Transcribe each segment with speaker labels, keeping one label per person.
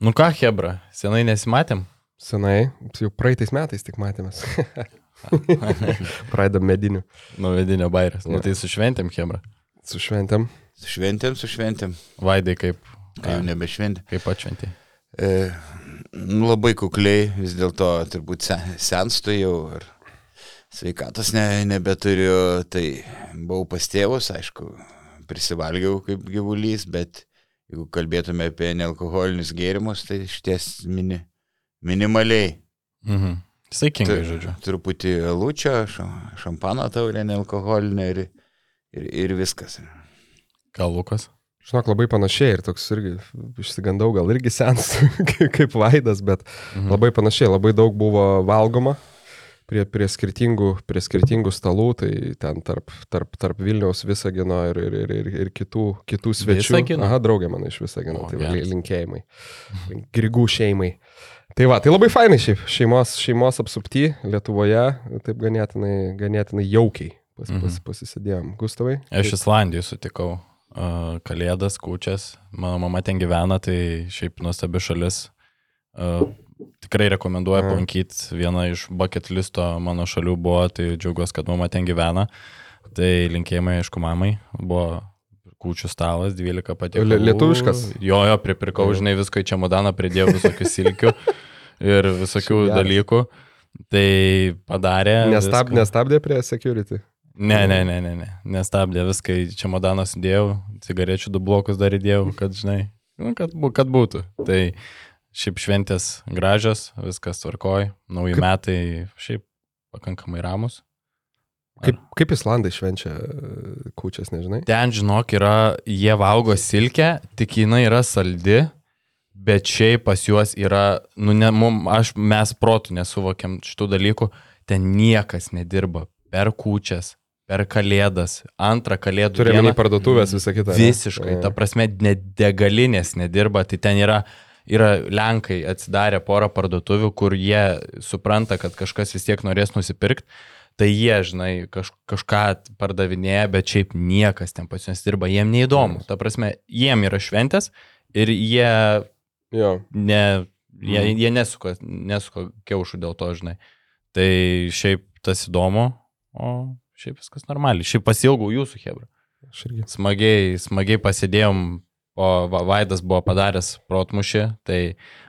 Speaker 1: Nu ką, Hebra, senai nesimatėm?
Speaker 2: Senai, jau praeitais metais tik matėmės. Praeidam medinių.
Speaker 1: Nu, vidinio bairės. Nu, tai su šventėm, Hebra.
Speaker 2: Su šventėm.
Speaker 3: Su šventėm, su šventėm.
Speaker 1: Vaidai kaip,
Speaker 3: Kai jau nebešventė.
Speaker 1: kaip atšventė.
Speaker 3: E, nu, labai kukliai, vis dėlto turbūt se, senstu jau ir sveikatos ne, nebeturiu, tai buvau pas tėvus, aišku, prisivalgiau kaip gyvulys, bet jeigu kalbėtume apie nealkoholinius gėrimus, tai šties mini, minimaliai.
Speaker 1: Mhm. Saikingai, žodžiu.
Speaker 3: Truputį lūčio, ša- šampano taurė nealkoholinė ir, ir, ir viskas.
Speaker 1: Gal Lukas?
Speaker 2: Žinok, labai panašiai ir toks irgi išsigandau, gal irgi sens kaip vaidas, bet
Speaker 1: Mhm.
Speaker 2: labai panašiai, labai daug buvo valgoma prie, prie, skirtingų, prie skirtingų stalų, tai ten tarp, tarp, tarp Vilniaus Visagino ir, ir, ir, ir, ir kitų, kitų svečių.
Speaker 1: Visagino?
Speaker 2: Aha, draugė mano iš Visagino,
Speaker 1: O,
Speaker 2: tai
Speaker 1: geras.
Speaker 2: linkėjimai. Grigų šeimai. Tai va, tai labai fainai šiaip, šeimos, šeimos apsupti Lietuvoje, taip ganėtinai, ganėtinai jaukiai pas, pas,
Speaker 1: Mhm.
Speaker 2: pasisėdėjom. Gustavai?
Speaker 1: Aš Islandijai sutikau uh, Kalėdas, Kūčias. Mano mama ten gyvena, tai šiaip nuostabi šalis. Tikrai rekomenduoju aplankyti. Viena iš bucket listo mano šalių buvo, tai džiaugiuosi, kad mama ten gyvena. Tai linkėjimai, aišku, mamai. Buvo kūčių stalas, 12 patiekalų.
Speaker 2: Lie- lietuviškas?
Speaker 1: Jo, jo, pripirkau, žinai, visko į čia modaną, pridėjau visokių silkių ir visokių
Speaker 2: Geras.
Speaker 1: dalykų. Tai padarė.
Speaker 2: Nestab,
Speaker 1: viską.
Speaker 2: nestabdė prie security.
Speaker 1: Ne, ne, ne, ne, ne. Nestabdė viską į čemodaną sudėjau, cigarečių du blokus dar įdėjau, kad, žinai, nu, kad, kad būtų. Tai šiaip šventės gražios, viskas tvarkoj, nauji
Speaker 2: Kaip-
Speaker 1: metai šiaip pakankamai ramus.
Speaker 2: Kaip, kaip Islandai švenčia e, kūčias, nežinai?
Speaker 1: Ten, žinok, yra, jie valgo silkę, tik jinai yra saldi, bet šiaip pas juos yra, nu, ne, mum, aš, mes protų nesuvokiam šitų dalykų, ten niekas nedirba per kūčias, per kalėdas, antrą kalėdų
Speaker 2: Turime parduotuvės visą kitą. ne?
Speaker 1: Visiškai,
Speaker 2: Jo.
Speaker 1: ta prasme, net degalinės nedirba, tai ten yra, yra Lenkai atsidarę porą parduotuvių, kur jie supranta, kad kažkas vis tiek norės nusipirkti, tai jie, žinai, kaž, kažką pardavinėja, bet šiaip niekas ten pas juos dirba, jiem neįdomu. Ta prasme, jiem yra šventės ir jie,
Speaker 2: Jo.
Speaker 1: ne, jie,
Speaker 2: Mhm.
Speaker 1: jie nesuka, nesuka kiaušų dėl to, žinai. Tai šiaip tas įdomu, o šiaip viskas normaliai. Šiaip pasilgau jūsų, Hebra
Speaker 2: Aš irgi.
Speaker 1: smagiai, smagiai pasėdėjom, o Va- Vaidas buvo padaręs protmušį, tai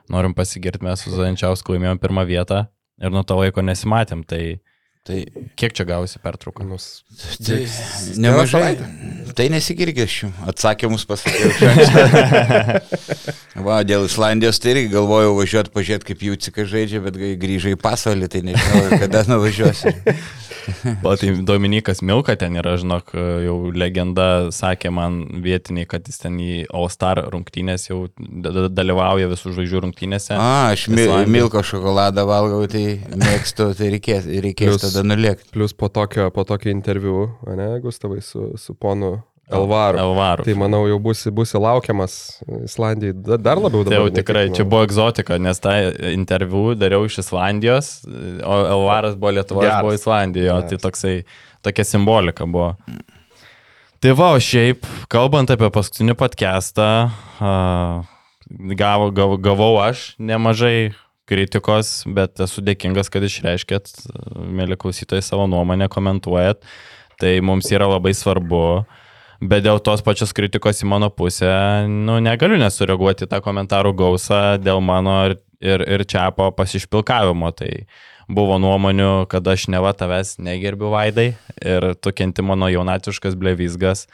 Speaker 1: norim pasigirti, mes su Zančiausku laimėjom pirmą vietą ir nuo to laiko nesimatėm, tai
Speaker 3: Tai,
Speaker 1: kiek čia gausi pertrauką?
Speaker 2: Nus...
Speaker 3: tai nemažai. Tai nesigirgėšiu. Atsakymus pasakiau. Va, dėl Islandijos tai irgi galvojau važiuoti, pažiūrėti, kaip jų cika žaidžia, bet kai grįžai į pasaulį, tai nežinau, kada nuvažiuosi.
Speaker 1: O tai Dominikas Milka ten yra, žinok, jau legenda sakė man vietiniai, kad jis ten į All Star rungtynės jau da- da- dalyvauja visų žvaigždžių rungtynėse.
Speaker 3: A, aš mi milko šokoladą valgau, tai mėgstu, tai reikės, reikės tada nulėkti.
Speaker 2: Plus po tokio, po tokio interviu, ne, Gustavai, su, su ponu Elvaru.
Speaker 1: Elvaru.
Speaker 2: Tai manau, jau būsi, būsi laukiamas Islandijai da- dar labiau
Speaker 1: Tai jau
Speaker 2: dabar.
Speaker 1: tikrai, čia buvo egzotika, nes tą interviu dariau iš Islandijos, o Elvaras buvo Lietuvoje,
Speaker 2: Geras.
Speaker 1: buvau Islandijoje, tai
Speaker 2: Geras.
Speaker 1: toksai, tokia simbolika buvo. Tai va, o šiaip, kalbant apie paskutinį podcastą, gavo, gav, gavau aš nemažai kritikos, bet esu dėkingas, kad išreiškėt, mėly klausytojai, savo nuomonę, komentuojat. Tai mums yra labai svarbu. Bet dėl tos pačios kritikos į mano pusę, nu, negaliu nesureaguoti tą komentarų gausą dėl mano ir, ir, ir čiapo pasišpilkavimo. Tai buvo nuomonių, kad aš neva tavęs negerbiu vaidai ir tu kenti mano jaunatiškas blevizgas.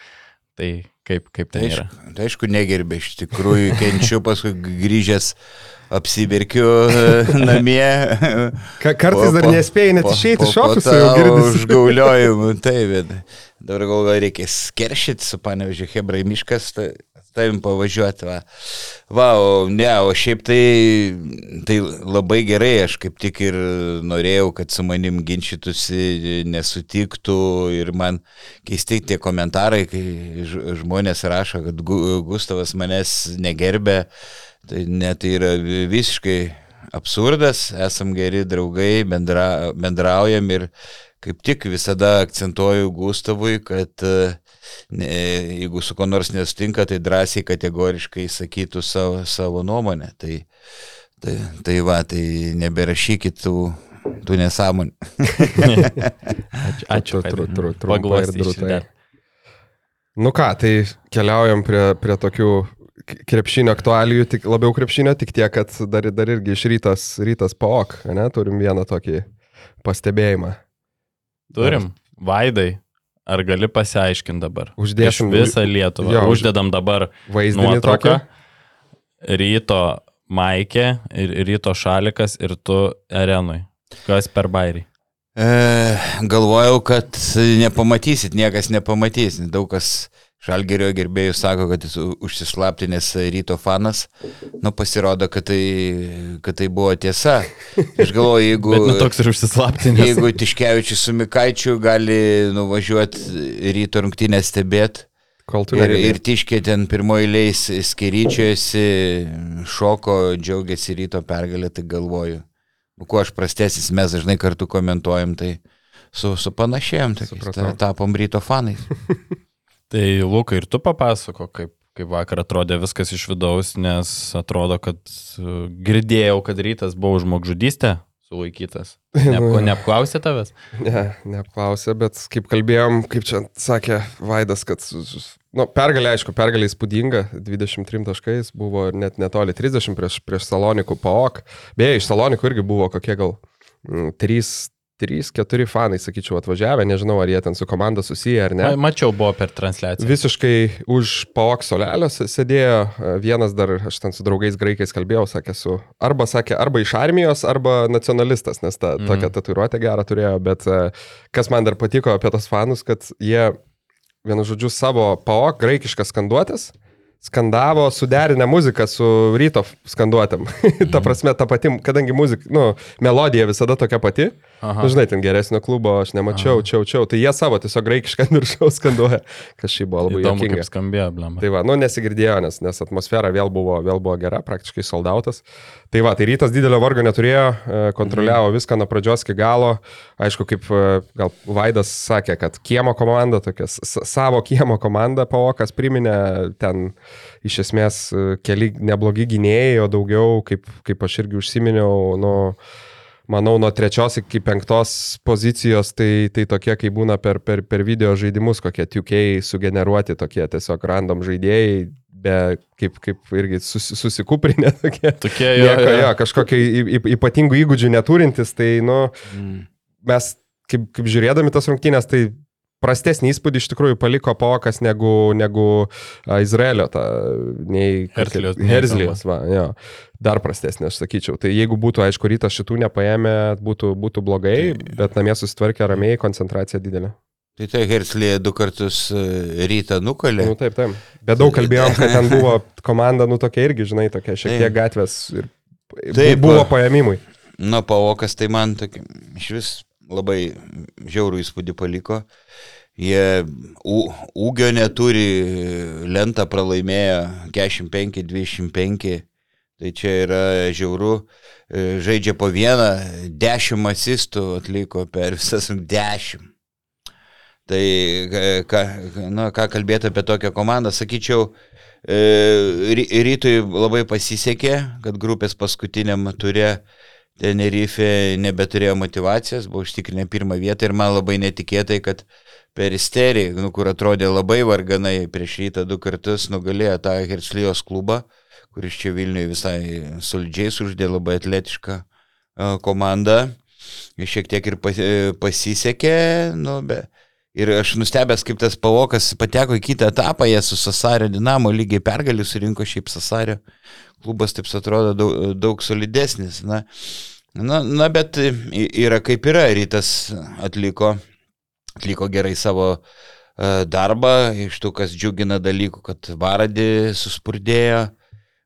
Speaker 1: Tai kaip, kaip
Speaker 3: Tai
Speaker 1: yra?
Speaker 3: aišku, aišku negerbė, iš tikrųjų kenčiu, paskui grįžęs apsiverkiu e, namie.
Speaker 2: Ka kartais
Speaker 3: Po-
Speaker 2: dar nespėjai net išeiti iš ofiso, jau girdisi.
Speaker 3: Užgauliojimų, taip, bet dabar galvoju, reikia skeršyti su panevežiu Hebrai miškas, tai tavim pavažiuoti. Va. va, o ne, o šiaip tai, tai labai gerai, aš kaip tik ir norėjau, kad su manim ginčytųsi, nesutiktų ir man keisti tie komentarai, kai žmonės rašo, kad Gu- Gustavas manęs negerbė, tai net tai yra visiškai absurdas, esam geri draugai, bendra, bendraujam ir kaip tik visada akcentuoju Gustavui, kad e, ne, jeigu su kuo nors nesutinka, tai drąsiai kategoriškai sakytų savo, savo nuomonę. Tai, tai, tai va, tai neberašykit tų, tų nesąmonių.
Speaker 1: Ačiū. ačiū
Speaker 2: Tru- tru- tru- trumpai ir drūtai. Nu ką, tai keliaujam prie, prie tokių krepšinio aktualijų, tik labiau krepšinio, tik tiek, kad dar, dar irgi iš rytas, rytas paok, ne, turim vieną tokį pastebėjimą.
Speaker 1: Turim. Vaidai, ar gali pasiaiškinti dabar?
Speaker 2: Uždėsim
Speaker 1: Iš visą Lietuvą.
Speaker 2: jo, už-
Speaker 1: Uždedam dabar
Speaker 2: Vaizdinį
Speaker 1: nuotrauką.
Speaker 2: tokį.
Speaker 1: Ryto Maikė ir ryto Šalikas ir tu Arenui. Kas per bairį?
Speaker 3: E, galvojau, kad nepamatysit, niekas nepamatys. Daug kas Žalgerio gerbėjų sako, kad jis u- užsislaptinęs ryto fanas. Nu, pasirodo, kad tai, kad tai buvo tiesa. Aš galvoju, jeigu...
Speaker 1: Bet nu toks ir užsislaptinęs.
Speaker 3: Jeigu Tiškevičius su Mikaičiu gali nuvažiuoti ryto rungtynę stebėti ir, ir Tiškė ten pirmoji leis skeryčiojasi, šoko, džiaugiasi ryto pergalę, tai galvoju. Nu, kuo aš prastesnis, mes dažnai kartu komentuojam, tai su, su panašėjom, tai tapom ryto fanais.
Speaker 1: Tai Luka ir tu papasako, kaip, kaip vakar atrodė viskas iš vidaus, nes atrodo, kad uh, girdėjau, kad rytas buvo žmogžudystė sulaikytas. Neapko, neapklausė tavęs?
Speaker 2: Ne, neapklausė, bet kaip kalbėjom, kaip čia sakė Vaidas, kad nu, pergalė, aišku, pergalė įspūdinga, 23 taškais, buvo net netoli 30 prieš, prieš Salonikų PAOK. Beje, iš Salonikų irgi buvo kokie gal 3, 3, 4 fanai, sakyčiau, atvažiavę, nežinau, ar jie ten su komanda susiję ar ne.
Speaker 1: Ma, mačiau, buvo per transliaciją.
Speaker 2: Visiškai už PAOK solelio s- sėdėjo e, vienas dar, aš ten su draugais graikais kalbėjau, sakė, su, arba sakė, arba iš armijos, arba nacionalistas, nes ta,
Speaker 1: Mhm.
Speaker 2: tokią tatuiruotę gerą turėjo, bet e, kas man dar patiko apie tos fanus, kad jie, vienu žodžiu, savo PAOK graikiškas skanduotės skandavo suderinę muziką su ryto skanduotėm. ta prasme, ta pati, kadangi muzika, nu, melodija visada tokia pati,
Speaker 1: Aha.
Speaker 2: Na, žinai, ten geresnio klubo aš nemačiau, čiau, čiau. Tai jie savo tiesiog graikišką viršaus skanduoja, kas šiaip buvo labai
Speaker 1: Įdomu, kaip skambėjo, blema.
Speaker 2: Tai va, nu nesigirdėjo, nes, nes atmosfera vėl buvo, vėl buvo gera, praktiškai soldautas. Tai va, tai rytas didelio vargo neturėjo, e, kontroliavo viską nuo pradžios iki galo. Aišku, kaip e, gal Vaidas sakė, kad kiemo komanda, tokia savo kiemo komanda, Paokas priminė ten iš esmės e, keli neblogi gynėjai, o daugiau, kaip, kaip aš irgi užsiminiau, nu, manau, nuo trečios iki penktos pozicijos, tai, tai tokie, kai būna per, per, per video žaidimus, kokie tiukiai sugeneruoti, tokie tiesiog random žaidėjai, be kaip, kaip irgi sus, susikūprinę tokie.
Speaker 1: Tokie jo.
Speaker 2: Nieko,
Speaker 1: jo.
Speaker 2: jo, kažkokio ypatingų įgūdžių neturintis, tai, nu,
Speaker 3: Mm.
Speaker 2: mes kaip, kaip žiūrėdami tas rungtynės, tai prastesnį įspūdį iš tikrųjų paliko Pokas negu, negu a, Izraelio, ta, nei jo, dar prastesnė, aš sakyčiau. Tai jeigu būtų, aišku, rytas šitų nepaėmė, būtų, būtų blogai, bet namie susitvarkė ramiai, koncentracija didelė.
Speaker 3: Tai tai Herslė du kartus e, rytą nukalė.
Speaker 2: Nu, taip, taip. Bet daug kalbėjom, kad ten buvo komanda, nu tokia irgi, žinai, tokia šiek tiek gatvės ir
Speaker 3: Taip,
Speaker 2: buvo paėmimui.
Speaker 3: Nu, Paokas tai man tokį, iš vis labai žiaurų įspūdį paliko. Jie ūgio neturi, lentą pralaimėjo 45-25, tai čia yra žiauru. E, Žaidžia po vieną, 10 asistų atliko per visas 10. Tai ką, na, ką kalbėti apie tokią komandą, sakyčiau, e, ry- rytui labai pasisekė, kad grupės paskutiniam turė Tenerife nebeturėjo motivacijos, buvo užtikrinę pirmą vietą ir man labai netikėtai, kad Peristerį, nu, kur atrodė labai varganai prieš rytą du kartus, nugalėjo tą Herslijos klubą, kuris čia Vilniuje visai solidžiai suždė labai atletišką e, komandą. Šiek tiek ir e, pasisekė, nu, be. Ir aš nustebęs, kaip tas pavokas pateko į kitą etapą, jie su Sasario Dinamo lygiai pergalį surinko šiaip Sasario klubas, taip atrodo, daug, daug solidesnis. Na, na, na, bet yra kaip yra, rytas atliko, atliko gerai savo e, darbą, iš tų, kas džiugina dalykų, kad Varadį suspurdėjo,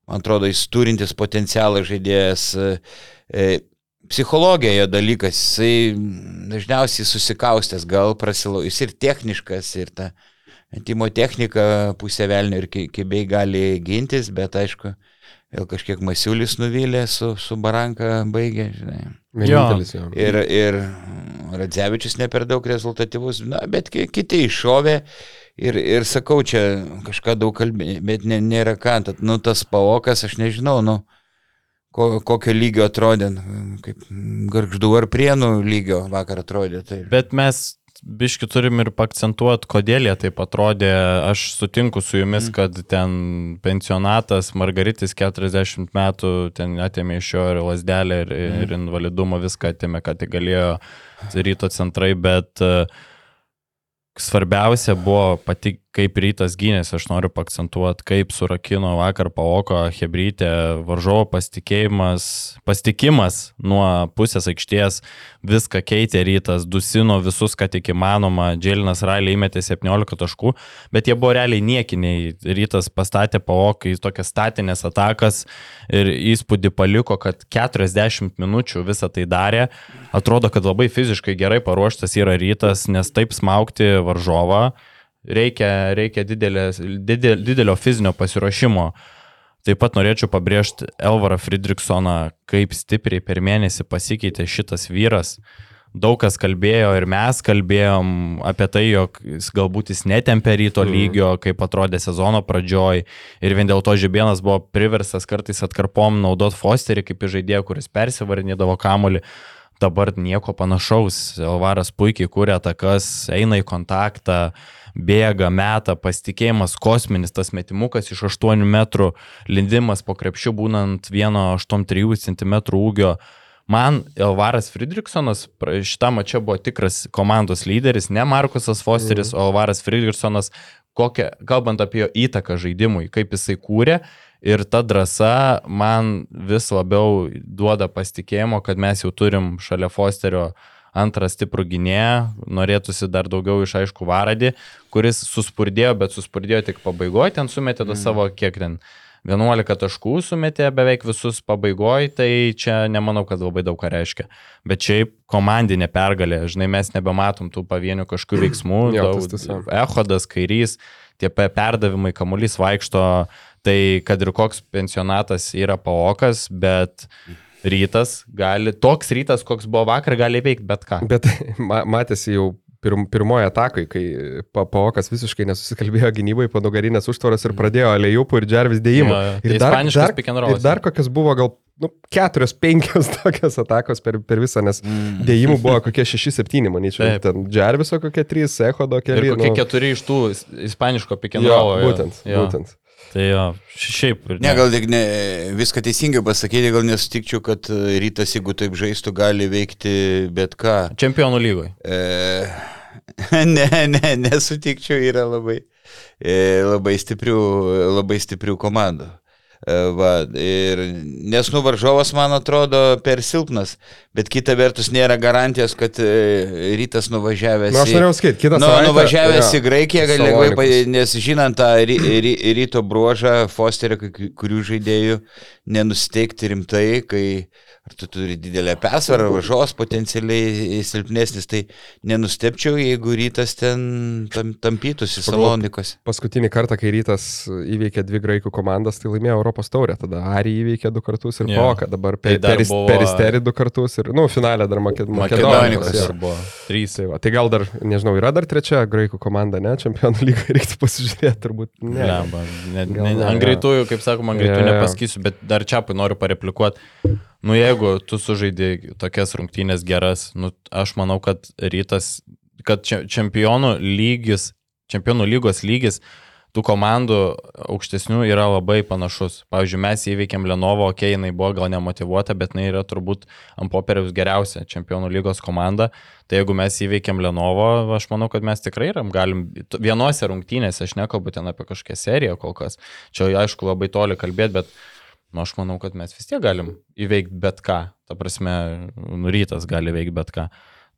Speaker 3: man atrodo, jis turintis potencialą žaidėjas. E, e, Psichologija jo dalykas, jisai dažniausiai susikaustęs, gal prasilau, jis ir techniškas, ir ta Timo technika pusė velnio ir kibiai gali gintis, bet aišku, Vėl kažkiek Masiulis nuvylė, su, su Baranka baigė, žinai.
Speaker 2: Vienintelis jo.
Speaker 3: Ir, ir Radzevičius ne per daug rezultatyvus, na, bet ki- kiti iššovė. Ir, ir sakau, čia kažką daug kalbė, bet ne, nėra ką. Tad, nu, tas pavokas, aš nežinau, nu, ko, kokio lygio atrodė, kaip garždų ar prienų lygio vakar atrodė. Tai.
Speaker 1: Bet mes biški turim ir pakcentuoti, kodėl jie taip atrodė. Aš sutinku su jumis,
Speaker 3: Mm.
Speaker 1: kad ten pensionatas Margaritis 40 metų ten atėmė iš jo ir lasdelę, ir,
Speaker 3: Mm.
Speaker 1: ir invalidumą, viską atėmė, kad tik galėjo ryto centrai, bet uh, svarbiausia buvo pati, kaip rytas gynėsi, aš noriu pakcentuoti, kaip surakino vakar paoko Hebrytė, varžovo pasitikėjimas, pasitikimas nuo pusės aikštės, viską keitė rytas, dusino visus, ką tik įmanoma, Dželinas Railiai įmetė 17 taškų, bet jie buvo realiai niekiniai, rytas pastatė paoką į tokias statinės atakas ir įspūdį paliko, kad 40 minučių visą tai darė, atrodo, kad labai fiziškai gerai paruoštas yra rytas, nes taip smaukti varžovą reikia, reikia didelės, didel, didelio fizinio pasiruošimo. Taip pat norėčiau pabrėžti Elvarą Friedrichsoną, kaip stipriai per mėnesį pasikeitė šitas vyras. Daug kas kalbėjo ir mes kalbėjom apie tai, jog jis galbūt jis netempė ryto lygio, kaip atrodė sezono pradžioj. Ir vien dėl to Žibienas buvo priverstas kartais atkarpom naudot Fosterį kaip žaidėją, kuris persivarinėdavo kamolį. Dabar nieko panašaus. Elvaras puikiai kūrė atakas, eina į kontaktą, bėga, meta, pasitikėjimas kosminis, tas metimukas iš 8 metrų, lindimas po krepšių būnant 1,83 cm ūgio. Man Elvaras Friedrichsonas pra- šitam mačia buvo tikras komandos lyderis, ne Markusas Fosteris, o Elvaras Friedrichsonas, kokią, kalbant apie jo įtaką žaidimui, kaip jisai kūrė. Ir ta drąsa man vis labiau duoda pasitikėjimo, kad mes jau turim šalia Fosterio antrą stiprų gynėją, norėtųsi dar daugiau iš aišku Varadį, kuris suspurdėjo, bet suspurdėjo tik pabaigoje, ten sumetė tą savo kiek ten 11 taškų sumetė beveik visus pabaigoje, tai čia nemanau, kad labai daug ką reiškia. Bet šiaip komandinė pergalė, žinai, mes nebematom tų pavienių kažkokių veiksmų,
Speaker 2: Jo,
Speaker 1: daug, echodas, kairys, tie pe- perdavimai, kamuolys vaikšto, tai kad ir koks pensionatas yra paokas, bet rytas gali, toks rytas, koks buvo vakar, gali veikti bet ką.
Speaker 2: Bet ma matėsi jau pirm, pirmoje atakai, kai pa- Paokas visiškai nesusikalbėjo gynybai po nugarinės užtvaros ir pradėjo alėjupų ir džervis dėjimą.
Speaker 1: Jo, jo.
Speaker 2: Ir,
Speaker 1: Tai
Speaker 2: dar,
Speaker 1: ispaniškas
Speaker 2: dar, ir dar kokias buvo gal nu, keturios, penkios tokios atakos per, per visą, nes
Speaker 3: Mm.
Speaker 2: dėjimų buvo kokie šeši, septyni, manyčiau.
Speaker 1: Taip.
Speaker 2: Ten džerviso kokie trys, echodo
Speaker 1: Ir
Speaker 2: keli.
Speaker 1: kokie
Speaker 2: nu,
Speaker 1: keturi iš tų is- ispaniško
Speaker 2: jo,
Speaker 1: pikenrolo.
Speaker 2: būtent, būtent.
Speaker 1: Tai jo, ši- šiaip. ir
Speaker 3: Ne, gal tik ne, viską teisingai pasakyti, gal nesutikčiau, kad e, rytas, jeigu taip žaistų, gali veikti bet ką.
Speaker 1: Čempionų lygoje.
Speaker 3: E, ne, ne, nesutikčiau, yra labai, e, labai, stiprių, labai stiprių komandų. E, Va, ir, nes nuvaržovas, man atrodo, per silpnas, bet kita vertus nėra garantijos, kad e, rytas nuvažiavęs
Speaker 2: Na, Nu, aš norėjau sakyti, kitą
Speaker 3: Nu,
Speaker 2: savaitę.
Speaker 3: nuvažiavęs
Speaker 2: jo,
Speaker 3: į Graikiją gali lengvai, nes žinant tą ry, ry, ryto bruožą, Fosterio, kurių žaidėjų, nenusteikti rimtai, kai ar tu turi didelę persvarą, važos potencialiai silpnesnis, tai nenustepčiau, jeigu rytas ten tam, tampytųsi Salonikos.
Speaker 2: Paskutinį kartą, kai rytas įveikė dvi graikų komandas, tai laimėjo Europos taurę. Tada Ari įveikė du kartus ir
Speaker 1: Jo.
Speaker 2: Poka. Dabar
Speaker 1: Tai
Speaker 2: per,
Speaker 1: dar
Speaker 2: peris,
Speaker 1: buvo-
Speaker 2: peristeri du kartus ir, nu, finalė dar Maked-
Speaker 3: Makedonikos.
Speaker 1: Trys.
Speaker 2: Tai, va, tai gal dar, nežinau, yra dar trečia graikų komanda, ne? Čempionų lygoje reiktų pasižiūrėti, turbūt. Ne.
Speaker 1: Ne,
Speaker 2: Gal
Speaker 1: ne,
Speaker 2: ne,
Speaker 1: ant greitųjų, kaip sakoma, ant greitųjų
Speaker 2: jo.
Speaker 1: nepasakysiu, bet dar čia noriu pareplikuoti. Nu jeigu tu sužaidai tokias rungtynės geras, nu aš manau, kad rytas, kad čempionų lygis, čempionų lygos lygis tų komandų aukštesnių yra labai panašus. Pavyzdžiui, mes įveikėm Lenovo, okei, okay, jinai buvo gal nemotivuota, bet jinai yra turbūt ant popieriaus geriausia čempionų lygos komanda. Tai jeigu mes įveikėm Lenovo, aš manau, kad mes tikrai yra, galim vienose rungtynėse, aš nekalbu ten apie kažkokią seriją kol kas. Čia aišku labai toli kalbėti, bet aš manau, kad mes vis tiek galim įveikti bet ką. Ta prasme, nurytas gali veikti bet ką.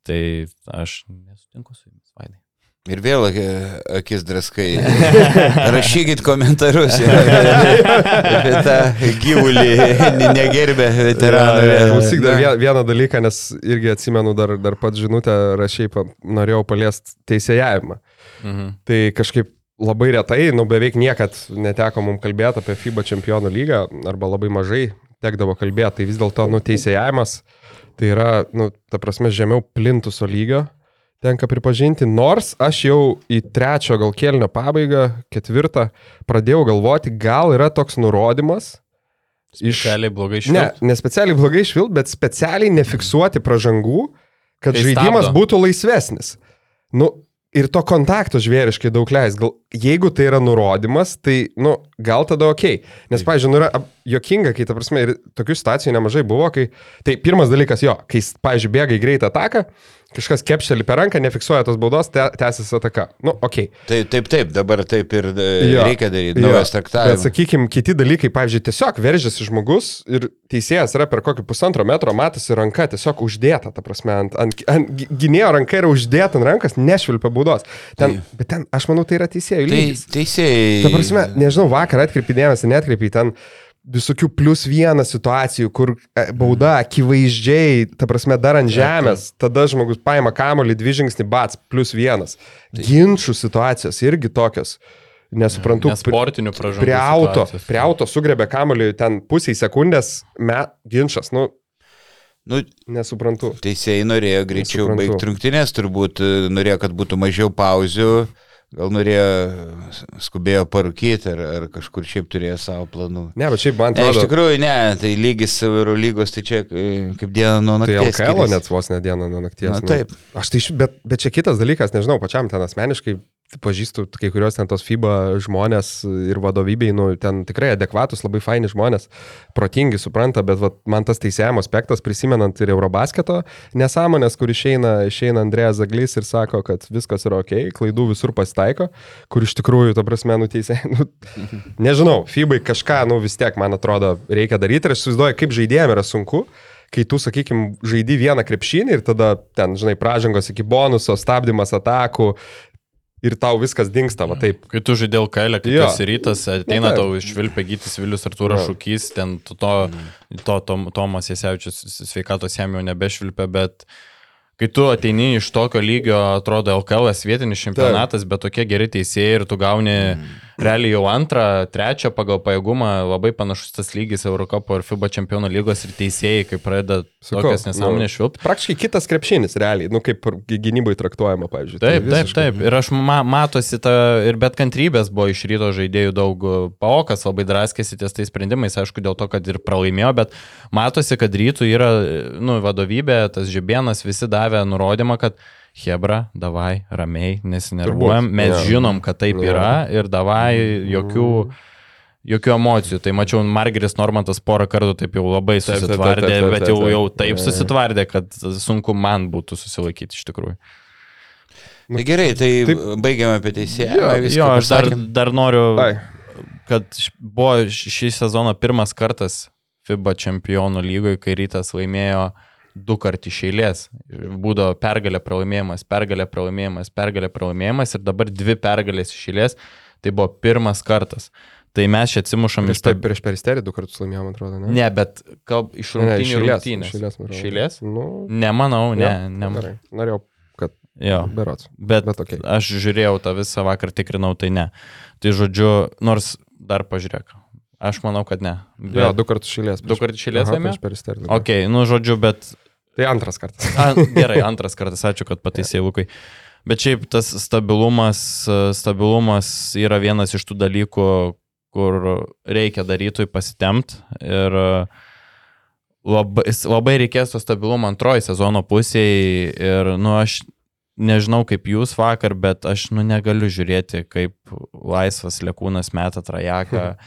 Speaker 1: Tai aš nesutinku su jumis, Vaidai.
Speaker 3: Ir vėl e, akis draskai. Rašykit komentarus apie tą gyvulį negerbę veteranų.
Speaker 2: Klausyk dar vieną dalyką, nes irgi atsimenu dar, dar pat žinutę rašiai, norėjau paliesti teisėjavimą.
Speaker 1: Mhm.
Speaker 2: Tai kažkaip labai retai, nu beveik niekad neteko mums kalbėti apie FIBA čempionų lygą, arba labai mažai tekdavo kalbėti, tai vis dėlto nuteisėjavimas tai yra, nu, ta prasme, žemiau plintuso lygio, tenka pripažinti, nors aš jau į trečio gal kelnio pabaigą, ketvirtą, pradėjau galvoti, gal yra toks nurodymas.
Speaker 1: Specialiai blogai
Speaker 2: išvilti. Ne, ne specialiai blogai išvilti, bet specialiai nefiksuoti pražangų, kad tai žaidimas stabdo. būtų laisvesnis. Nu, ir to kontakto žvėriškai daug leis. Gal, jeigu tai yra nurodymas, tai, nu, gal tada ok. Nes, pavyzdžiui, nu, yra jokinga, kai, ta prasme, ir tokių situacijų nemažai buvo, kai, tai pirmas dalykas jo, kai, pavyzdžiui, bėga į greitą ataką, kažkas kepštelį per ranką, nefiksuoja tos baudos, te, tęsiasi ataka. Nu, ok.
Speaker 3: Taip, taip, taip, dabar taip ir e, jo, reikia daryti, naujas traktavimas.
Speaker 2: Bet, sakykime, kiti dalykai, pavyzdžiui, tiesiog veržiasi žmogus ir teisėjas yra per kokį pusantro metro, matosi ranka tiesiog uždėta, ta prasme, ant, ant, ant gynėjo ranka yra uždėta ant rankos, nešvilpia baudos. Ten, tai. Bet ten, aš manau, tai yra teisėjų tai lygis.
Speaker 3: Tai, teisėjai.
Speaker 2: Ta prasme, nežinau, vakar atkreipinėjęs, netkreipiai ten visokių plus vieną situacijų, kur e, bauda akivaizdžiai, ta prasme, dar ant žemės, tada žmogus paima kamolį dvi žingsnį, bats, plus vienas. Ginčių situacijos irgi tokios. Nesuprantu.
Speaker 1: Nesportinių pražangų.
Speaker 2: Prie auto, prie auto sugrebė kamolį ten pusiai sekundės, me, ginčas, nu, Nu, Nesuprantu.
Speaker 3: Teisėjai norėjo greičiau baigti rungtynės, turbūt e, norėjo, kad būtų mažiau pauzių. Gal norėjo, skubėjo parūkyti ar, ar kažkur šiaip turėjo savo planų.
Speaker 2: Ne, bet šiaip man atrodo.
Speaker 3: Ne, iš tikrųjų, ne, tai lygis Euro lygos, tai čia e, kaip diena nuo
Speaker 2: tai nakties. Tai LKL net vos ne diena nuo nakties.
Speaker 3: Na, nu. taip.
Speaker 2: Aš tai, bet, bet čia kitas dalykas, nežinau, pačiam ten asmeniškai pažįstu kai kurios ten tos FIBA žmonės ir vadovybei, nu, ten tikrai adekvatus, labai faini žmonės, protingi, supranta, bet vat, man tas teisėjimo aspektas, prisimenant ir Eurobasketo nesąmonės, kur išeina, išeina Andrėjas Zaglis ir sako, kad viskas yra ok, klaidų visur pasitaiko, kur iš tikrųjų, ta prasme, nuteisė, nu, nežinau, FIBA kažką, nu, vis tiek, man atrodo, reikia daryti ir aš įsivaizduoju, kaip žaidėjams yra sunku kai tu, sakykime, žaidi vieną krepšinį ir tada ten, žinai, pražangos iki bonuso, stabdymas atakų, ir tau viskas dinksta, va taip.
Speaker 1: Kai tu žaidėl kailę, kai ja. esi rytas, ateina ja, tau išvilpė gytis Vilius Artūras ja. Šūkys, ten to, to, to, to Tomas Jasevičius sveikatos jam jau nebešvilpė, bet kai tu ateini iš tokio lygio, atrodo, LKL vietinis čempionatas, taip. bet tokie geri teisėjai ir tu gauni... Mm realiai jau antrą, trečią pagal pajėgumą, labai panašus tas lygis Eurocopo ir FIBA čempionų lygos ir teisėjai, kai pradeda tokias nesąmonės nu, švilpti.
Speaker 2: Praktiškai kitas krepšinis, realiai, nu kaip gynybai traktuojama, pavyzdžiui.
Speaker 1: Taip, tai taip, taip. Ir aš ma matosi ta, ir bet kantrybės buvo iš ryto žaidėjų daug, paokas labai draskėsi ties tais sprendimais, aišku, dėl to, kad ir pralaimėjo, bet matosi, kad rytų yra, nu, vadovybė, tas žibienas, visi davė nurodymą, kad Hebra, davai, ramiai, nesinervuojam, mes ja. žinom, kad taip ja. yra ir davai, jokių, jokių emocijų. Tai mačiau, Margeris Normantas porą kartų taip jau labai susitvardė, taip, taip, taip, taip, bet jau, jau taip susitvardė, kad sunku man būtų susilaikyti iš tikrųjų.
Speaker 3: Tai gerai, tai taip, baigiame apie teisėją.
Speaker 1: Jo, jo aš dar, dar noriu, Ai. kad buvo šį sezoną pirmas kartas FIBA čempionų lygoje, kai rytas laimėjo uh, du kart iš eilės. Būdavo pergalė pralaimėjimas, pergalė pralaimėjimas, pergalė pralaimėjimas ir dabar dvi pergalės iš eilės. Tai buvo pirmas kartas. Tai mes čia atsimušam
Speaker 2: iš... Taip, prieš peristerį du kartus laimėjom, atrodo, ne?
Speaker 1: Ne, bet kalb, iš rungtynių rungtynės. Iš eilės, iš eilės? Nu, Nemanau, ne. Ja, ne
Speaker 2: gerai. Norėjau, kad...
Speaker 1: Jo.
Speaker 2: Berots.
Speaker 1: Bet, bet okay. aš žiūrėjau tą visą vakar, tikrinau, tai ne. Tai žodžiu, nors dar pažiūrėk. Aš manau, kad ne.
Speaker 2: Bet... Jo, du kartus išėlės.
Speaker 1: Du kartus išėlės laimėjau?
Speaker 2: Prieš peristerį.
Speaker 1: Ok, nu žodžiu, bet
Speaker 2: Tai antras kartas.
Speaker 1: A, gerai, antras kartas, ačiū, kad pataisė Lukai. Bet šiaip tas stabilumas, stabilumas yra vienas iš tų dalykų, kur reikia darytui pasitemti ir labai, labai reikės to stabilumo antroji sezono pusėje ir, nu, aš nežinau kaip jūs vakar, bet aš, nu, negaliu žiūrėti, kaip laisvas lėkūnas meta trajeką.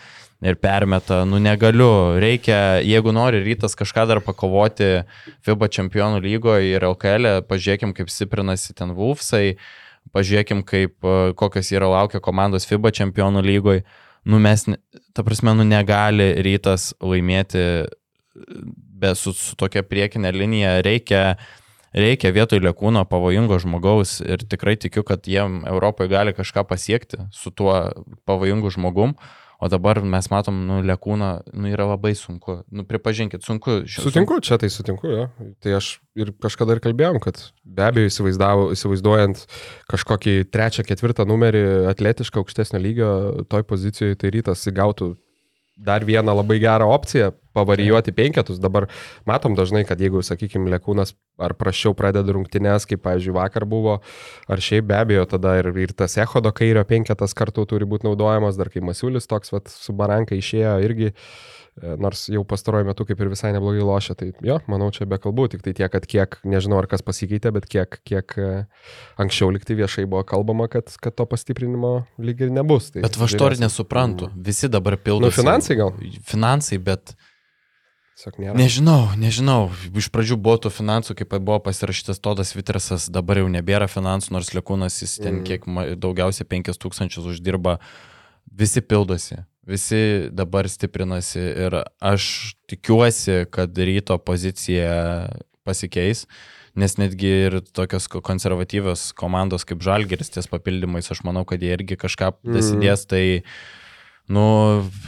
Speaker 1: ir permeta, nu negaliu, reikia, jeigu nori rytas kažką dar pakovoti FIBA čempionų lygoje ir LKL, e, pažiūrėkim, kaip stiprinasi ten Wolfsai, pažiūrėkim, kaip, e, kokios yra laukia komandos FIBA čempionų lygoje, nu mes, ta prasme, nu negali rytas laimėti e, be su, su tokia priekinė linija, reikia reikia vietoj lėkūno pavojingo žmogaus ir tikrai tikiu, kad jiem Europoje gali kažką pasiekti su tuo pavojingu žmogum, O dabar mes matom, nu, Lekūną, nu, yra labai sunku. Nu, pripažinkit, sunku.
Speaker 2: Sutinku, čia tai sutinku, jo. Tai aš ir kažkada ir kalbėjom, kad be abejo įsivaizduojant kažkokį trečią, ketvirtą numerį atletišką aukštesnio lygio, toj pozicijoje tai rytas įgautų dar vieną labai gerą opciją pavarijuoti penketus. Dabar matom dažnai, kad jeigu, sakykime, Lekūnas ar prašiau pradeda rungtynės, kaip, pavyzdžiui, vakar buvo, ar šiaip be abejo, tada ir, ir tas Ehodo kairio penketas kartu turi būti naudojamas, dar kai Masiulis toks vat, su Baranka išėjo irgi. E, nors jau pastaruoju metu kaip ir visai neblogai lošia, tai jo, manau, čia be kalbų, tik tai tiek, kad kiek, nežinau ar kas pasikeitė, bet kiek, kiek e, anksčiau liktai viešai buvo kalbama, kad, kad to pastiprinimo lyg ir nebus. Tai
Speaker 1: bet aš to ir nesuprantu, visi dabar pildo.
Speaker 2: Nu, finansai gal?
Speaker 1: Finansai, bet... Nežinau, nežinau. Iš pradžių buvo tų finansų, kaip buvo pasirašytas Todas Vitrasas, dabar jau nebėra finansų, nors Lekūnas jis ten mm. kiek daugiausiai 5000 uždirba, visi pildosi visi dabar stiprinasi ir aš tikiuosi, kad ryto pozicija pasikeis, nes netgi ir tokios konservatyvios komandos kaip Žalgeris ties papildymais, aš manau, kad jie irgi kažką dasidės, mm. tai Nu,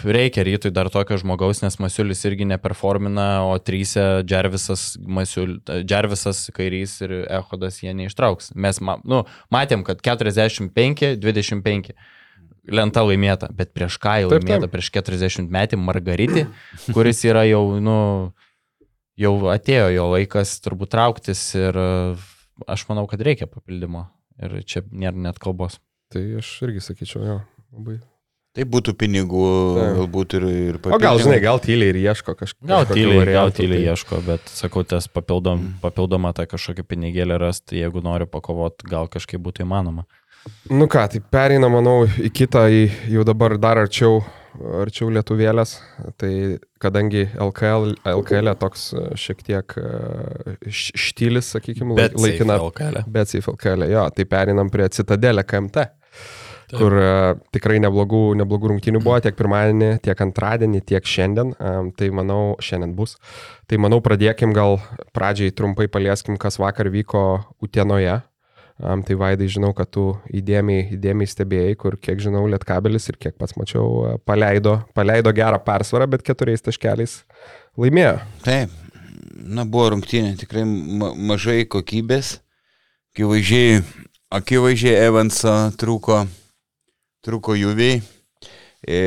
Speaker 1: reikia rytui dar tokio žmogaus, nes Masiulis irgi neperformina, o trysia Džervisas, Masiul, Džervisas kairys ir Ehodas jie neištrauks. Mes ma, nu, matėm, kad 45-25 lenta laimėta, bet prieš ką jau taip, laimėta, taip. prieš 40 metį Margaritį, kuris yra jau, nu, jau atėjo jo laikas turbūt trauktis ir e, aš manau, kad reikia papildymo ir čia nėra net kalbos.
Speaker 2: Tai aš irgi sakyčiau, jo, labai.
Speaker 3: Tai būtų pinigų, Taip. galbūt ir, ir
Speaker 2: papildomų. O gal, žinai, gal tyliai ir ieško kažko.
Speaker 1: Gal tyliai, gal tyliai tai... ieško, bet sakau, tas papildom, mm. papildomą tą kažkokį pinigėlį rasti, jeigu nori pakovot, gal kažkaip būtų įmanoma.
Speaker 2: Nu ką, tai pereina, manau, į kitą, į jau dabar dar arčiau, arčiau lietuvėlės. Tai kadangi LKL, LKL toks e, šiek tiek e, štylis, sakykime,
Speaker 1: laikina. LKL.
Speaker 2: Bet safe LKL, jo, tai perinam prie Citadelė KMT. Taip. kur uh, tikrai neblogų, neblogų rungtynių buvo tiek pirmadienį, tiek antradienį, tiek šiandien. Um, tai manau, šiandien bus. Tai manau, pradėkim gal pradžiai trumpai palieskim, kas vakar vyko Utenoje. Um, tai Vaidai, žinau, kad tu įdėmiai, įdėmiai stebėjai, kur, kiek žinau, Lietkabelis ir kiek pats mačiau, paleido, paleido gerą persvarą, bet keturiais taškeliais laimėjo.
Speaker 3: Taip, na buvo rungtynė, tikrai ma mažai kokybės, akivaizdžiai, akivaizdžiai Evanso trūko, trūko juviai. E,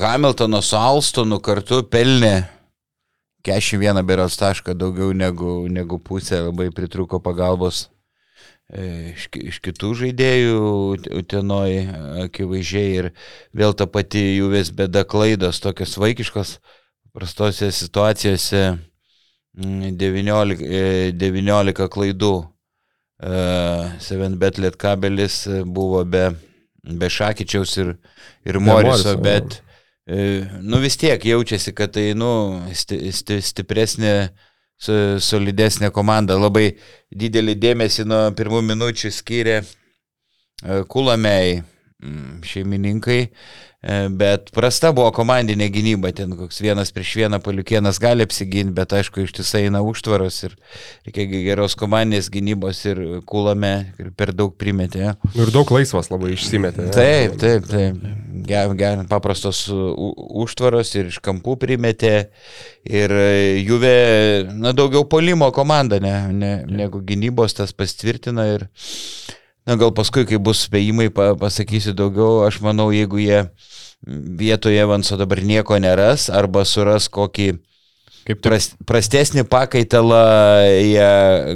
Speaker 3: Hamiltono su Alstonu kartu pelnė 41 beros tašką daugiau negu, negu pusė, labai pritruko pagalbos E, iš, iš kitų žaidėjų Utenoj akivaizdžiai ir vėl ta pati juvės bėda klaidos, tokios vaikiškos, prastose situacijose 19, mm, 19 e, klaidų. Seven Bet Lietkabelis buvo be, be Šakyčiaus ir, ir Moriso, bet nu vis tiek jaučiasi, kad tai nu, sti, sti, stipresnė solidesnė komanda. Labai didelį dėmesį nuo pirmų minučių skiria e, Kulamei mm, šeimininkai. E, bet prasta buvo komandinė gynyba, ten koks vienas prieš vieną paliukienas gali apsiginti, bet aišku, ištisai eina užtvaros ir reikia geros komandinės gynybos ir kulame ir per daug primetė. Ja.
Speaker 2: Ir daug laisvas labai išsimetė.
Speaker 3: Taip, taip, taip. Ger, ger, paprastos užtvaros ir iš kampų primetė ir juvė, na, daugiau polimo komanda, ne, ne, negu gynybos tas pastvirtina ir Na, gal paskui, kai bus spėjimai, pasakysiu daugiau, aš manau, jeigu jie vietoje Evanso dabar nieko neras arba suras kokį Kaip pras, prastesnį pakaitalą jie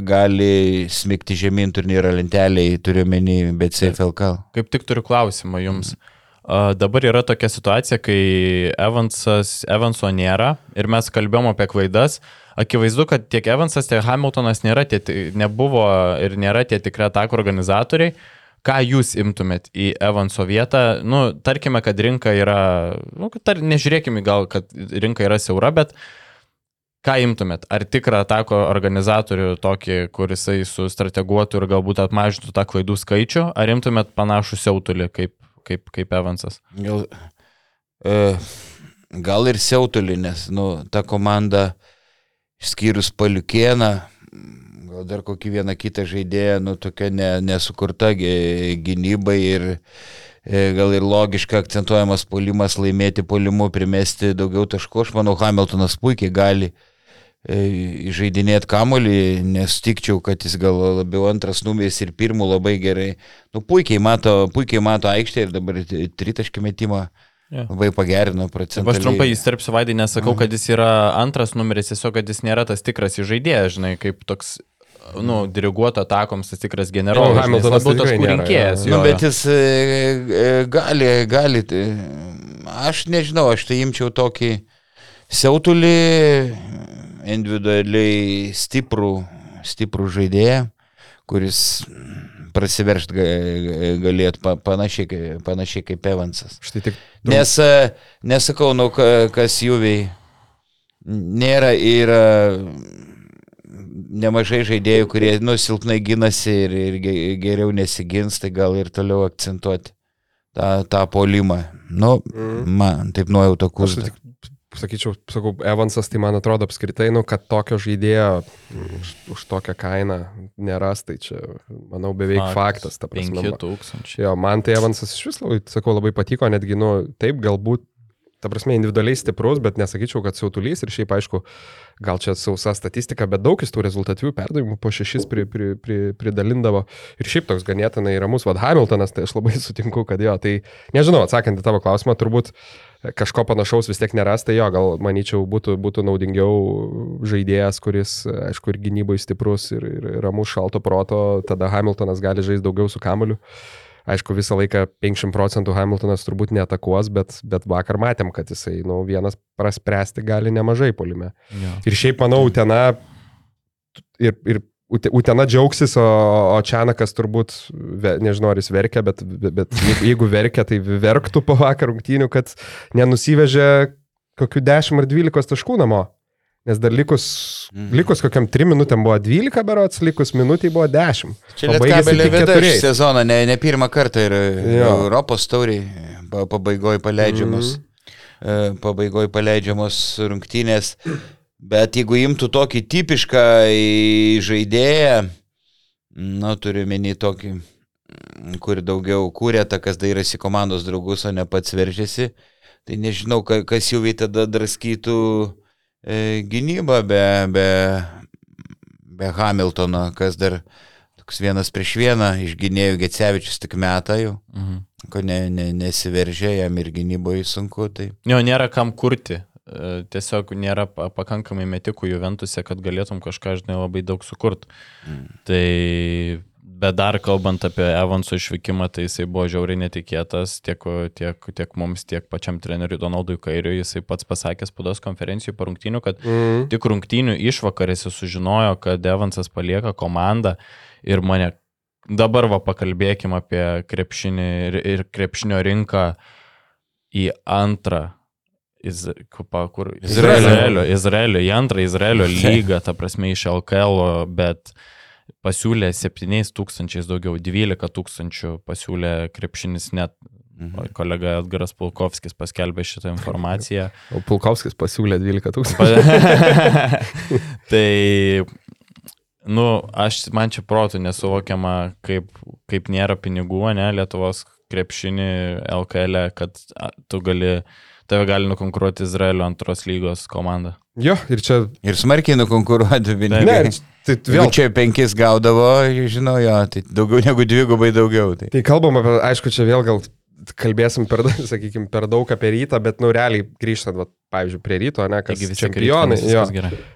Speaker 3: gali smigti žemyn turnyro lentelėje, turiu menį, bet CFLK.
Speaker 1: Kaip tik turiu klausimą jums. Uh, dabar yra tokia situacija, kai Evansas, Evanso nėra ir mes kalbėjom apie klaidas. Akivaizdu, kad tiek Evansas, tiek Hamiltonas nėra tie, nebuvo ir nėra tie tikrai atakų organizatoriai. Ką jūs imtumėt į Evanso vietą? Nu, tarkime, kad rinka yra, nu, tar, nežiūrėkime gal, kad rinka yra siaura, bet ką imtumėt? Ar tikrą atako organizatorių tokį, kuris sustrateguotų ir galbūt atmažintų tą klaidų skaičių, ar imtumėt panašų siautulį kaip, kaip, kaip Evansas?
Speaker 3: Gal, e, gal ir siautulį, nes nu, ta komanda išskyrus paliukieną, gal dar kokį vieną kitą žaidėją, nu tokia ne, nesukurta gynybai ir e, gal ir logiška akcentuojamas polimas, laimėti polimu, primesti daugiau taškų. Aš manau, Hamiltonas puikiai gali e, žaidinėti kamolį, nestikčiau, kad jis gal labiau antras numeris ir pirmų labai gerai. Nu, puikiai mato, puikiai mato aikštę ir dabar tritaškį metimą. Ja. Labai pagerino procentą.
Speaker 1: Aš trumpai įsterpsiu vaidį, nesakau, kad jis yra antras numeris, tiesiog, kad jis nėra tas tikras žaidėjas, žinai, kaip toks nu, diriguoto atakoms tas tikras generolas.
Speaker 2: Jo, Hamiltonas
Speaker 1: labiau tas rinkėjas.
Speaker 3: Nu, bet jis e, e, gali, gali. Aš nežinau, aš tai imčiau tokį siautulį, individualiai stiprų, stiprų žaidėją, kuris prasiveršt galėtų panašiai, panašiai kaip Evansas.
Speaker 2: Tik...
Speaker 3: Nes, e, nesakau, nu, kas juviai nėra ir nemažai žaidėjų, kurie nu, silpnai ginasi ir, ir geriau nesigins, tai gal ir toliau akcentuoti tą, tą polimą. Nu, mm. man taip nuojauta kursi.
Speaker 2: Sakyčiau, sakau, Evansas, tai man atrodo apskritai, nu, kad tokio žaidėjo už, už tokią kainą neras, tai čia, manau, beveik faktas.
Speaker 1: faktas 5000.
Speaker 2: Jo, man tai Evansas iš vis labai, sakau, labai patiko, netgi, nu, taip, galbūt ta prasme, individualiai stiprus, bet nesakyčiau, kad siautulys ir šiaip aišku, gal čia sausa statistika, bet daug jis tų rezultatyvių perdavimų po šešis pri, pri, pri, pridalindavo. Ir šiaip toks ganėtinai ramus Vad Hamiltonas, tai aš labai sutinku, kad jo, tai nežinau, atsakant į tavo klausimą, turbūt kažko panašaus vis tiek neras, tai jo, gal manyčiau būtų, būtų naudingiau žaidėjas, kuris, aišku, ir gynybai stiprus, ir, ir ramus šalto proto, tada Hamiltonas gali žaisti daugiau su kamoliu. Aišku, visą laiką 50 procentų Hamiltonas turbūt neatakuos, bet, bet vakar matėm, kad jisai, nu, vienas praspręsti gali nemažai polime. Ja. Ir šiaip, manau, Utena ir, ir Utena džiaugsis, o, o Čianakas turbūt, nežinau, ar jis verkia, bet, bet jeigu verkia, tai verktų po vakar rungtynių, kad nenusivežė kokių 10 ar 12 taškų namo. Nes dar likus, mm. likus kokiam 3 minutėm buvo 12 berots, likus minutį buvo 10.
Speaker 3: Čia Lietkabelė veda šį sezoną, ne, ne pirmą kartą ir jo. Europos tauriai pabaigoje paleidžiamos, mm. pabaigoje paleidžiamos rungtynės. Bet jeigu imtų tokį tipišką žaidėją, nu, turiu menį tokį, kur daugiau kūrė, ta kas dairasi komandos draugus, o ne pats veržiasi, tai nežinau, kas jau į tada draskytų e, gynybą be, be, be Hamiltono, kas dar toks vienas prieš vieną iš gynėjų Gecevičius tik metą jau, mhm. ko ne, ne, nesiveržė, jam ir gynyboje sunku. Tai...
Speaker 1: Jo, nėra kam kurti. E, tiesiog nėra pakankamai metikų Juventuse, kad galėtum kažką, žinai, labai daug sukurt. Mm. Tai Bet dar kalbant apie Evanso išvykimą, tai jisai buvo žiauriai netikėtas tiek, tiek, tiek mums, tiek pačiam treneriui Donaldui Kairiui. Jisai pats pasakė spaudos konferencijų po rungtynių, kad mm. tik rungtynių išvakarėse sužinojo, kad Evansas palieka komandą ir mane dabar va pakalbėkime apie krepšinį ir, ir krepšinio rinką į antrą Iz, kur, Izraelio. Izraelio, Izraelio, į antrą Izraelio lygą, ta prasme iš LKL, bet pasiūlė 7 tūkstančiais daugiau, 12 tūkstančių pasiūlė krepšinis net. Mhm. Kolega Edgaras Pulkovskis paskelbė šitą informaciją.
Speaker 2: O Pulkovskis pasiūlė 12 tūkstančių.
Speaker 1: tai, nu, aš, man čia protų nesuvokiama, kaip, kaip nėra pinigų, ne, Lietuvos krepšinį LKL, e, kad tu gali, tave gali nukonkuruoti Izraelio antros lygos komanda.
Speaker 2: Jo, ir čia.
Speaker 3: Ir smarkiai nukonkuruoti. Ne, tai vėl. Jeigu čia penkis gaudavo, žinau, jo, tai daugiau negu dvigubai daugiau. Tai,
Speaker 2: tai kalbam apie, aišku, čia vėl gal kalbėsim per, sakykime, per daug apie rytą, bet, nu, realiai grįžtant, va, pavyzdžiui, prie ryto, ne, kas čempionai, jo,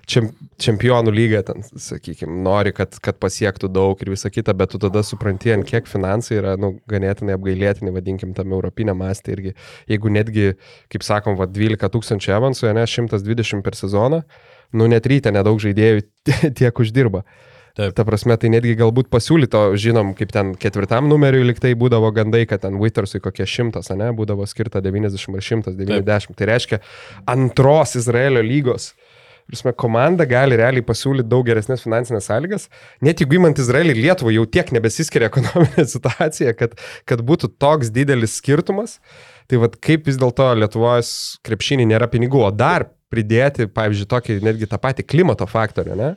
Speaker 2: čem, čempionų lyga ten, sakykime, nori, kad, kad pasiektų daug ir visa kita, bet tu tada supranti, ant kiek finansai yra, nu, ganėtinai apgailėtini, vadinkim, tam europinė mąstė irgi, jeigu netgi, kaip sakom, va, 12 tūkstančių avansų, ne, 120 per sezoną, nu, net ryte nedaug žaidėjų tiek uždirba. Taip. Ta prasme, tai netgi galbūt pasiūlyto, žinom, kaip ten ketvirtam numeriui liktai būdavo gandai, kad ten Wittersui kokie šimtas, ne, būdavo skirta 90 ar 190. Taip. Tai reiškia antros Izraelio lygos. Prasme, komanda gali realiai pasiūlyti daug geresnės finansinės sąlygas, net jeigu įmant Izraelį ir Lietuvą jau tiek nebesiskiria ekonominė situacija, kad, kad būtų toks didelis skirtumas. Tai vad kaip vis dėlto Lietuvos krepšinį nėra pinigų, o dar pridėti, pavyzdžiui, tokį netgi tą patį klimato faktorių, ne?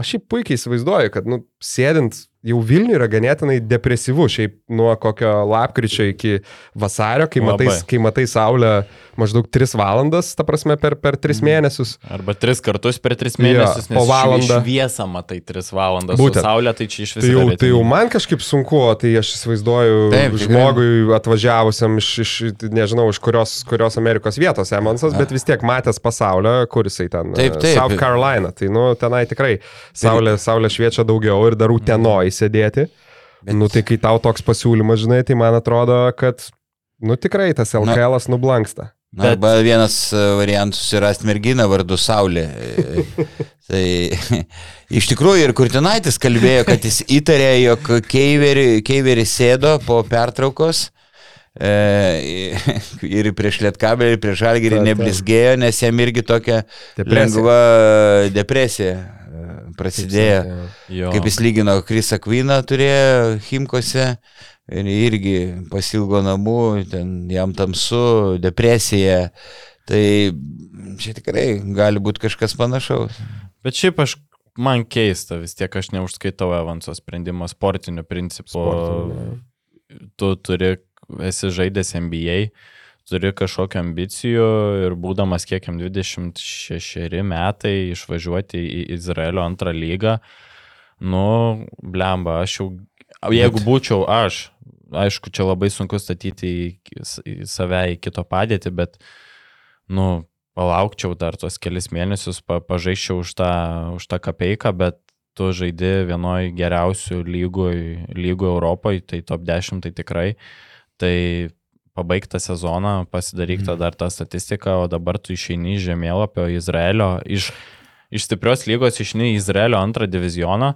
Speaker 2: Aš šiaip puikiai įsivaizduoju, kad, nu, sėdint jau Vilniui yra ganėtinai depresyvu, šiaip nuo kokio lapkričio iki vasario, kai matai, kai matai saulę maždaug 3 valandas, ta prasme, per, per 3 mėnesius.
Speaker 1: Arba tris kartus per tris
Speaker 2: Jo,
Speaker 1: mėnesius,
Speaker 2: po
Speaker 1: nes
Speaker 2: valandą.
Speaker 1: Šviesą matai tris valandas.
Speaker 2: Būtent.
Speaker 1: Saulė tai čia iš
Speaker 2: Tai
Speaker 1: viso.
Speaker 2: jau, tai jau man kažkaip sunku, tai aš įsivaizduoju
Speaker 3: Taip, tikrai.
Speaker 2: žmogui atvažiavusiam iš, iš, nežinau, iš kurios, kurios Amerikos vietos Emonsas, bet vis tiek matęs pasaulio, kur jisai ten.
Speaker 3: Taip,
Speaker 2: e,
Speaker 3: taip.
Speaker 2: South Carolina. Tai, nu, tenai tikrai saulė, saulė šviečia daugiau ir dar utenoj sėdėti. Bet... Nu, tai kai tau toks pasiūlymas, žinai, tai man atrodo, kad, nu, tikrai tas LKL nublanksta.
Speaker 3: Na, arba vienas e, variantas surasti merginą vardu Saulė. Tai iš tikrųjų ir Kurtinaitis kalbėjo, kad jis įtarė, jog Keiveri, Keiveri sėdo po pertraukos. E, ir prieš Lietkabelį, ir prieš
Speaker 2: taip.
Speaker 3: neblizgėjo, nes jam irgi tokia
Speaker 2: Depresija.
Speaker 3: lengva depresija e, prasidėjo.
Speaker 1: Jo.
Speaker 3: Kaip jis lygino Krisą Kvyną turėjo Himkose ir irgi pasilgo namų, ten jam tamsu, depresija. Tai čia tikrai gali būti kažkas panašaus.
Speaker 1: Bet šiaip aš, man keista, vis tiek aš neužskaitau Evanso sprendimo sportiniu principu.
Speaker 2: Sportiniu,
Speaker 1: Tu turi, esi žaidęs NBA, turi kažkokią ambicijų ir būdamas kiekiam 26 metai išvažiuoti į Izraelio antrą lygą, nu, blemba, aš jau, jeigu būčiau aš, aišku, čia labai sunku statyti į, į save į kito padėtį, bet, nu, palaukčiau dar tuos kelis mėnesius, pa, pažaiščiau už tą, už tą kapeiką, bet tu žaidi vienoj geriausių lygų, lygų Europoje, tai top 10 tai tikrai. Tai pabaigtą sezoną, pasidaryk tą dar tą statistiką, o dabar tu išeini iš žemėlapio Izraelio, iš, iš stiprios lygos išeini į Izraelio antrą divizioną.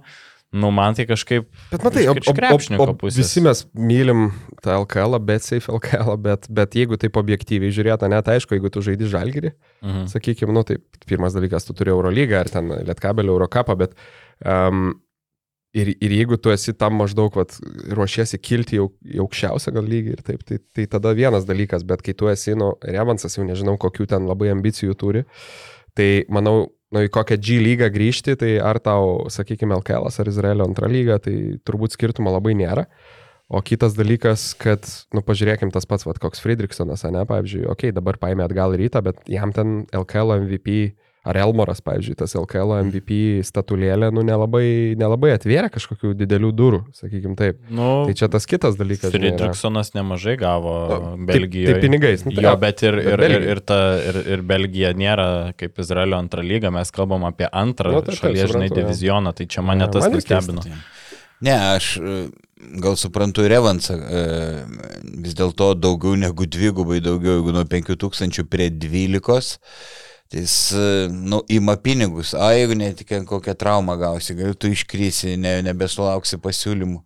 Speaker 1: Nu, man tai kažkaip...
Speaker 2: Bet matai, o,
Speaker 1: iš
Speaker 2: o, o,
Speaker 1: krepšininko
Speaker 2: o
Speaker 1: pusės.
Speaker 2: visi mes mylim tą LKL, bet safe LKL, bet, bet jeigu taip objektyviai žiūrėtų, net aišku, jeigu tu žaidži žalgyrį,
Speaker 1: Mhm.
Speaker 2: sakykime, nu tai pirmas dalykas, tu turi Eurolygą ar ten Lietkabelį Eurocapą, bet um, ir, ir jeigu tu esi tam maždaug vat, ruošiesi kilti jau į aukščiausią gal lygį ir taip, tai, tai tada vienas dalykas, bet kai tu esi, nu, Revansas jau nežinau, kokių ten labai ambicijų turi, tai manau, nu, į kokią G lygą grįžti, tai ar tau, sakykime, LKL ar Izraelio antrą lygą, tai turbūt skirtumo labai nėra. O kitas dalykas, kad, nu, pažiūrėkim tas pats, vat, koks Friedrichsonas, ne, pavyzdžiui, okei, okay, dabar paėmė atgal rytą, bet jam ten LKL MVP, ar Elmoras, pavyzdžiui, tas LKL MVP statulėlė, nu, nelabai, nelabai atvėrė kažkokių didelių durų, sakykim taip.
Speaker 1: Nu,
Speaker 2: Tai čia tas kitas dalykas.
Speaker 1: Friedrichsonas nemažai gavo
Speaker 2: Nu, tai-
Speaker 1: Belgijoje.
Speaker 2: tai pinigais, nu, tai
Speaker 1: jo, bet ir, ir, ir,
Speaker 2: Belgija.
Speaker 1: ir, ta, ir, ir Belgija nėra kaip Izraelio antrą lygą, mes kalbam apie antrą
Speaker 2: Nu, taip,
Speaker 1: šalies, žinai, divizioną, tai čia mane
Speaker 2: Jo,
Speaker 1: tas nustebino.
Speaker 3: Ne, aš e, gal suprantu ir Evansą, e, vis dėlto daugiau negu dvigubai daugiau, jeigu nuo 5000 prie 12, tai jis, e, nu, ima pinigus, o jeigu netikėt kokią traumą gausi, gal tu iškrysi, ne, nebesulauksi pasiūlymų.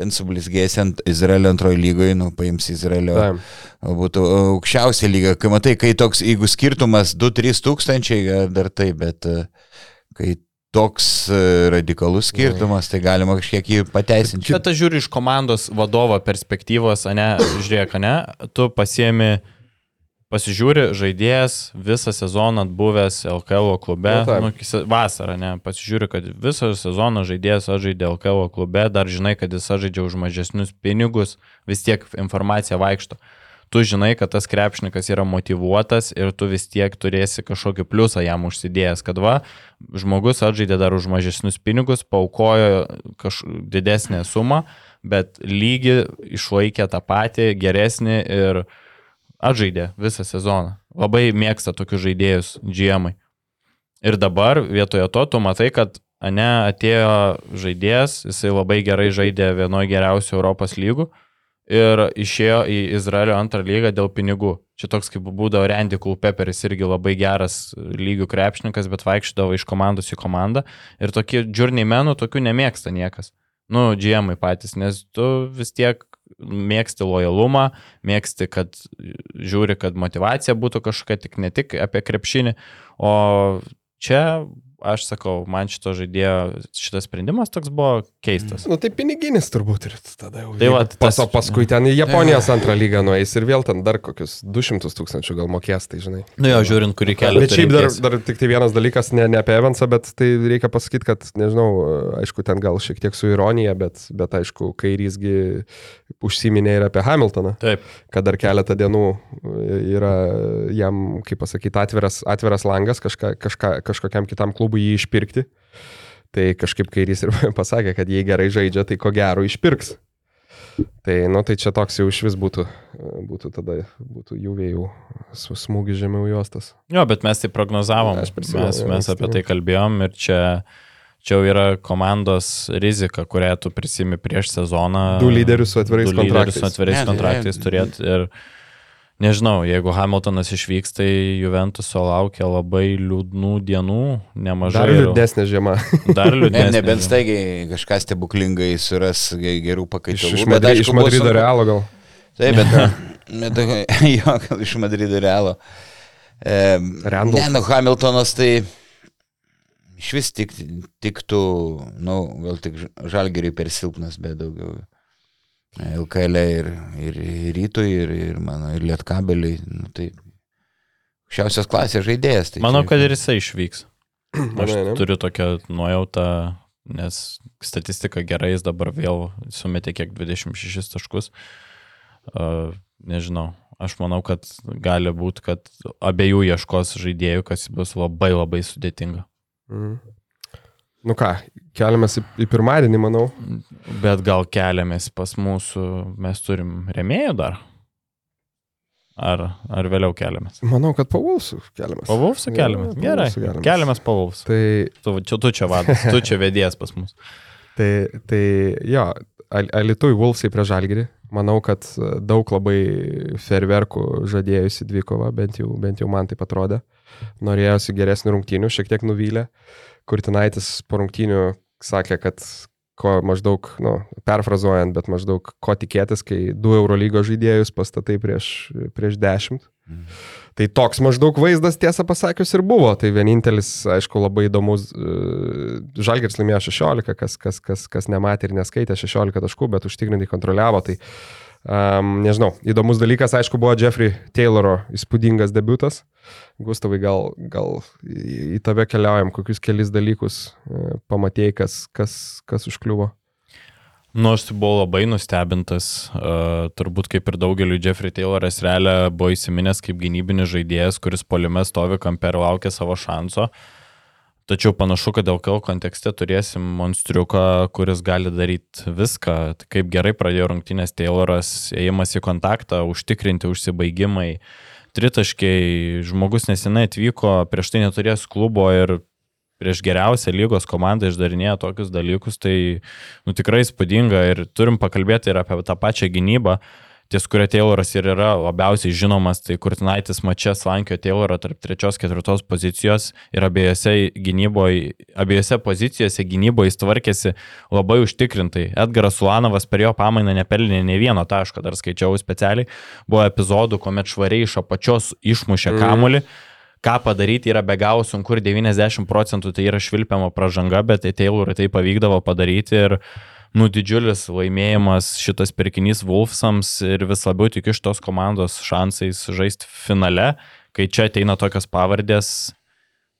Speaker 3: Ten sublizgėsi ant Izraelio antrojo lygoje, nu, paims Izraelio,
Speaker 2: Taip.
Speaker 3: būtų aukščiausia lyga. Kai matai, kai toks, jeigu skirtumas 2-3 tūkstančiai, gal dar tai, bet e, kai toks e, radikalus skirtumas, tai galima kažkiek jį pateisinti.
Speaker 1: Bet aš žiūriu iš komandos vadovo perspektyvos, ne, žiūrėk, ne, tu pasiemi, pasižiūri žaidėjas visą sezoną buvęs LKL klube,
Speaker 2: taip.
Speaker 1: nu, vasarą, ne, pasižiūri, kad visą sezoną žaidėjas žaidė LKL klube, dar žinai, kad jis žaidžia už mažesnius pinigus, vis tiek informacija vaikšto. Tu žinai, kad tas krepšininkas yra motivuotas ir tu vis tiek turėsi kažkokį pliusą jam užsidėjęs, kad va, žmogus atžaidė dar už mažesnius pinigus, paukojo kaž... didesnę sumą, bet lygį išlaikė tą patį, geresnį ir atžaidė visą sezoną. Labai mėgsta tokius žaidėjus GM. -ai. Ir dabar vietoje to tu matai, kad ne atėjo žaidėjas, jisai labai gerai žaidė vienoje geriausių Europos lygų ir išėjo į Izraelio antrą lygą dėl pinigų. Čia toks kaip būdavo Randy Kulpeperis, irgi labai geras lygių krepšininkas, bet vaikščiodavo iš komandos į komandą. Ir tokie journeymenų tokių nemėgsta niekas. Nu, GM patys, nes tu vis tiek mėgsti lojalumą, mėgsti, kad žiūri, kad motivacija būtų kažkokia tik ne tik apie krepšinį, o čia aš sakau, man šito žaidėjo šitas sprendimas toks buvo keistas.
Speaker 2: Nu tai piniginis turbūt ir tada jau.
Speaker 1: Tai va, tas-
Speaker 2: o paskui ten į Japonijos antrą lygą nueis ir vėl ten dar kokius 200 tūkstančių gal mokės, tai žinai.
Speaker 1: Nu jo, žiūrint, kurį kelią.
Speaker 2: Bet šiaip dar, dar tik tai vienas dalykas, ne, ne apie Evansą, bet tai reikia pasakyti, kad, nežinau, aišku, ten gal šiek tiek su ironija, bet, bet aišku, kairysgi užsiminė ir apie Hamiltoną,
Speaker 1: Taip,
Speaker 2: kad dar keletą dienų yra jam, kaip pasakyti, atviras, atviras langas kažka, kažka, kažkokiam kitam klubui jį išpirkti. Tai kažkaip kairys ir pasakė, kad jei gerai žaidžia, tai ko gero išpirks. Tai, nu, tai čia toks jau iš vis būtų, būtų tada, būtų jų vėjų su smūgi žemiau juostas.
Speaker 1: jo, bet mes tai prognozavom.
Speaker 2: Prisimenu,
Speaker 1: Mes, mes apie tai kalbėjom ir čia, čia jau yra komandos rizika, kurią tu prisimi prieš sezoną.
Speaker 2: Du lyderius su atvirais
Speaker 1: du lyderius
Speaker 2: kontraktais.
Speaker 1: Su atvirais
Speaker 3: Ne, tai-
Speaker 1: kontraktais turėti. Ir nežinau, jeigu Hamiltonas išvyks, tai Juventuso laukia labai liūdnų dienų, nemažai.
Speaker 2: Dar liūdnesnė žiema.
Speaker 1: Dar
Speaker 3: Ne,
Speaker 1: liūdnesnė.
Speaker 3: nebent staigiai kažką stebuklingai suras ge- gerų
Speaker 2: Iš,
Speaker 3: pakaitalų.
Speaker 2: iš,
Speaker 3: bet
Speaker 2: Madri, iš Madrido
Speaker 3: sunku.
Speaker 2: Realo gal.
Speaker 3: Taip, bet, bet jo, gal iš Madrido realo. E,
Speaker 2: Randolph.
Speaker 3: ne, nu, Hamiltonas tai iš vis tik, tiktų, nu, gal tik žalgeriai per silpnas, bet daugiau. LKL ir, ir rytui, ir, ir mano, ir lietkabeliai. Nu, tai šiausios klasės žaidėjas. Tai
Speaker 1: Manau,
Speaker 3: čia-
Speaker 1: kad ir jisai išvyks. Aš
Speaker 2: Manai, ne?
Speaker 1: turiu tokią nuojautą, nes statistika gerai, jis dabar vėl sumetė kiek 26 taškus. Uh, nežinau, aš manau, kad gali būti, kad abiejų ieškos žaidėjų, kas bus labai labai sudėtinga.
Speaker 2: Mhm. Nu ką, keliamės į, į pirmadienį, manau.
Speaker 1: Bet gal keliamės pas mūsų, mes turim remėjų dar? Ar, ar vėliau keliamės?
Speaker 2: Manau, kad po Vulsų keliamės.
Speaker 1: Po Vulfsų keliamės.
Speaker 2: Po
Speaker 1: Gerai.
Speaker 2: Keliamės.
Speaker 1: Keliamės po Vulfsų.
Speaker 2: Tai,
Speaker 1: Tu, čia, tu čia vadas, tu čia vedėjas pas mus.
Speaker 2: tai, tai jo, Al- Alitui Vulsai prie Žalgirį. Manau, kad e, daug labai ferverkų žadėjusi dvikova, bent jau, bent jau man tai atrodė. Norėjosi geresnių rungtynių, šiek tiek nuvylė. Kurtinaitis po rungtynių sakė, kad ko maždaug, nu, perfrazuojant, bet maždaug ko tikėtis, kai du Eurolygo žaidėjus pastatai prieš, prieš dešimt. Tai toks maždaug vaizdas, tiesą pasakius, ir buvo. Tai vienintelis, aišku, labai įdomus, e, Žalgiris laimėjo 16, kas, kas, kas, kas nematė ir neskaitė 16 taškų, bet užtikrintai kontroliavo. Tai um, nežinau, įdomus dalykas, aišku, buvo Jeffrey Tayloro įspūdingas debutas. Gustavai, gal, gal į, tave keliaujam, kokius kelis dalykus e, pamatėjai, kas, kas, kas užkliuvo.
Speaker 1: Nu, aš tai buvau labai nustebintas, uh, turbūt kaip ir daugeliu Jeffrey Tayloras realią buvo įsiminęs kaip gynybinis žaidėjas, kuris polime stovi kampe ir laukia savo šanso. Tačiau panašu, kad LKL kontekste turėsim monstriuką, kuris gali daryti viską. Tai Kaip gerai pradėjo rungtynės Tayloras, ėjimas į kontaktą, užtikrinti užsibaigimai, tritaškiai, žmogus nesenai atvyko, prieš tai neturės klubo ir prieš geriausią lygos komandą išdarinėja tokius dalykus, tai nu, tikrai spūdinga ir turim pakalbėti ir apie tą pačią gynybą. Ties kuria Tayloras ir yra labiausiai žinomas, tai Kurtinaitis mačia slankio Taylorą tarp trečios, ketvirtos pozicijos ir abiejose, gynyboje, abiejose pozicijose gynyboje jis tvarkėsi labai užtikrintai. Edgaras Sulanovas per jo pamainą nepelnė ne vieno taško, dar skaičiau specialiai. Buvo epizodų, kuomet švariai iš apačios išmušė
Speaker 2: Mm.
Speaker 1: kamuolį. Ką padaryti yra be galo sunku ir 90 procentų tai yra švilpiama pražanga, bet tai Taylorui tai pavykdavo padaryti ir nu, didžiulis laimėjimas šitas pirkinys Wolfsams ir vis labiau tikiu iš tos komandos šansais žaisti finale, kai čia ateina tokios pavardės.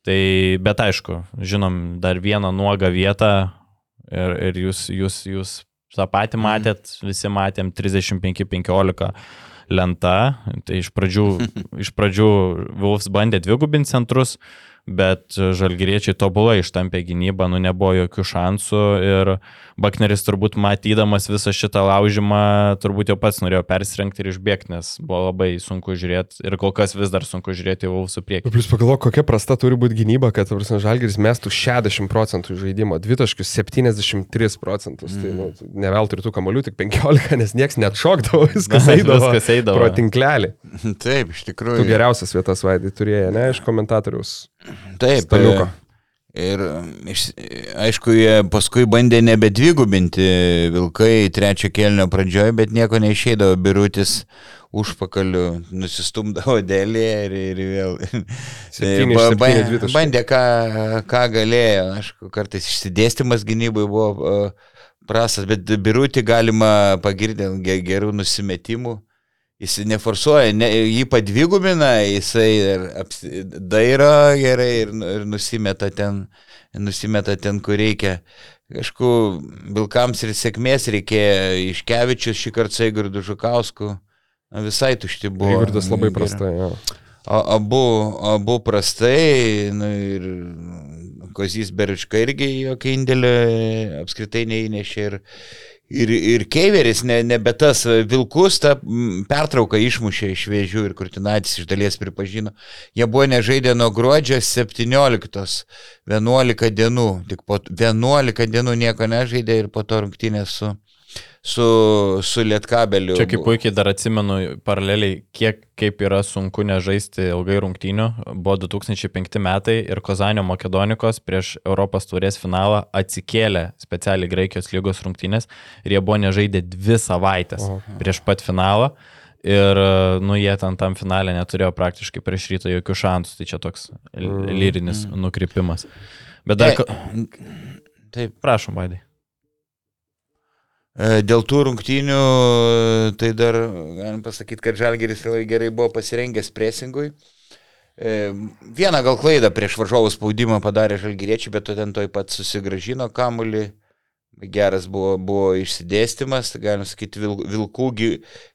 Speaker 1: Tai, bet aišku, žinom dar vieną nuogą vietą ir, ir jūs, jūs, jūs tą patį matėt, visi matėm 35-15 lenta. Tai iš pradžių, iš pradžių Wolfs bandė dvigubinti centrus, bet žalgyriečiai tobulai ištampė gynybą, nu nebuvo jokių šansų ir Bakneris turbūt matydamas visą šitą laužimą, turbūt jau pats norėjo persirengti ir išbėgti, nes buvo labai sunku žiūrėti ir kol kas vis dar sunku žiūrėti į Wolfsų priekį.
Speaker 2: Plus pagalvok, kokia prasta turi būti gynyba, kad prasme, Žalgiris mestų 60 procentų žaidimo, dvitaškius 73 procentus. Mm. Tai nu, ne veltui ir tų kamolių tik 15, nes niekas net šokdavo, viskas eidavo.
Speaker 1: Viskas eidavo.
Speaker 2: Pro tinklelį.
Speaker 3: Taip, iš
Speaker 2: Tu
Speaker 3: tikrųjų.
Speaker 2: geriausias vietas vaidai turėjai, ne, iš komentatoriaus.
Speaker 3: Taip,
Speaker 2: staliuko.
Speaker 3: e, Ir iš, aišku, jie paskui bandė nebedvigubinti vilkai trečią kelnio pradžioje, bet nieko neišeidavo, birutis užpakaliu nusistumdavo dėlį ir, ir vėl.
Speaker 2: Septyni iš
Speaker 3: Ba-
Speaker 2: septynių
Speaker 3: ba- bandė, ką, ką galėjo. Aišku, kartais išsidėstymas gynybai buvo prastas, bet birutį galima pagirti ge- gerų nusimetimų. Jis neforsuoja, ne, jį padvigubina, jisai ir apsi- dairo gerai ir, nu- ir nusimeta, ten, nusimeta ten, kur reikia. Aišku, Vilkams ir sėkmės reikėjo iš Kevičius šį kartą Seigardų Žukausku. Na, visai tušti buvo.
Speaker 2: Įvardas labai
Speaker 3: Gerai.
Speaker 2: prastai. Jo.
Speaker 3: A, abu, abu prastai, nu, ir Kozys Berička irgi jokio indėlio apskritai neįnešė. Ir, ir, ir Keiveris, ne, nebe tas Vilkus, tą pertrauką išmušė iš vėžių ir Kurtinaitis iš dalies pripažino. Jie buvo nežaidę nuo gruodžio 17, 11 dienų, tik po 11 dienų nieko nežaidė ir po to rungtynė su, su, su Lietkabeliu.
Speaker 1: Čia kaip puikiai dar atsimenu paraleliai, kiek kaip yra sunku nežaisti ilgai rungtynių. Buvo 2005 metai ir Kozanio Makedonikos prieš Europos turės finalą atsikėlė specialiai Graikijos lygos rungtynės ir jie buvo nežaidę dvi savaitės
Speaker 2: Oho.
Speaker 1: prieš pat finalą. Ir, nu, jie ten tam finalė neturėjo praktiškai prieš rytą jokių šansų, tai čia toks l- lyrinis nukrypimas. Bet dar, ka-
Speaker 3: Taip.
Speaker 1: prašom, Vaidai.
Speaker 3: E, Dėl tų rungtynių, e, tai dar galim pasakyti, kad Žalgeris gerai buvo pasirengęs presingui. E, Vieną gal klaidą prieš varžovų spaudimą padarė Žalgeriečiai, bet ten toj pat susigražino kamulį. Geras buvo, buvo išsidėstymas, tai galim sakyti, vil, vilkų gi,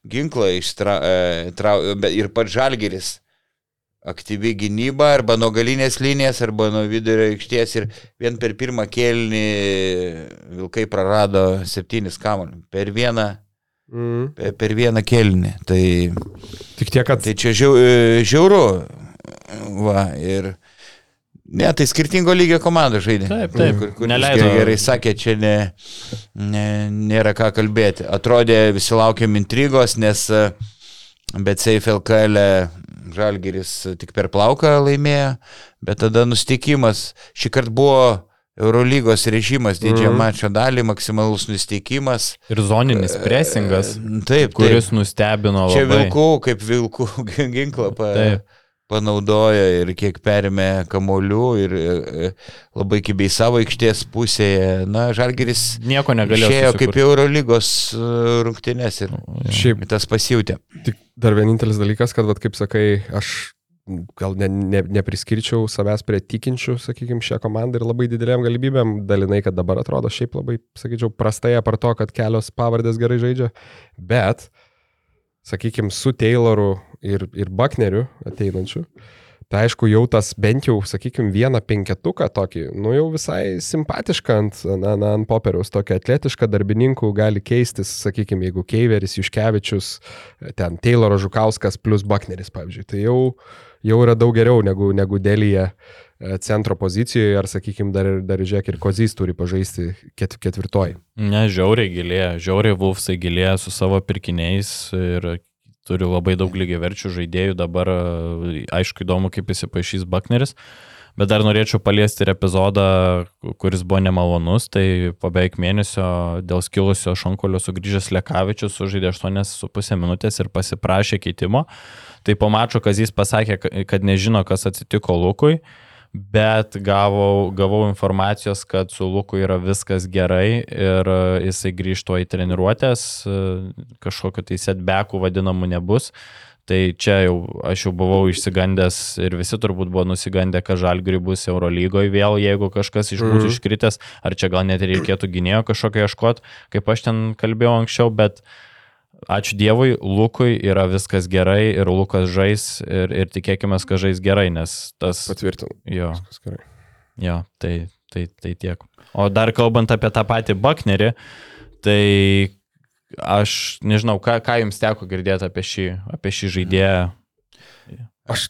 Speaker 3: ginklą ištra, trau, ir pats Žalgeris aktyvi gynyba arba nuo galinės linijos, arba nuo vidurio aikštės ir vien per pirmą kėlinį Vilkai prarado septynis kamuolius. Per vieną,
Speaker 2: Mm.
Speaker 3: per, per vieną kėlinį. Tai,
Speaker 2: Tik tiek, kad
Speaker 3: tai čia žiau, e, žiauru. Va, ir... Ne, tai skirtingo lygio komandų žaidė.
Speaker 1: Taip, taip,
Speaker 3: Kur, kur
Speaker 1: neleido-
Speaker 3: gerai, gerai sakė, čia ne, ne, nėra ką kalbėti. Atrodė, visi laukiam intrigos, nes e, bet Seif LKL Žalgiris tik per plauką laimėjo, bet tada nustikimas. Šį kartą buvo Eurolygos režimas, didžiąją
Speaker 2: Mhm.
Speaker 3: mačo dalį, maksimalus nusteikimas.
Speaker 1: Ir zoninis presingas,
Speaker 3: Taip,
Speaker 1: kuris
Speaker 3: taip.
Speaker 1: nustebino
Speaker 3: Čia
Speaker 1: labai.
Speaker 3: vilkų, kaip vilkų ginklą pa,
Speaker 1: Taip.
Speaker 3: Panaudojo ir kiek perėmė kamolių ir e, e, labai kibiai savo aikštės pusėje. Na, Žalgeris
Speaker 1: Nieko negalėjo.
Speaker 3: išėjo kaip
Speaker 1: susikurt.
Speaker 3: Eurolygos e, rungtynės ir
Speaker 2: šiaip
Speaker 3: tas pasijūtė.
Speaker 2: Tik dar vienintelis dalykas, kad, vat, kaip sakai, aš gal ne, ne, nepriskirčiau savęs prie tikinčių, sakykime, šią komandą ir labai didelėm galimybėm, dalinai, kad dabar atrodo šiaip labai, sakyčiau, prastai apar to, kad kelios pavardės gerai žaidžia, bet, sakykime, su Tayloru ir, ir Buckneriu ateinančiu, tai aišku, jau tas bent jau, sakykime, vieną penketuką tokį, nu jau visai simpatišką ant, na, na, ant popieriaus, tokį atletišką darbininkų gali keistis, sakykime, jeigu Keiveris, Juškevičius, ten Tayloro Žukauskas plus Buckneris, pavyzdžiui. Tai jau, jau yra daug geriau negu, negu Delyje centro pozicijoje, ar, sakykime, dar, dar žiūrėk, ir Kozys turi pažaisti ket, ketvirtoji.
Speaker 1: Ne, žiauriai gilėja, žiauriai Vulfsai gilėja su savo pirkiniais ir turi labai daug lygiai verčių žaidėjų. Dabar, e, aišku, įdomu, kaip įsipaišys Bakneris. Bet dar norėčiau paliesti ir epizodą, kuris buvo nemalonus. Tai po beveik mėnesio dėl skilusio šonkolio sugrįžęs Lekavičius sužaidė 8,5 minutės ir pasiprašė keitimo. Tai po mačo Kazys pasakė, ka- kad nežino, kas atsitiko Lukui bet gavau, gavau informacijos, kad su Luku yra viskas gerai ir e, jisai grįžto į treniruotės, e, kažkokio tai setbackų vadinamų nebus. Tai čia jau aš jau buvau išsigandęs ir visi turbūt buvo nusigandę, kad Žalgiri bus Eurolygoje vėl, jeigu kažkas iš mūsų
Speaker 2: Mhm.
Speaker 1: iškritęs, ar čia gal net reikėtų gynėjo kažkokio ieškoti, kaip aš ten kalbėjau anksčiau, bet ačiū Dievui, Lukui yra viskas gerai ir Lukas žais ir, ir tikėkime, kad žais gerai, nes tas...
Speaker 2: Patvirtinu.
Speaker 1: Jo,
Speaker 2: Viskas gerai.
Speaker 1: jo, tai, tai, tai tiek. O dar kalbant apie tą patį Baknerį, tai aš nežinau, ką, ką jums teko girdėti apie šį, apie šį žaidėją.
Speaker 2: Aš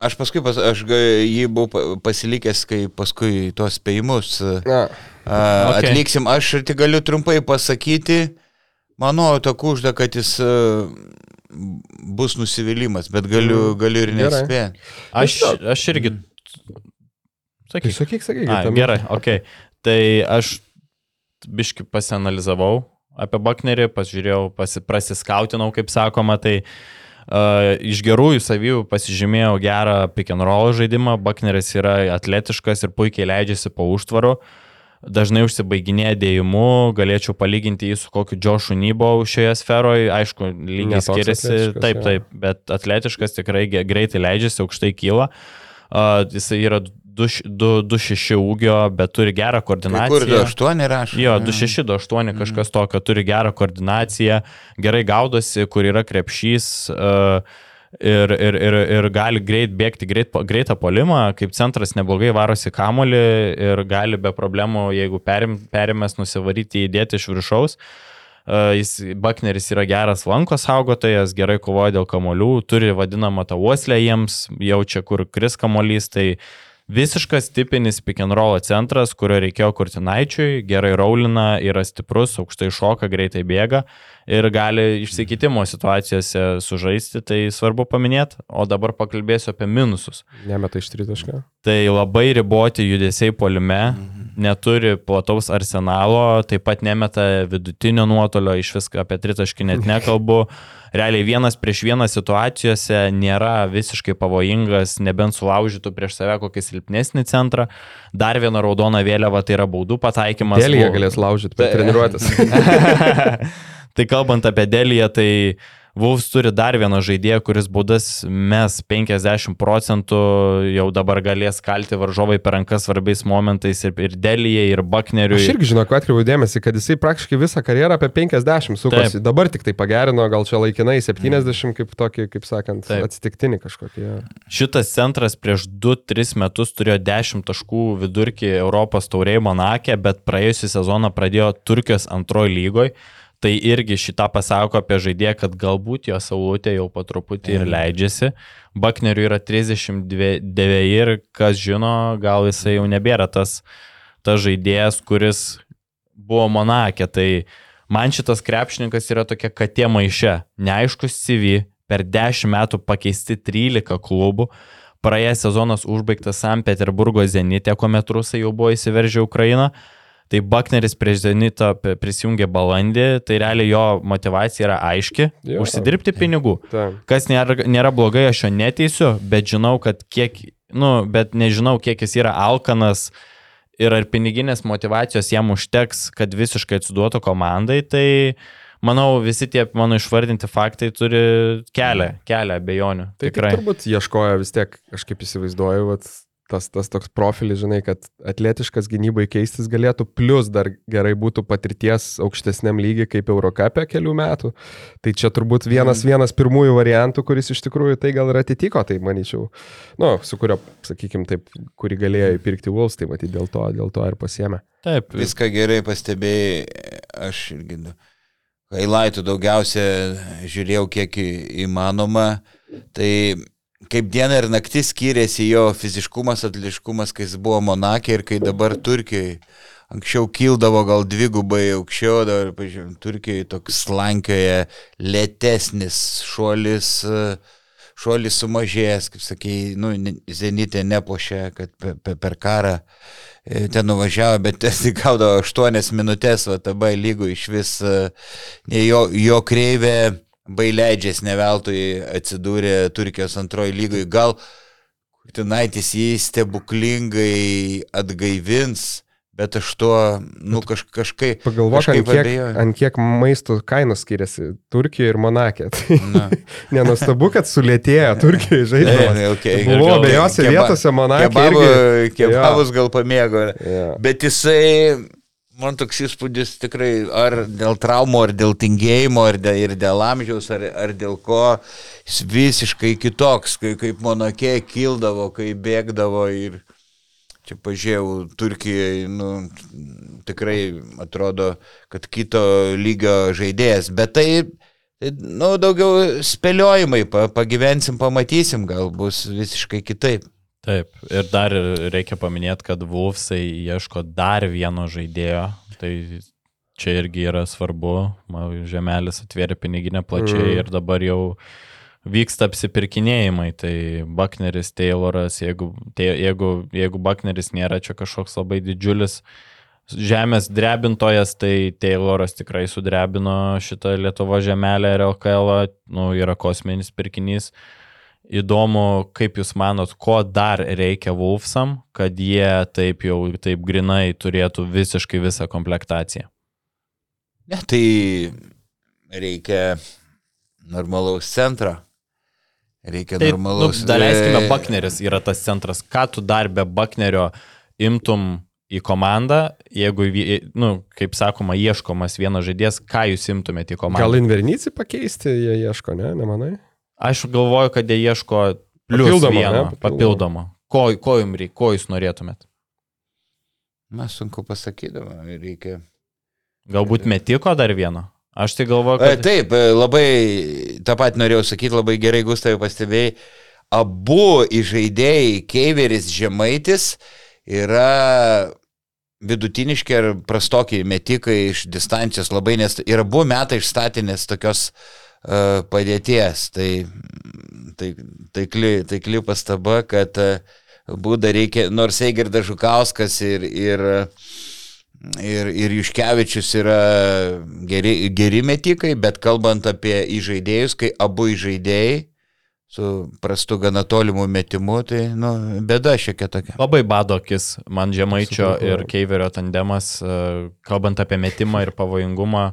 Speaker 3: Aš paskui, pas, aš jį buvau pa- pasilikęs, kai paskui tuos spėjimus a. Okay. atliksim. Aš tik galiu trumpai pasakyti, manau, ta kužda, kad jis a, bus nusivylimas, bet galiu,
Speaker 2: Mm,
Speaker 3: galiu ir nespėti.
Speaker 1: Aš, aš irgi
Speaker 2: Tai
Speaker 1: Sakyk.
Speaker 2: sakyk, sakyk.
Speaker 1: A, gerai, ok. Tai aš biški pasianalizavau apie Baknerį, pasižiūrėjau, pasi, prasiskautinau, kaip sakoma, tai uh, iš gerųjų savybių pasižymėjau gerą pick and roll žaidimą. Bakneris yra atletiškas ir puikiai leidžiasi po užtvaru. Dažnai užsibaiginėja dėjimu, galėčiau palyginti jį su kokiu Joshu Nybo šioje sferoje, aišku, lygiai skiriasi, taip, taip, bet atletiškas tikrai greitai leidžiasi, aukštai kyla. Uh, jisai yra 2-6 ūgio, bet turi gerą
Speaker 3: Kai kur
Speaker 1: koordinaciją.
Speaker 3: 8 rašo.
Speaker 1: Jo,
Speaker 3: ne?
Speaker 1: 2-6-2-8 kažkas tokio, turi gerą koordinaciją, gerai gaudosi, kur yra krepšys uh, ir, ir, ir, ir gali greit bėgti greit, greitą polimą, kaip centras neblogai varosi kamolį ir gali be problemų, jeigu perim, perimės nusivaryti įdėti iš viršaus. Uh, jis, Bakneris yra geras lanko saugotojas, gerai kovoja dėl kamolių, turi vadinamą tą uoslę jiems, jaučia, kur kris kamolys, tai visiškas tipinis pick and roll centras, kurio reikėjo Kurtinaičiui, gerai raulina, yra stiprus, aukštai šoka, greitai bėga ir gali išsikitimo situacijose sužaisti, tai svarbu paminėti, o dabar pakalbėsiu apie minususus.
Speaker 2: Nemeta iš tritašką.
Speaker 1: Tai labai riboti judesiai polime, neturi plataus arsenalo, taip pat nemeta vidutinio nuotolio, iš viską apie tritaškį net nekalbu. Realiai vienas prieš vieną situacijose nėra visiškai pavojingas, nebent sulaužytų prieš save kokį silpnesnį centrą. Dar viena raudona vėliava tai yra baudų pataikymas.
Speaker 2: Dėlį jie galės laužyti per treniruotės.
Speaker 1: tai kalbant apie Deliją, tai Vulfs turi dar vieną žaidėją, kuris baudas mes 50 procentų jau dabar galės kalti varžovai per rankas svarbiais momentais ir, ir Delyje, ir Bakneriui.
Speaker 2: Aš irgi žinau, atkreipiau dėmesį, kad jisai praktiškai visą karjerą apie 50 sukosi.
Speaker 1: Taip.
Speaker 2: Dabar tik tai pagerino, gal čia laikinai 70 kaip tokį, kaip sakant,
Speaker 1: Taip.
Speaker 2: atsitiktinį kažkokį.
Speaker 1: Šitas centras prieš 2-3 metus turėjo 10 taškų vidurkį Europos tauriai Monakė, bet praėjusią sezoną pradėjo Turkijos antrojo lygoje. Tai irgi šitą pasako apie žaidėją, kad galbūt jo saulutė jau po truputį ir leidžiasi. Bakneriui yra 39 ir kas žino, gal jisai jau nebėra tas, tas žaidėjas, kuris buvo Monakė. Tai man šitas krepšininkas yra tokia katė maiše. Neaiškus CV, per 10 metų pakeisti 13 klubų. Praėjęs sezonas užbaigtas St. Peterburgo Zenite, kuomet rusai jau buvo įsiveržę Ukrainą. Tai Bakneris prieš Zenitą prisijungė balandį, tai realiai jo motivacija yra aiški
Speaker 2: Jo.
Speaker 1: - užsidirbti pinigų.
Speaker 2: Taip.
Speaker 1: Kas nėra, nėra blogai, aš jo neteisiu, bet žinau, kad kiek, nu, bet nežinau, kiek jis yra alkanas ir ar piniginės motivacijos jam užteks, kad visiškai atsiduotų komandai, tai manau, visi tie mano išvardinti faktai turi kelią, kelią abejonių.
Speaker 2: Tai
Speaker 1: Tikrai.
Speaker 2: tik turbūt ieškojo vis tiek, aš kaip įsivaizduoju, vat, tas, tas toks profilis, žinai, kad atletiškas gynybai keistis galėtų, plus dar gerai būtų patirties aukštesniam lygiai kaip Eurocapė kelių metų. Tai čia turbūt vienas, vienas pirmųjų variantų, kuris iš tikrųjų tai gal ir atitiko, tai manyčiau, nu, su kurio, sakykime, taip, kurį galėjo įpirkti Wolves, tai matyti dėl to, dėl to ir pasiemė.
Speaker 1: Taip,
Speaker 3: Viską gerai pastebėjai, aš irgi. nu, Hailaitų daugiausia žiūrėjau kiek įmanoma. Tai kaip diena ir naktis skiriasi jo fiziškumas, atliškumas, kai jis buvo Monakė ir kai dabar Turkijoje. Anksčiau kildavo gal dvigubai aukščiau, dabar, pažiūrėjau, Turkijoje toks slankioje lėtesnis šuolis, šuolis sumažėjęs, kaip sakei, nu, Zenitė nepošė, kad per, per, per karą e, ten nuvažiavo, bet jis gaudavo 8 minutės, o TB lygų iš vis e, jo, jo kreivė baileidžias neveltui atsidūrė Turkijos antroji lygoje. Gal Kurtinaitis jį stebuklingai atgaivins, bet aš tuo, nu, kaž, kažkaip...
Speaker 2: Pagalvok, ant kiek, ant kiek maisto kainos skiriasi Turkijoje ir Monakė. Tai nenustabu, kad sulėtėjo Turkijoje žaidimas.
Speaker 3: Ne, okay.
Speaker 1: Gal
Speaker 2: abiejose vietose Monakė.
Speaker 3: Kebabų,
Speaker 2: irgi-
Speaker 3: kebabus gal pamėgo.
Speaker 2: Jo.
Speaker 3: Bet jisai, man toks įspūdis tikrai, ar dėl traumų, ar dėl tingėjimo, ar dėl, ir dėl amžiaus, ar, ar dėl ko, jis visiškai kitoks, kai, kaip monakė kildavo, kai bėgdavo ir čia pažiūrėjau, Turkijoje, nu, tikrai atrodo, kad kito lygio žaidėjas, bet tai, tai nu, daugiau spėliojimai, pa, pagyvensim, pamatysim, gal bus visiškai kitaip.
Speaker 1: Taip, ir dar reikia paminėti, kad Wolfsai ieško dar vieno žaidėjo, tai čia irgi yra svarbu, Žemelis atvėrė piniginę plačiai
Speaker 2: Mm.
Speaker 1: ir dabar jau vyksta apsipirkinėjimai, tai Buckneris, Tayloras, jeigu, tai, jeigu, jeigu Buckneris nėra čia kažkoks labai didžiulis žemės drebintojas, tai Tayloras tikrai sudrebino šitą Lietuvo žemelę ir LKL, nu, yra kosminis pirkinys. Įdomu, kaip Jūs manot, ko dar reikia Wolfsam, kad jie taip jau, taip grinai turėtų visiškai visą komplektaciją.
Speaker 3: Ne, tai reikia normalaus centro. Reikia
Speaker 1: Tai,
Speaker 3: normalaus.
Speaker 1: nu, daleiskime,
Speaker 3: e,
Speaker 1: Buckneris yra tas centras. Ką tu dar be Bucknerio imtum į komandą, jeigu, nu, kaip sakoma, ieškomas vienas žaidėjas, ką jūs imtumėte į komandą?
Speaker 2: Gal Invernyci pakeisti, jie ieško, ne, nemanai?
Speaker 1: Aš galvoju, kad jie ieško plius
Speaker 2: Papildomo,
Speaker 1: vieno,
Speaker 2: ne?
Speaker 1: papildomo. papildomo. Ko, ko jums reikia, ko jūs norėtumėt?
Speaker 3: Na, sunku pasakyti, reikia.
Speaker 1: Galbūt metiko dar vieno? Aš tai galvoju,
Speaker 3: E,
Speaker 1: kad...
Speaker 3: Taip, e, labai, tą pat norėjau sakyti, labai gerai, Gustavai, pastebėjai. Abu įžaidėjai, Keiveris, Žemaitis, yra vidutiniški ar prastokiai metikai iš distancijos labai, nes ir abu metai išstatinės tokios uh, padėties. Tai, tai, taikli, taikli pastaba, kad uh, būdą reikia, nors Eigirdas Žukauskas ir, ir Ir, ir Juškevičius yra geri, geri metikai, bet kalbant apie įžaidėjus, kai abu įžaidėjai su prastu gana tolimu metimu, tai nu, bėda šiek tiek tokia.
Speaker 1: Labai bado akis man Žemaičio ir Keiverio tandemas, e, kalbant apie metimą ir pavojingumą,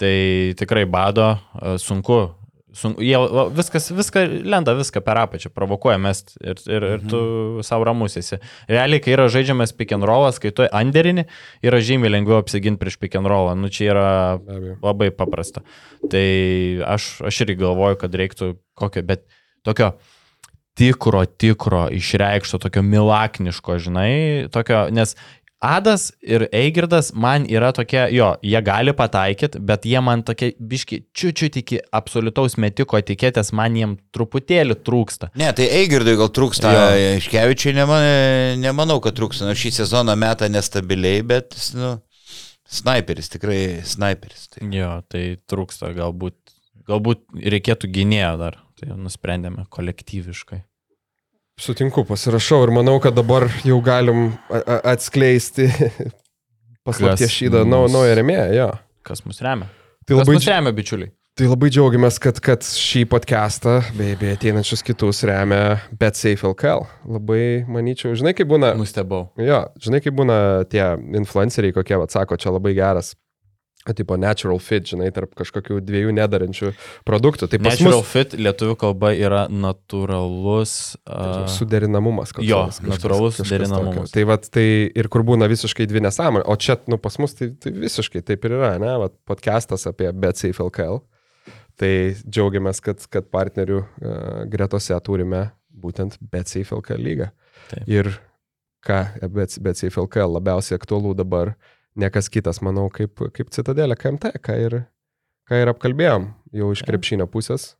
Speaker 1: tai tikrai bado, e, sunku. sunku jie viskas, viską lenda, viską per apačią, provokuoja mest ir, ir, ir tu savo ramus esi. Realiai, kai yra žaidžiamas pick and rollas, kai tu anderini, yra žymiai lengviau apsiginti prieš pick and rollą. Nu, čia yra labai paprasta. Tai aš, aš irgi galvoju, kad reiktų kokio, bet tokio tikro, tikro, išreikšto, tokio milakniško, žinai, tokio, nes Adas ir Eigirdas man yra tokie, jo, jie gali pataikyti, bet jie man tokie biški, čiučiut iki absoliutaus metiko etiketės, man jiem truputėlį trūksta.
Speaker 3: Ne, tai Eigirdui gal trūksta,
Speaker 1: Jo.
Speaker 3: Iškevičiui neman, nemanau, kad trūksta, nors šį sezoną metą nestabiliai, bet, nu, sniperis, tikrai sniperis. Tai.
Speaker 1: Jo, tai trūksta, galbūt, galbūt reikėtų gynėjo dar, tai nusprendėme kolektyviškai.
Speaker 2: Sutinku, pasirašau ir manau, kad dabar jau galim atskleisti paslapties šydą naują remėją. Jo.
Speaker 1: Kas mus remia?
Speaker 2: Tai
Speaker 1: Kas
Speaker 2: labai,
Speaker 1: mus remia, bičiuliai?
Speaker 2: tai labai džiaugiamės, kad, kad šį podcastą bei, bei ateinančius kitus remia BetSafe LKL. Labai manyčiau, žinai, kaip būna.
Speaker 1: Nustebau.
Speaker 2: Jo, žinai, kaip būna tie influenceriai, kokie, va, sako, čia labai geras, tipo natural fit, žinai, tarp kažkokių dviejų nedarančių produktų. Tai
Speaker 1: Natural
Speaker 2: mus
Speaker 1: fit lietuvių kalba yra natūralus. Uh,
Speaker 2: suderinamumas. koks
Speaker 1: jo,
Speaker 2: kažkas-
Speaker 1: natūralus
Speaker 2: kažkas
Speaker 1: suderinamumas.
Speaker 2: tokio. Tai, vat, tai ir kur būna visiškai dvi nesąmonė, o čia, nu, pas mus tai, tai visiškai taip ir yra, ne, vat, podcastas apie BetSafe LKL. Tai džiaugiamės, kad, kad partnerių uh, gretose turime būtent BetSafe LKL lygą.
Speaker 1: Taip.
Speaker 2: Ir ką Bet- BetSafe LKL labiausiai aktualu dabar, nekas kitas, manau, kaip, kaip Citadelė KMT, ką ir, ką ir apkalbėjom jau iš krepšinio pusės.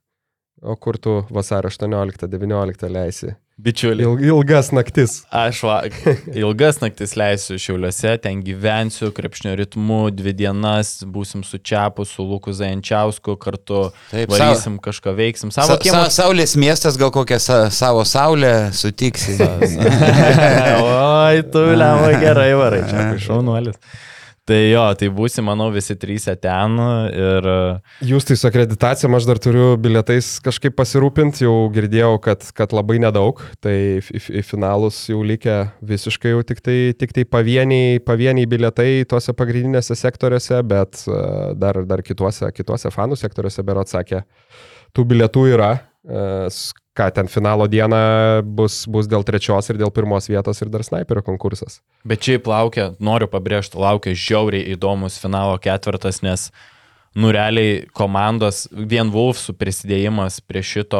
Speaker 2: O kur tu vasario 18-19 leisi?
Speaker 1: Bičiuliai.
Speaker 2: Il, ilgas naktis.
Speaker 1: Aš va, ilgas naktis leisiu Šiauliuose, ten gyvensiu krepšnio ritmu, dvi dienas, būsim su Čiapu, su Luku Zajančiausku, kartu
Speaker 3: Taip,
Speaker 1: varysim kažką, veiksim.
Speaker 3: Sa,
Speaker 1: Savo
Speaker 3: sa,
Speaker 1: kiemą.
Speaker 3: saulės miestas, gal kokią sa, savo saulę sutiksi.
Speaker 1: Oi, tu lemai gerai varai, čia šaunuolis. Tai jo, tai būsim, manau, visi trys ten ir
Speaker 2: Jūs tai su akreditacija, aš dar turiu bilietais kažkaip pasirūpinti, jau girdėjau, kad, kad labai nedaug, tai į, finalus jau likę visiškai jau tik tai, tik tai pavieniai, pavieniai bilietai tuose pagrindinėse sektoriuose, bet e, dar, dar kituose, kituose fanų sektoriuose, berat sakė, tų bilietų yra. Ką ten finalo dieną bus, bus dėl trečios ir dėl pirmos vietos ir dar sniperio konkursas.
Speaker 1: Bet šiaip laukia, noriu pabrėžti, laukia žiauriai įdomus finalo ketvirtas, nes, nu, realiai komandos, vien Wolfsų prisidėjimas prie šito,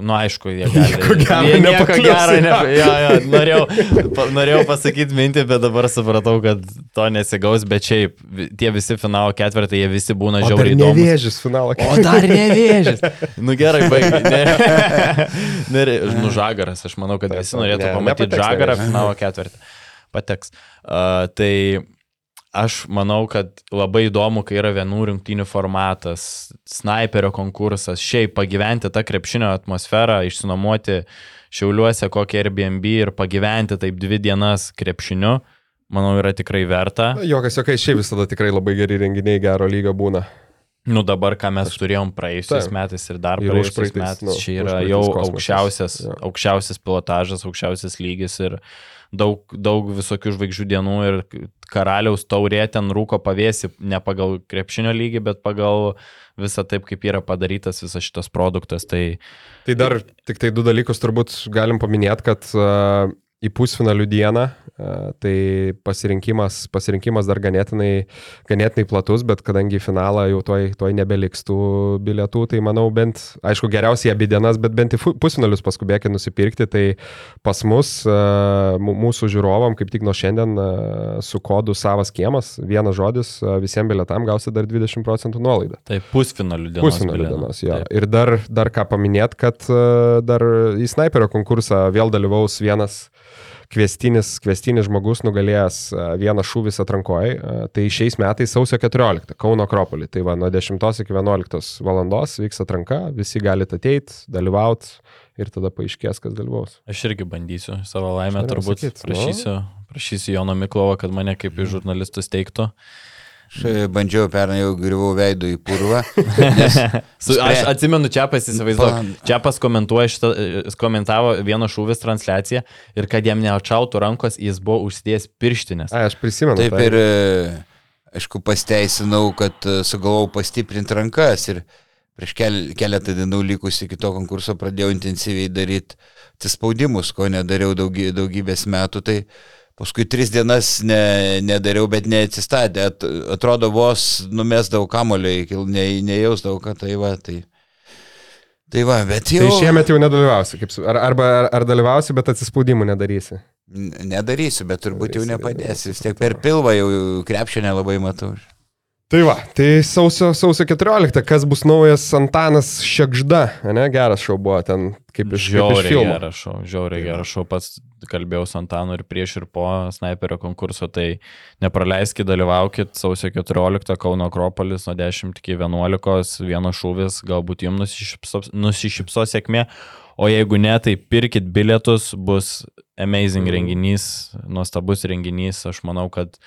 Speaker 1: nu, aišku, jie gali.
Speaker 2: Nieko gero
Speaker 1: jie nieko gero, ne,
Speaker 2: jo,
Speaker 1: jo, norėjau, pa, norėjau pasakyti mintį, bet dabar supratau, kad to nesigaus, bet šiaip tie visi finalo ketvirtai, jie visi būna žiauriai įdomus.
Speaker 2: nevėžys finalo
Speaker 1: O dar nevėžis. Nu gerai, baig. Ne, ne, nu žagaras, aš manau, kad visi norėtų pamatyti žagarą finalo ketvirtį. Pateks. Uh, tai aš manau, kad labai įdomu, kai yra vienų rungtynių formatas, sniperio konkursas, šiaip pagyventi tą krepšinio atmosferą, išsinuomoti šiauliuose kokį Airbnb ir pagyventi taip dvi dienas krepšiniu, manau, yra tikrai verta.
Speaker 2: Jokas, jokai, šiaip visada tikrai labai geri renginiai gero lygio būna.
Speaker 1: Nu dabar, ką mes turėjom praėjusiais
Speaker 2: Taip.
Speaker 1: metais ir dar
Speaker 2: Ir
Speaker 1: praėjusiais
Speaker 2: užpraeitais,
Speaker 1: metais,
Speaker 2: nu,
Speaker 1: čia yra jau
Speaker 2: kosmosas.
Speaker 1: aukščiausias,
Speaker 2: Jo.
Speaker 1: aukščiausias pilotažas, aukščiausias lygis ir daug, daug visokių žvaigždžių dienų ir karaliaus taurė ten rūko pavėsi ne pagal krepšinio lygį, bet pagal visą taip, kaip yra padarytas visas šitas produktas. Tai
Speaker 2: Tai dar tik tai du dalykus turbūt galim paminėti, kad uh, į pusfinalių dieną, uh, tai pasirinkimas, pasirinkimas dar ganėtinai, ganėtinai platus, bet kadangi finalą jau toj, toj nebeliks tų bilietų, tai manau bent, aišku, geriausiai abi dienas, bet bent į pusfinalius paskubėkit nusipirkti, tai pas mus, mū- mūsų žiūrovam, kaip tik nuo šiandien uh, su kodu savas kiemas, vienas žodis, visiems bilietam gausi dar 20 procentų nuolaidą.
Speaker 1: tai pusfinalių dienos.
Speaker 2: Pusfinalio
Speaker 1: bilietų.
Speaker 2: dienos, jo.
Speaker 1: Taip.
Speaker 2: Ir dar, dar ką paminėt, kad e, dar į sniperio konkursą vėl dalyvaus vienas kvestinis, kvestinis žmogus nugalėjęs e, vieną šūvis atrankoje. Tai šiais metais sausio 14 Kauno Akropolį. Tai va, nuo 10 iki 11 valandos vyks atranka, visi galite ateiti, dalyvauti ir tada paaiškės, kas dalyvaus.
Speaker 1: Aš irgi bandysiu savo laimę, turbūt
Speaker 2: sakyt, nu.
Speaker 1: prašysiu, prašysiu Jono Miklovo, kad mane kaip žurnalistus teiktų.
Speaker 3: Aš e, bandžiau pernai jau grįvau veidų į purvą.
Speaker 1: Su, aš atsimenu, Čiapas įsivaizduoju.
Speaker 3: Pan-
Speaker 1: Čiapas komentuoja šitą, jis komentavo vieno šūvis transliaciją ir kad jam neatšautų rankos, jis buvo užsidėjęs pirštinės.
Speaker 2: A, aš prisimenu.
Speaker 3: Taip
Speaker 2: tą.
Speaker 3: ir, e, aišku, pasteisinau, kad e, sugalvojau pastiprinti rankas ir prieš kel, keletą dienų likus iki to konkurso pradėjau intensyviai daryti atsispaudimus, ko nedariau daugy, daugybės metų. Tai paskui tris dienas ne, nedariau, bet neatsistatė. At, atrodo, vos numesdavau kamolio, ne, nejausdavau, kad tai va. Tai, tai va, bet jau.
Speaker 2: Tai šiemet jau nedalyvausi, kaip, ar, arba ar, ar dalyvausi, bet atsispaudimų nedarysi.
Speaker 3: Nedarysiu, bet turbūt jau
Speaker 2: Darysi,
Speaker 3: nepadės.
Speaker 2: darysi,
Speaker 3: Vis tiek per pilvą jau krepšio nelabai matau.
Speaker 2: Tai va, tai sausio, sausio 14, kas bus naujas Antanas Šekžda, ne, geras šau buvo ten, kaip iš, iš
Speaker 1: Žiauriai geras šau, žiauriai geras šau, pats kalbėjau su Antanu ir prieš ir po sniperio konkurso, tai nepraleiskit, dalyvaukit sausio 14 Kauno Akropolis nuo 10 iki 11, vienas šūvis, galbūt jums nusišypsos, nusišypsos sėkmė, o jeigu ne, tai pirkit bilietus, bus amazing
Speaker 2: Mhm.
Speaker 1: renginys, nuostabus renginys, aš manau, kad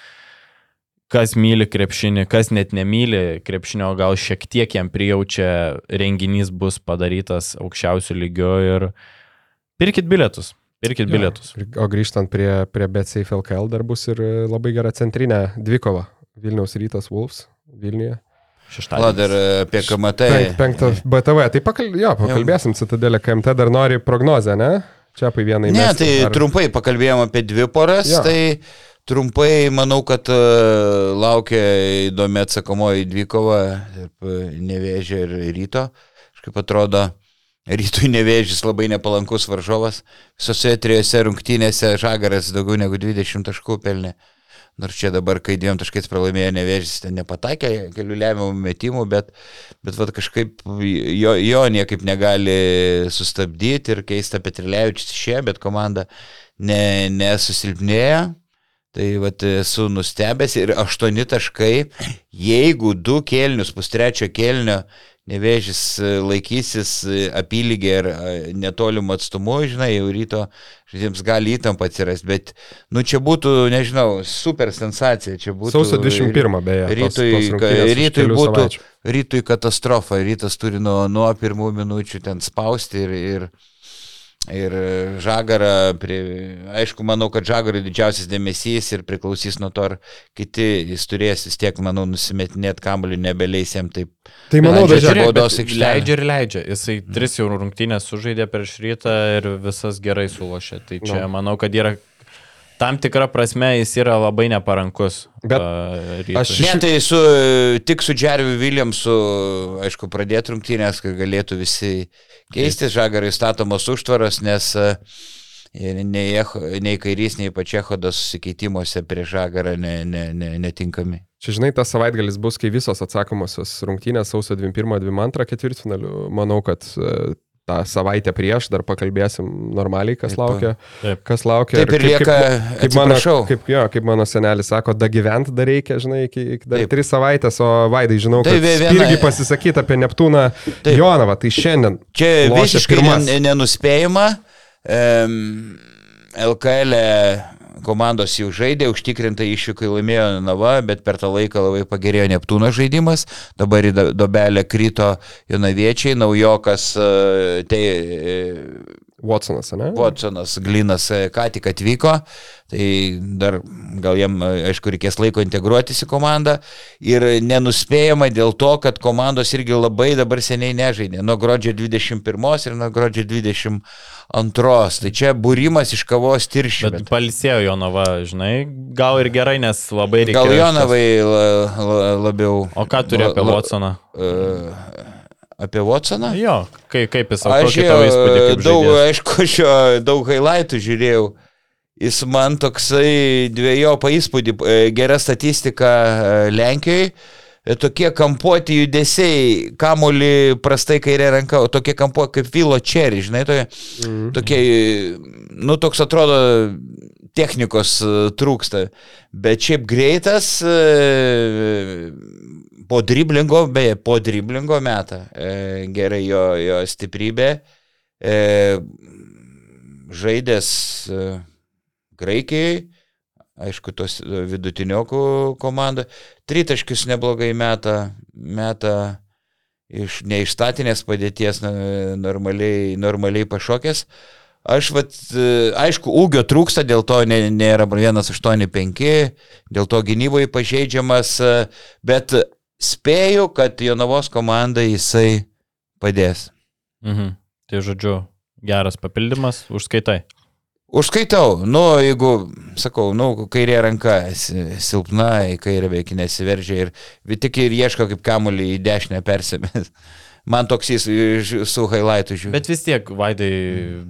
Speaker 1: kas myli krepšinį, kas net nemyli krepšinio, gal šiek tiek jam prijaučia, renginys bus padarytas aukščiausių lygių ir pirkit bilietus. Pirkit
Speaker 2: Jo.
Speaker 1: bilietus.
Speaker 2: Ir- O grįžtant prie, prie BetSafe LKL dar bus ir labai gera centrinė dvikova. Vilniaus rytas Wolves Vilniuje.
Speaker 1: Šeštadienį.
Speaker 3: La dar e, apie KMT.
Speaker 2: Penk, penktą BTV. Tai pakal, jo, pakalbėsim, Citadelė KMT dar nori prognozę, ne? Čia apie vieną
Speaker 3: Ne,
Speaker 2: įmesti,
Speaker 3: tai
Speaker 2: ar-
Speaker 3: trumpai pakalbėjom apie dvi poras,
Speaker 2: Jo.
Speaker 3: tai trumpai manau, kad uh, laukia įdomi atsakomoji dvikova e, nevėžio ir ryto. Kaip atrodo, rytui nevėžys labai nepalankus varžovas. Visose trijose rungtynėse Žagaras daugiau negu 20 taškų pelnė. Nors čia dabar, kai dviem taškais pralaimėjo nevėžys, ten nepatakė kelių lemiamų metimų, bet, bet vat, kažkaip jo, jo niekaip negali sustabdyti ir keista Petrilevičius išėjo, bet komanda ne, nesusilpnėjo. Tai vat, esu nustebęs ir aštuoni taškai, jeigu du kelnius, pustrečio kelnio nevėžys e, laikysis e, apylygė ir e, netolimų atstumų, žinai, jau ryto žaidėjams gali įtampa atsirasti, bet, nu, čia būtų, nežinau, super sensacija, čia būtų...
Speaker 2: Sausio 21 beje. tos-
Speaker 3: Rytui,
Speaker 2: tos už
Speaker 3: rytui būtų,
Speaker 2: savaičių.
Speaker 3: rytui katastrofa, rytas turi nuo, nuo pirmų minučių ten spausti ir, ir, ir žagarą, prie, aišku, manau, kad žagarui didžiausias dėmesys ir priklausys nuo to, ar kiti jis turės vis tiek, manau, nusimetinėti kamuolį, nebeleis jam taip.
Speaker 2: Tai manau, žiūrėk,
Speaker 3: baudos
Speaker 1: Bet
Speaker 3: aikštelę.
Speaker 1: Leidžia ir leidžia. Jisai tris jau rungtynės sužaidė prieš rytą ir visas gerai sulošė. Tai čia
Speaker 2: Nu.
Speaker 1: manau, kad yra tam tikra prasme jis yra labai neparankus.
Speaker 2: Bet
Speaker 1: a, rytui.
Speaker 2: aš-
Speaker 3: Ne, tai su, tik su Džerviu Williamsu, aišku, pradėti rungtynės, kad galėtų visi keistis, žagarai statomos užtvaros, nes nei, nei kairys, nei pačehodas susikeitimuose prie žagarą ne, ne, ne, netinkami.
Speaker 2: Čia žinai, tas savaitgalis bus, kai visos atsakomosios rungtynės sausio 21-22 ketvirtfinalių. Manau, kad tą savaitę prieš, dar pakalbėsim normaliai, kas
Speaker 3: Taip.
Speaker 2: laukia.
Speaker 1: Taip.
Speaker 2: Kas laukia.
Speaker 3: Taip ir
Speaker 2: kaip-
Speaker 3: lieka,
Speaker 2: kaip, kaip, mano,
Speaker 3: atsiprašau.
Speaker 2: kaip, jo, kaip mano senelis sako, da gyventi dar reikia, žinai, iki, iki dar
Speaker 3: Taip.
Speaker 2: tris savaitės, o Vaidai, žinau,
Speaker 3: Tai
Speaker 2: kad
Speaker 3: viena-
Speaker 2: irgi pasisakyti apie Neptūną
Speaker 3: Taip.
Speaker 2: Jonavą, tai šiandien.
Speaker 3: Čia visiškai
Speaker 2: pirmas.
Speaker 3: nen- nenuspėjama. Um, LKL komandos jau žaidė, užtikrintai išvykai laimėjo Nava, bet per tą laiką labai pagerėjo Neptūno žaidimas. Dabar į do- dobelę krito Jonaviečiai, naujokas tai,
Speaker 2: Watsonas, ne?
Speaker 3: Watsonas Glinas e, ką tik atvyko, tai dar gal jam, e, aišku, reikės laiko integruotis į komandą ir nenuspėjama dėl to, kad komandos irgi labai dabar seniai nežaidė, nuo gruodžio 21 ir nuo gruodžio 22. Tai čia būrimas iš kavos tirščių.
Speaker 1: Bet palisėjo Jonava, žinai, gal ir gerai, nes labai reikia.
Speaker 3: Gal Jonavai la, la, labiau.
Speaker 1: O ką turi apie
Speaker 3: la- la-
Speaker 1: Watsoną?
Speaker 3: e, Apie Watsoną?
Speaker 1: Jo, kaip, kaip jis
Speaker 3: Aš
Speaker 1: kokį
Speaker 3: jau
Speaker 1: kaip
Speaker 3: daug,
Speaker 1: žaidėjas?
Speaker 3: aišku, šio daug highlightų žiūrėjau. Jis man toksai dviejopą įspūdį, e, gera statistika e, Lenkijoje, e, tokie kampuoti judesiai, kamoli prastai kairė ranka, o tokie kampuoti kaip Vilo Čeri, žinai, tokie,
Speaker 2: Mhm.
Speaker 3: tokie, nu toks atrodo, technikos e, trūksta, bet šiaip greitas, e, po driblingo, beje, po driblingo metą, e, gerai jo, jo stiprybė, e, žaidęs e, Graikijai, aišku, tos vidutiniokų komanda, tritaškius neblogai meta, meta iš neišstatinės padėties, normaliai, normaliai pašokęs. Aš, vat, e, aišku, ūgio trūksta, dėl to nėra 185, dėl to gynyboje pažeidžiamas, e, bet spėju, kad Jonavos komandai jisai padės.
Speaker 1: Mhm. Tai žodžiu, geras papildymas, užskaitai.
Speaker 3: Užskaitau, nu, jeigu, sakau, nu, kairė ranka si- silpna, į kairę beveik nesiveržia ir tik ir ieško kaip kamuolį į dešinę persimės. Man toks jis su highlightu žiūri.
Speaker 1: Bet vis tiek, Vaidai,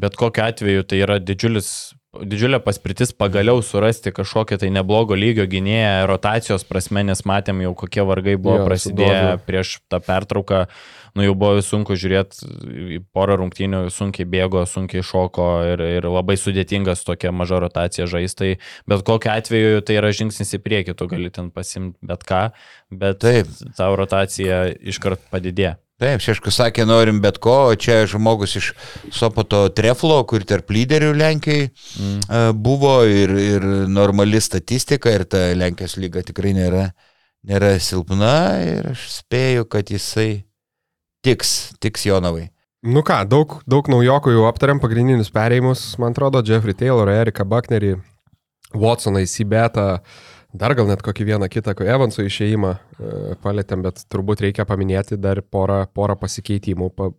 Speaker 1: bet kokiu atveju tai yra didžiulis, didžiulė paspirtis pagaliau surasti kažkokią tai neblogo lygio gynėją rotacijos prasme, nes matėm jau kokie vargai buvo
Speaker 2: Jo,
Speaker 1: prasidėję
Speaker 2: Dožu.
Speaker 1: prieš tą pertrauką. Nu jau buvo sunku žiūrėti, porą rungtynių sunkiai bėgo, sunkiai šoko ir, ir labai sudėtingas tokia maža rotacija žaistai. Bet kokiu atveju tai yra žingsnis į priekį, tu gali ten pasimti bet ką, bet
Speaker 3: Taip.
Speaker 1: tavo rotacija iškart padidėjo.
Speaker 3: Taip, Šeškus sakė, norim bet ko, o čia žmogus iš Sopoto Treflo, kur tarp lyderių Lenkijai mm. buvo ir, ir normali statistika ir ta Lenkijos lyga tikrai nėra, nėra silpna ir aš spėju, kad jisai tiks, tiks Jonavai.
Speaker 2: Nu ką, daug, daug naujokų jau aptariam, pagrindinius perėjimus, man atrodo, Jeffrey Taylor, Erika Bucknerį, Watsoną į Sibetą, dar gal net kokį vieną kitą, Evansų išėjimą e, palėtėm, bet turbūt reikia paminėti dar porą, porą pasikeitimų pa,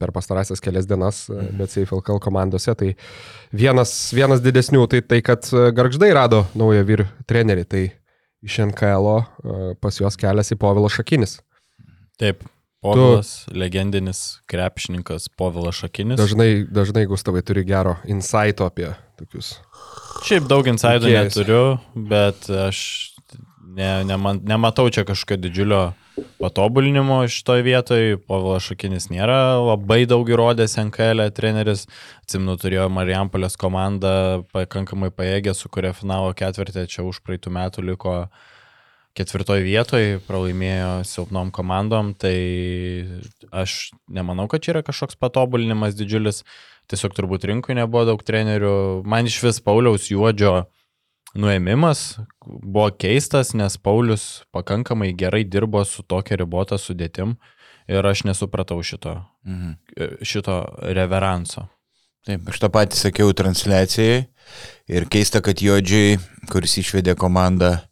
Speaker 2: per pastarąsias kelias dienas, e, bet SafeLKL komandose. Tai vienas, vienas didesnių, tai tai, kad e, Gargždai rado naują vyr trenerį, tai iš NKL pas juos keliasi Povilas Šakinis.
Speaker 1: Taip, Povilas, tu... legendinis krepšininkas Povilas Šakinis.
Speaker 2: Dažnai, dažnai Gustavai turi gero insighto apie tokius.
Speaker 1: Šiaip daug
Speaker 2: Veikėjas.
Speaker 1: neturiu, bet aš ne, neman, nematau čia kažkokio didžiulio patobulinimo šitoje vietoje. Povilas Šakinis nėra labai daug įrodęs NKL treneris. Atsimnu, turėjo Marijampolės komandą pakankamai paėgę, su kuria finalo ketvirtė čia už praeitų metų liko ketvirtoje vietoje, pralaimėjo silpnom komandom, tai aš nemanau, kad čia yra kažkoks patobulinimas didžiulis. Tiesiog turbūt rinkui nebuvo daug trenerių. Man iš vis Pauliaus Juodžio nuėmimas buvo keistas, nes Paulius pakankamai gerai dirbo su tokia ribota sudėtim ir aš nesupratau šito,
Speaker 3: Mhm.
Speaker 1: šito reveranso.
Speaker 3: Taip, aš tą patį sakiau transliacijai ir keista, kad Jodžiai, kuris išvedė komandą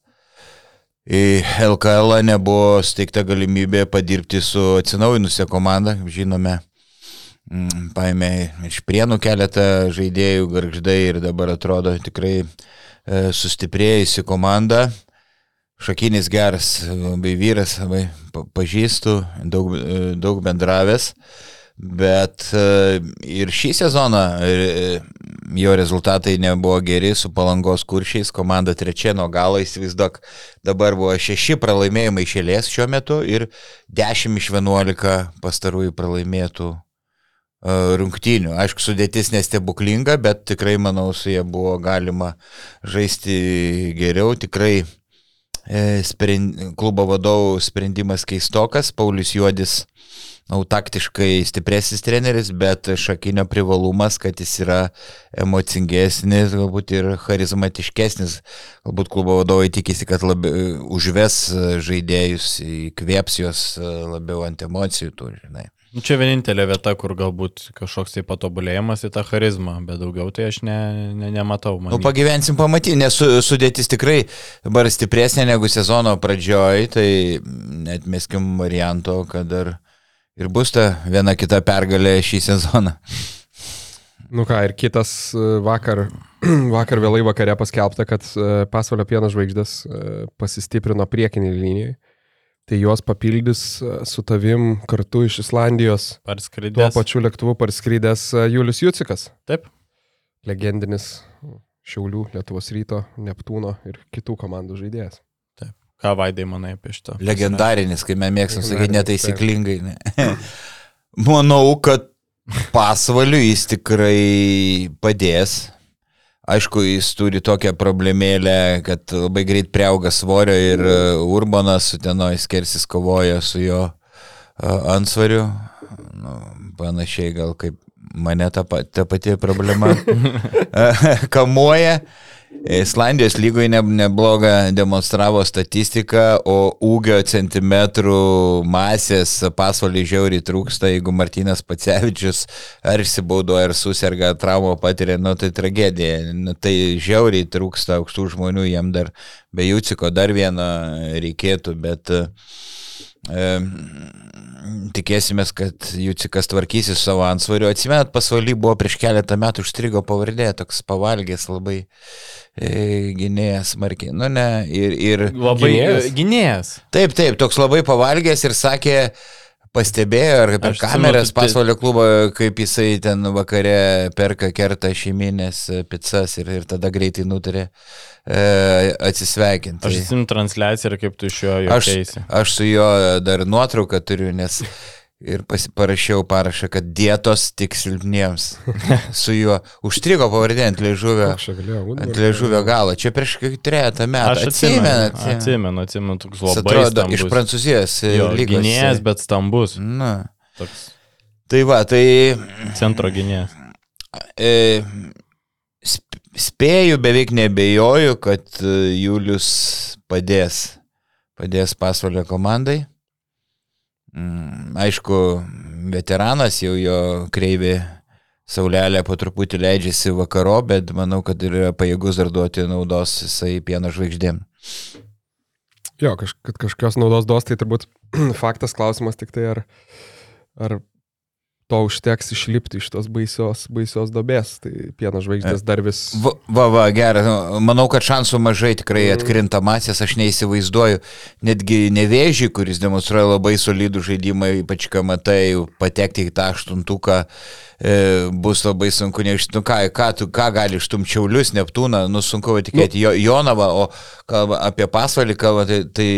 Speaker 3: į LKL, nebuvo steigta galimybė padirbti su atsinaujinusią komandą, žinome. Mm, Paėmė iš prienų keletą žaidėjų, garždai ir dabar atrodo tikrai e, sustiprėjusi komanda. Šakinis geras, labai vyras, labai pa- pažįstu, daug, e, daug bendravęs. Bet e, ir šį sezoną jo rezultatai nebuvo geri su palangos kuršiais, komanda trečia nuo galo įsivaizduok, dabar buvo šeši pralaimėjimai išėlės šiuo metu ir 10 iš 11 pastarųjų pralaimėtų rungtynių. Aišku, sudėtis nestebuklinga, bet tikrai, manau, su jie buvo galima žaisti geriau. Tikrai e, sprend, klubo vadovų sprendimas keistokas. Paulius Juodis na, taktiškai stipresnis treneris, bet šakinio privalumas, kad jis yra emocingesnis, galbūt ir charizmatiškesnis. Galbūt klubo vadovai tikisi, kad labiau užves žaidėjus, įkvėps juos labiau ant emocijų, tu žinai.
Speaker 1: Nu, čia vienintelė vieta, kur galbūt kažkoks tai patobulėjimas į tą charizmą, bet daugiau tai aš ne, ne, nematau.
Speaker 3: Na, nu, pagyvensim pamatyti, nes sudėtis tikrai dabar stipresnė negu sezono pradžioj, tai net meskim varianto, kad dar ir bus ta viena kita pergalė šį sezoną.
Speaker 2: Nu ką, ir kitas e, vakar, vakar vėlai vakare paskelbta, kad e, pasaulio pieno žvaigždės e, pasistiprino priekinį liniją. Tai juos papildys su tavim kartu iš Islandijos.
Speaker 1: Parskridęs.
Speaker 2: Tuo pačiu lėktuvu parskrydęs Julius Jucikas.
Speaker 1: Taip.
Speaker 2: Legendinis Šiaulių, Lietuvos ryto, Neptūno ir kitų komandų žaidėjas.
Speaker 1: Ką vaidai manai apie šitą?
Speaker 3: Legendarinis, kai mes mėgstam sakyti netaisyklingai. Ne. Manau, kad pasvaliu jis tikrai padės. Aišku, jis turi tokią problemėlę, kad labai greit priauga svorio ir e, Urbanas su tenoj skersis kovoja su jo e, ansvariu. Nu, panašiai gal kaip mane ta, ta pati problema kamuoja. Islandijos lygoje ne, neblogą demonstravo statistiką, o ūgio centimetrų masės pasvalį žiauriai trūksta, jeigu Martinas Pacevičius ar išsibaudo, ar susirga traumą patiria, nu tai tragedija. Nu, tai žiauriai trūksta aukštų žmonių, jam dar be Jūciko dar vieną reikėtų, bet e, tikėsimės, kad Jūcikas tvarkysis savo ansvariu. Atsimenat, pasvaly buvo prieš keletą metų užstrigo pavardė, toks pavalgęs labai e, gynėjas markiai. Nu ne, ir... ir
Speaker 1: labai gynėjas. gynėjas.
Speaker 3: Taip, taip, toks labai pavalgęs ir sakė, pastebėjo, ar per Aš kameras tai- pasaulio klubo, kaip jisai ten vakare perka kertą šeiminės pizzas ir, ir tada greitai nutarė e, atsisveikinti.
Speaker 1: Aš atsimenu transliaciją ir kaip tu iš jo
Speaker 3: juokiaisi. Aš, aš su juo dar nuotrauką turiu, nes ir parašiau parašą, kad dietos tik silpniems. Su juo užstrigo pavardė ant liežuvio, ant liežuvio galo. Čia prieš trejata metų.
Speaker 1: Aš atsimenu, atsimenu, atsimenu, toks labai
Speaker 3: atrodo, stambus. Iš Prancūzijos.
Speaker 1: E, gynėjas, bet stambus.
Speaker 3: Na. Toks. Tai va, tai...
Speaker 1: Centro gynėjas.
Speaker 3: E, spėju, beveik nebejoju, kad e, Julius padės, padės pasvalio komandai. Mm, aišku, veteranas jau jo kreivė saulelė po truputį leidžiasi vakaro, bet manau, kad yra pajėgus dar duoti naudos jisai pieno žvaigždėm.
Speaker 2: Jo, kaž, kad kažkokios naudos duos, tai turbūt faktas klausimas tik tai, ar, ar to užteks išlipti iš tos baisios, baisios dobės. Tai pieno žvaigždės dar vis.
Speaker 3: Va, va, va gerai. Manau, kad šansų mažai tikrai mm. atkrinta masės. Aš neįsivaizduoju. Netgi nevėžį, kuris demonstruoja labai solidų žaidimą, ypač matai, patekti į tą aštuntuką e, bus labai sunku neišti. Nu, ką, ką, tu, ką gali ištumčiaulius, Neptūną, nu sunku tikėti nu. jo, Jonavą, o kalba apie pasvalį, kalba, tai, tai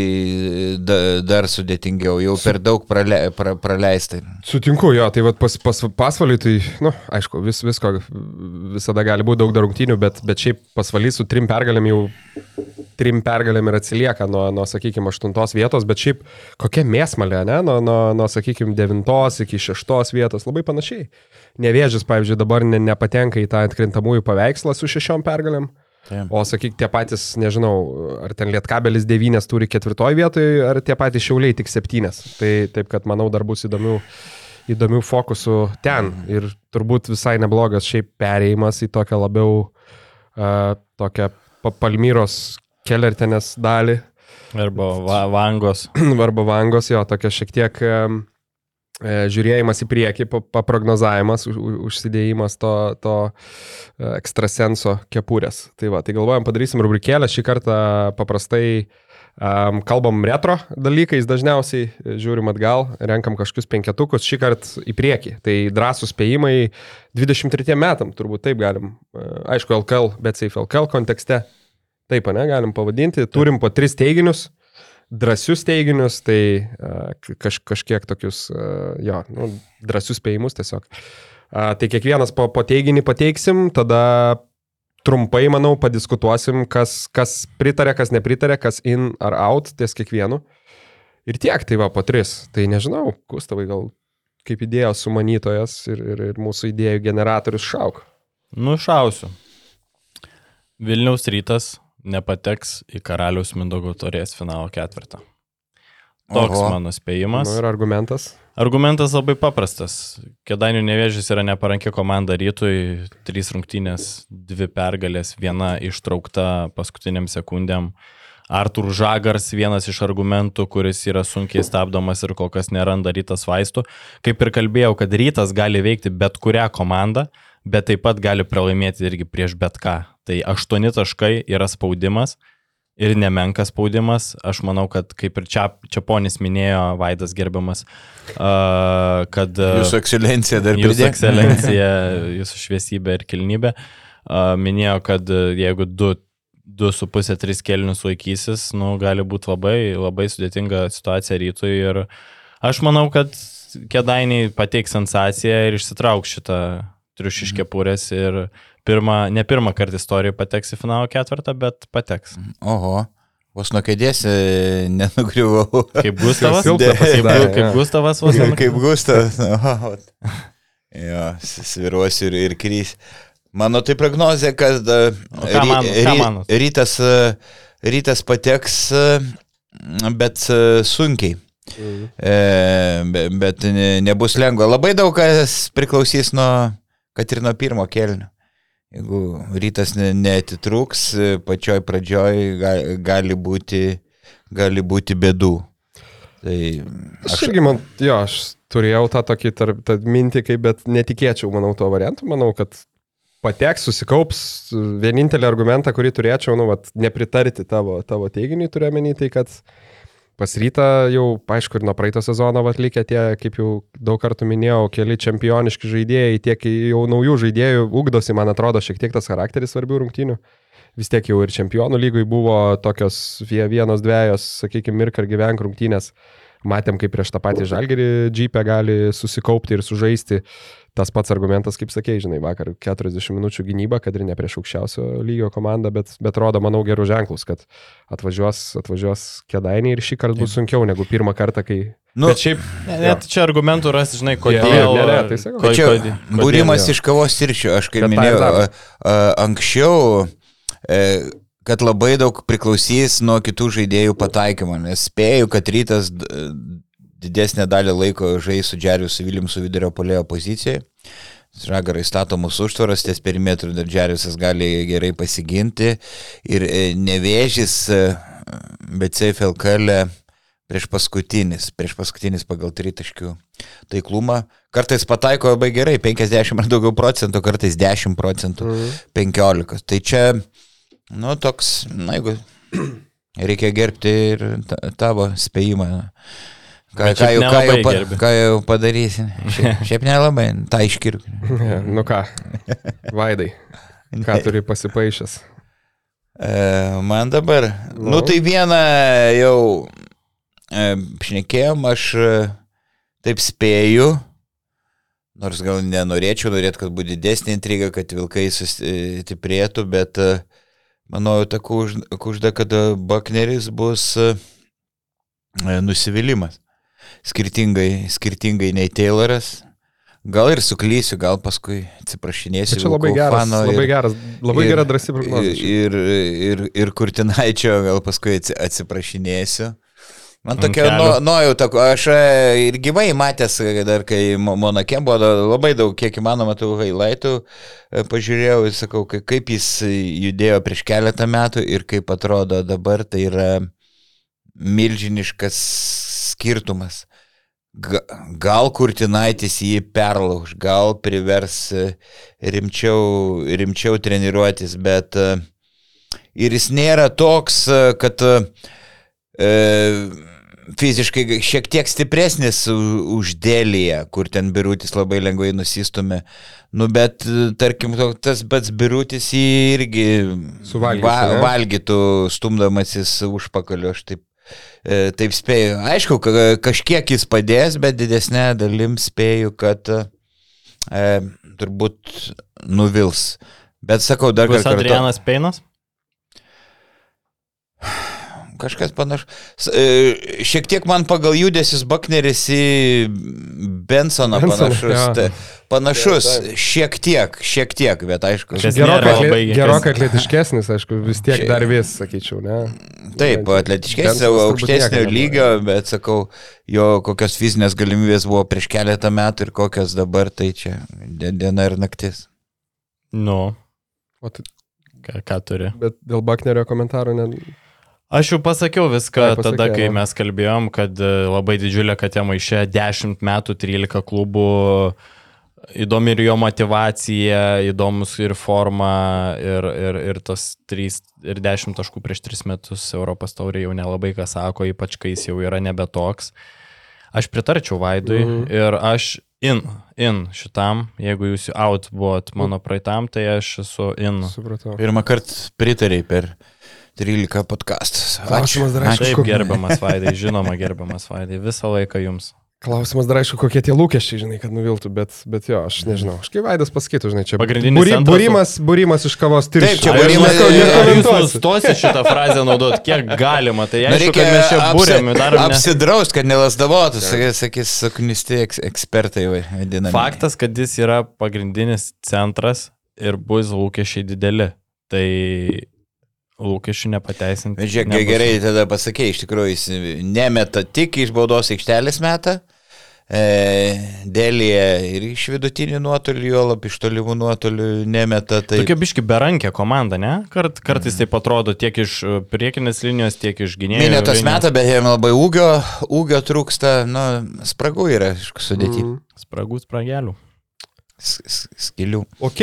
Speaker 3: da, dar sudėtingiau, jau per daug prale, pra, praleista.
Speaker 2: Sutinku, jo, tai vat, pas, pas, pasvalį, tai, na, nu, aišku, vis, visko visada gali būti daug dar rungtynių, bet, bet šiaip pasvalys su trim pergalėm jau trim pergalėm ir atsilieka nuo, nuo sakykime, aštuntos vietos, bet šiaip kokia mėsmalė, ne, nuo, nuo, nuo sakykime, devintos iki šeštos vietos, labai panašiai. Nevėžis, pavyzdžiui, dabar ne, nepatenka į tą atkrintamųjų paveikslą su šešiom pergalėm. Taip. O sakyk, tie patys, nežinau, ar ten Lietkabelis devynės turi ketvirtoje vietoje, ar tie patys šiauliai tik septynės. Tai taip, kad manau dar bus įdomių, įdomių fokusų ten. Mhm. Ir turbūt visai neblogas šiaip perėjimas į tokią labiau, uh, tokią Palmyros kelertenės dalį.
Speaker 1: Arba va, vangos.
Speaker 2: Arba vangos, jo, tokia šiek tiek e, žiūrėjimas į priekį, paprognozavimas, užsidėjimas to, to e, ekstrasenso kepurės. Tai va, tai galvojam, padarysim rubrikėlę, šį kartą paprastai um, kalbam retro dalykais dažniausiai, žiūrim atgal, renkam kažkokius penketukus, šį kartą į priekį. Tai drąsų spėjimai 23 metam, turbūt taip galim, e, aišku, LKL, bet safe LKL kontekste Taip, ne, galim pavadinti. Turim po tris teiginius, drąsius teiginius, tai uh, kaž, kažkiek tokius, uh, jo, nu, drąsius spėjimus tiesiog. A, tai kiekvienas po, po teiginį pateiksim, tada trumpai, manau, padiskutuosim, kas, kas pritarė, kas nepritarė, kas in ar out ties kiekvienu. Ir tiek, tai va, po tris. Tai nežinau, Gustavai, gal kaip idėjos sumanytojas ir, ir, ir mūsų idėjų generatorius šauk.
Speaker 1: Nušausiu. Vilniaus rytas nepateks į Karaliaus Mindogo torės finalo ketvirtą. Toks
Speaker 3: Oho.
Speaker 1: mano spėjimas.
Speaker 2: Nu, ir argumentas.
Speaker 1: Argumentas labai paprastas. Kedainių nevėžys yra neparanki komanda rytui, trys rungtynės, dvi pergalės, viena ištraukta paskutiniam sekundėm. Artur Žagars vienas iš argumentų, kuris yra sunkiai stabdomas ir kol kas neranda rytas vaistų. Kaip ir kalbėjau, kad rytas gali veikti bet kurią komandą, bet taip pat gali pralaimėti irgi prieš bet ką. Tai aštuoni taškai yra spaudimas ir nemenkas spaudimas. Aš manau, kad kaip ir čia, čia ponis minėjo, Vaidas gerbiamas, uh, kad... Uh,
Speaker 3: Jūsų ekscelencija dar
Speaker 1: Jūsų
Speaker 3: pridėk.
Speaker 1: ekscelencija, jūsų šviesybė ir kilnybė uh, minėjo, kad uh, jeigu 2,5-3 kelnius laikysis, nu, gali būti labai, labai sudėtinga situacija rytui ir aš manau, kad kedainiai pateiks sensaciją ir išsitrauks šitą triušiškepurės ir pirmą, ne pirmą kartą istorijoje pateks į finalo ketvirtą, bet pateks.
Speaker 3: Oho, vos nuo kėdės nenugriuvau.
Speaker 1: Kaip Gustavas,
Speaker 2: Silpna
Speaker 1: kaip,
Speaker 2: pasidarė,
Speaker 1: kaip
Speaker 2: jo.
Speaker 1: Gustavas vos
Speaker 3: Kaip,
Speaker 1: ne-
Speaker 3: kaip Gustavas. Jo, sviruosiu ir, ir krys. Mano tai prognozija, kad e,
Speaker 1: ką man- manot?
Speaker 3: rytas, e, rytas pateks, e, bet sunkiai.
Speaker 2: Mhm.
Speaker 3: E, be- bet ne- nebus lengva. Labai daug kas priklausys nuo, kad ir nuo pirmo kelnio. Jeigu rytas ne- neatitrūks, pačioj pradžioj gali, gali, būti, gali būti bėdų. Tai
Speaker 2: Aš irgi man, jo, aš turėjau tą tokį tarp, tą mintį, kaip, bet netikėčiau, manau, to variantų. Manau, kad pateks, susikaups. Vienintelį argumentą, kurį turėčiau, nu, vat, nepritarti tavo, tavo teiginiui, turiu menį, tai kad pas rytą jau, aišku, ir nuo praeito sezono atlikę tie, kaip jau daug kartų minėjau, keli čempioniški žaidėjai, tiek jau naujų žaidėjų ugdosi, man atrodo, šiek tiek tas charakteris svarbių rungtynių. Vis tiek jau ir čempionų lygoj buvo tokios vie- vienos, dviejos, sakykime, mirk ar gyvenk rungtynės. Matėm, kaip prieš tą patį žalgerį džipę gali susikaupti ir sužaisti. Tas pats argumentas, kaip sakėjai, žinai, vakar 40 minučių gynyba, kad ir ne prieš aukščiausio lygio komandą, bet, bet rodo, manau, gerus ženklus, kad atvažiuos, atvažiuos kėdainiai ir šį kartą bus sunkiau negu pirmą kartą, kai...
Speaker 3: Nu,
Speaker 2: bet šiaip...
Speaker 1: Ne, net čia argumentų rasti, žinai, kodėl.
Speaker 2: ne, ne, tai sakau.
Speaker 1: ko-
Speaker 3: Čia
Speaker 1: kodėl-
Speaker 3: būrimas
Speaker 2: jo.
Speaker 3: iš kavos tirščių, aš kaip
Speaker 2: Bet tą ir
Speaker 3: minėjau, a, anksčiau, e, kad labai daug priklausys nuo kitų žaidėjų pataikymo, nes spėju, kad rytas didesnę dalį laiko žais su Džeriusu Viljamsu vidurio polėjo pozicijoje. Žagarai statomus užtvaras, ties perimetrų dar Džeriusas gali gerai pasiginti ir e, nevėžys, e, bet CFLKL prieš paskutinis, prieš paskutinis pagal tritaškių taiklumą. Kartais pataiko labai gerai, 50 ar daugiau procentų, kartais 10 procentų,
Speaker 2: Mhm.
Speaker 3: 15. Tai čia, nu, toks, na, jeigu reikia gerbti ir ta- tavo spėjimą. Ką, ką,
Speaker 1: šiaip
Speaker 3: jau, ką, jau,
Speaker 1: gerbi.
Speaker 3: ką jau padarysi? Šiaip, šiaip nelabai, tą iškirk.
Speaker 2: nu ką, Vaidai, ką turi pasipaišęs?
Speaker 3: E, man dabar. Nu,
Speaker 2: Nu.
Speaker 3: tai vieną jau e, šnekėjom, aš e, taip spėju, nors gal nenorėčiau, norėt, kad būtų didesnė intriga, kad vilkai sustiprėtų, bet e, manau, ta kužda, kad Bakneris bus e, nusivylimas. Skirtingai, skirtingai nei Tayloras. Gal ir suklysiu, gal paskui atsiprašinėsiu.
Speaker 2: Tai čia labai geras,
Speaker 3: fano ir-
Speaker 2: labai geras, labai
Speaker 3: ir-
Speaker 2: gera drąsi prognozė. šiaip.
Speaker 3: Ir, ir, ir Kurtinaičio gal paskui atsi- atsiprašinėsiu. Man tokia nu- nuojauta, aš e, ir gyvai matęs, e, dar kai Mo- Monake buvo labai daug, kiek įmanoma tų highlightų, e, pažiūrėjau ir sakau, ka- kaip jis judėjo prieš keletą metų ir kaip atrodo dabar, tai yra milžiniškas skirtumas. Ga- Gal Kurtinaitis jį perlauž, gal privers rimčiau, rimčiau treniruotis, bet ir jis nėra toks, kad e, fiziškai šiek tiek stipresnis už dėlyje, kur ten birutis labai lengvai nusistumė. Nu, bet, e, tarkim, to- tas pats birutis jį irgi
Speaker 2: Suvalgytų,
Speaker 3: va,
Speaker 2: ne?
Speaker 3: valgytų, stumdamasis už pakalio, aš taip E, Taip spėju. Aišku, ka- kažkiek jis padės, bet didesnė dalim spėju, kad e, turbūt nuvils. Bet sakau, dar kartą.
Speaker 1: Adrianas Peinas?
Speaker 3: Kažkas panašus. Šiek tiek man pagal judesis Bakneris į Bensoną panašus.
Speaker 2: jo.
Speaker 3: Ta, panašus,
Speaker 2: taip.
Speaker 3: šiek tiek, šiek tiek, bet aišku.
Speaker 2: Gerokai, gerokai atletiškesnis, aišku, vis tiek
Speaker 3: Čia-
Speaker 2: dar vis, sakyčiau, ne?
Speaker 3: Taip, atletiškesnis, aukštesnio lygio, bet sakau, jo kokios fizinės galimybės buvo prieš keletą metų ir kokios dabar, tai čia di- diena ir naktis.
Speaker 1: Nu,
Speaker 2: O tai,
Speaker 1: ką, ką turi.
Speaker 2: bet dėl Baknerio komentarų, ne,
Speaker 1: Aš jau pasakiau viską
Speaker 2: Ai, pasakei,
Speaker 1: tada, kai mes kalbėjom, kad e, labai didžiulė katė maišė 10 metų, 13 klubų, įdomi ir jo motivacija, įdomus ir forma, ir, ir, ir tas 3 ir 10 taškų prieš 3 metus Europos taurė jau nelabai ką sako, ypač kai jis jau yra nebe toks. Aš pritarčiau Vaidui
Speaker 2: Mhm.
Speaker 1: mhm. ir aš in, in šitam, jeigu jūs out buvot mano praeitam, tai aš esu in.
Speaker 2: supratau.
Speaker 3: Pirmą kartą pritarėjai per 13 podcastus.
Speaker 2: Klausimas dar aišku,
Speaker 1: Taip,
Speaker 2: ko-
Speaker 1: gerbiamas Vaidai, žinoma, gerbiamas Vaidai, visą laiką jums.
Speaker 2: Klausimas dar aišku, kokie tie lūkesčiai, žinai, kad nuviltų, bet, bet jo, aš nežinau. Aš kaip Vaidas pasakytų, žinai, čia
Speaker 1: Pagrindinis centras-
Speaker 2: būrimas, būrimas iš kavos tirščių.
Speaker 3: Taip, čia būrimas-
Speaker 1: jūs nustosit šitą frazę naudot, kiek galima, tai aišku, kad mes čia būrėm. Ne...
Speaker 3: apsidraust, kad nelasdavotų, sakys, sakys suknisti eks, ekspertai va, vadinami.
Speaker 1: Faktas, kad jis yra pagrindinis centras ir bus lūkesčiai dideli. Tai lūkesčių nepateisinti.
Speaker 3: Bet žiūrėk,
Speaker 1: nebus.
Speaker 3: gerai tada pasakė, iš tikrųjų jis nemeta tik iš baudos aikštelės metą, e, dėlėje ir iš vidutinių nuotolių, jo lab iš tolimų nuotolių nemeta. Tai
Speaker 1: Tokia biški berankė komanda, ne? Kart, kartais taip atrodo tiek iš e, priekinės linijos, tiek iš gynėjų.
Speaker 3: Minėtas
Speaker 1: linijos.
Speaker 3: metą, bet jam labai ūgio, ūgio trūksta, nu, spragų yra, aišku, sudėti. Mm.
Speaker 1: Spragų spragelių.
Speaker 3: Skilių.
Speaker 2: Ok,